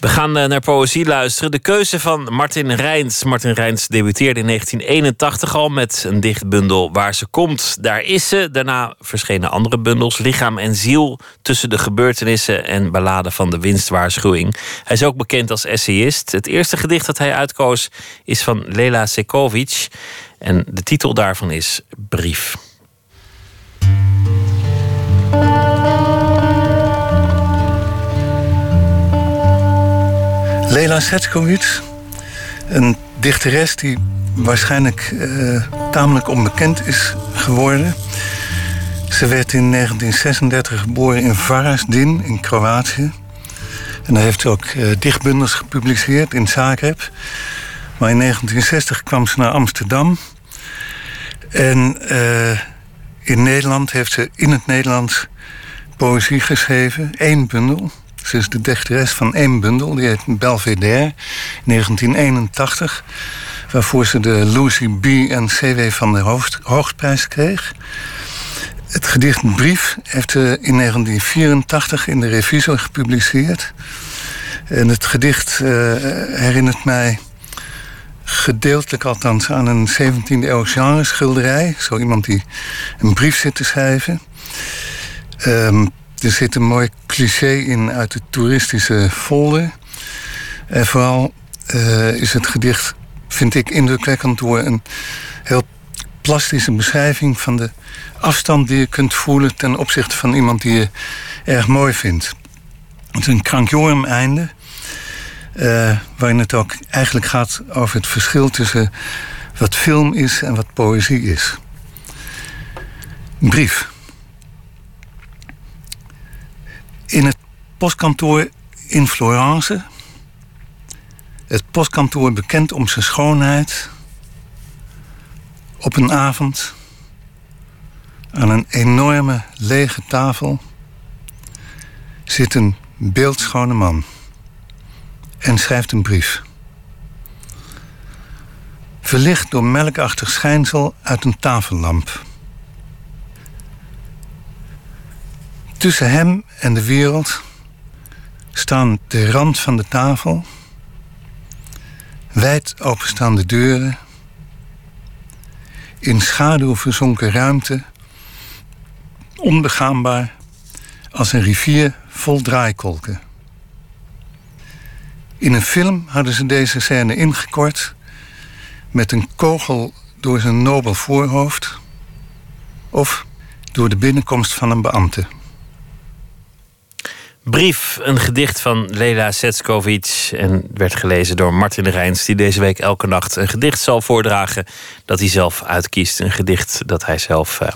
We gaan eh, naar poëzie luisteren. De keuze van Martin Rijns. Martin Rijns debuteerde in 1981 al met een dichtbundel Waar ze komt, daar is ze. Daarna verschenen andere bundels, Lichaam en Ziel, Tussen de gebeurtenissen en Balladen van de winstwaarschuwing. Hij is ook bekend als essayist. Het eerste gedicht dat hij uitkoos is van Lela Sekovic. En de titel daarvan is Brief. Lela Setskovic, een dichteres die waarschijnlijk eh, tamelijk onbekend is geworden. Ze werd in 1936 geboren in Varaždin in Kroatië. En daar heeft ze ook eh, dichtbundels gepubliceerd in Zagreb. Maar in 1960 kwam ze naar Amsterdam. En eh, in Nederland heeft ze in het Nederlands poëzie geschreven. Eén bundel. Ze is de dichteres van één bundel. Die heet Belvedere, 1981. Waarvoor ze de Lucy B. en C.W. van Hoofd, Hoogprijs kreeg. Het gedicht Brief heeft ze in 1984 in de Revisor gepubliceerd. En het gedicht eh, herinnert mij gedeeltelijk althans aan een 17e eeuw genre schilderij. Zo iemand die een brief zit te schrijven. Ehm, er zit een mooi cliché in uit de toeristische folder. En vooral eh, is het gedicht vind ik indrukwekkend door een heel plastische beschrijving van de afstand die je kunt voelen ten opzichte van iemand die je erg mooi vindt. Het is een krankjorum einde, eh, waarin het ook eigenlijk gaat over het verschil tussen wat film is en wat poëzie is. Een brief. In het postkantoor in Florence. Het postkantoor bekend om zijn schoonheid. Op een avond aan een enorme lege tafel zit een beeldschone man en schrijft een brief. Verlicht door melkachtig schijnsel uit een tafellamp. Tussen hem en de wereld staan de rand van de tafel, wijd openstaande deuren, in schaduw verzonken ruimte, onbegaanbaar als een rivier vol draaikolken. In een film hadden ze deze scène ingekort met een kogel door zijn nobel voorhoofd of door de binnenkomst van een beambte. Brief, een gedicht van Lela Setskovic. En werd gelezen door Martin Rijns, die deze week elke nacht een gedicht zal voordragen. dat hij zelf uitkiest. Een gedicht dat hij zelf eh,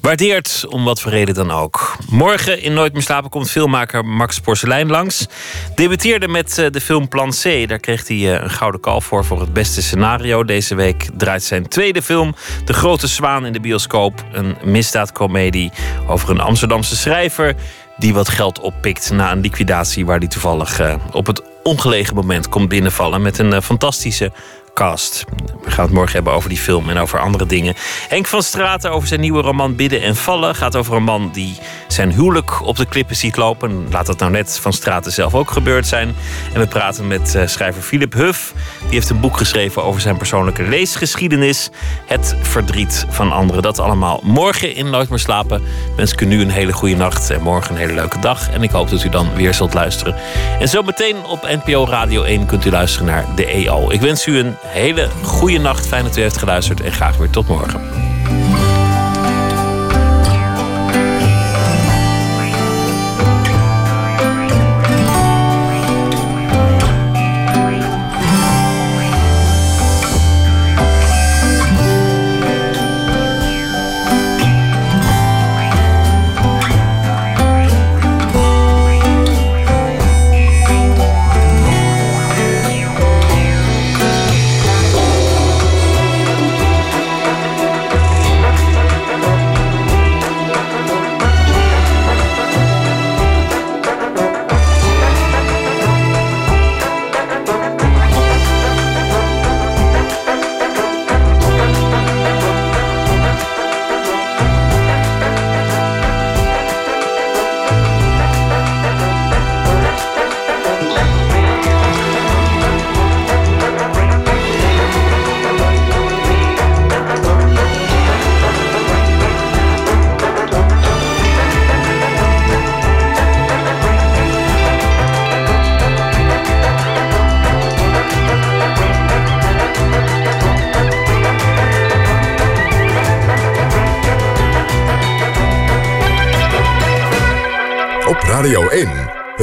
waardeert, om wat voor reden dan ook. Morgen in Nooit meer slapen komt filmmaker Max Porcelein langs. Debuteerde met eh, de film Plan C. Daar kreeg hij eh, een gouden kalf voor voor het beste scenario. Deze week draait zijn tweede film, De Grote Zwaan, in de bioscoop. Een misdaadcomedie over een Amsterdamse schrijver die wat geld oppikt na een liquidatie waar hij toevallig eh, op het ongelegen moment komt binnenvallen met een eh, fantastische We gaan het morgen hebben over die film en over andere dingen. Henk van Straten over zijn nieuwe roman Bidden en Vallen gaat over een man die zijn huwelijk op de klippen ziet lopen. Laat dat nou net van Straten zelf ook gebeurd zijn. En we praten met eh, schrijver Philip Huff. Die heeft een boek geschreven over zijn persoonlijke leesgeschiedenis. Het verdriet van anderen. Dat allemaal morgen in Nooit meer slapen. Wens ik u nu een hele goede nacht en morgen een hele leuke dag. En ik hoop dat u dan weer zult luisteren. En zo meteen op NPO Radio 1 kunt u luisteren naar de EO. Ik wens u een hele goede nacht. Fijn dat u heeft geluisterd en graag weer tot morgen.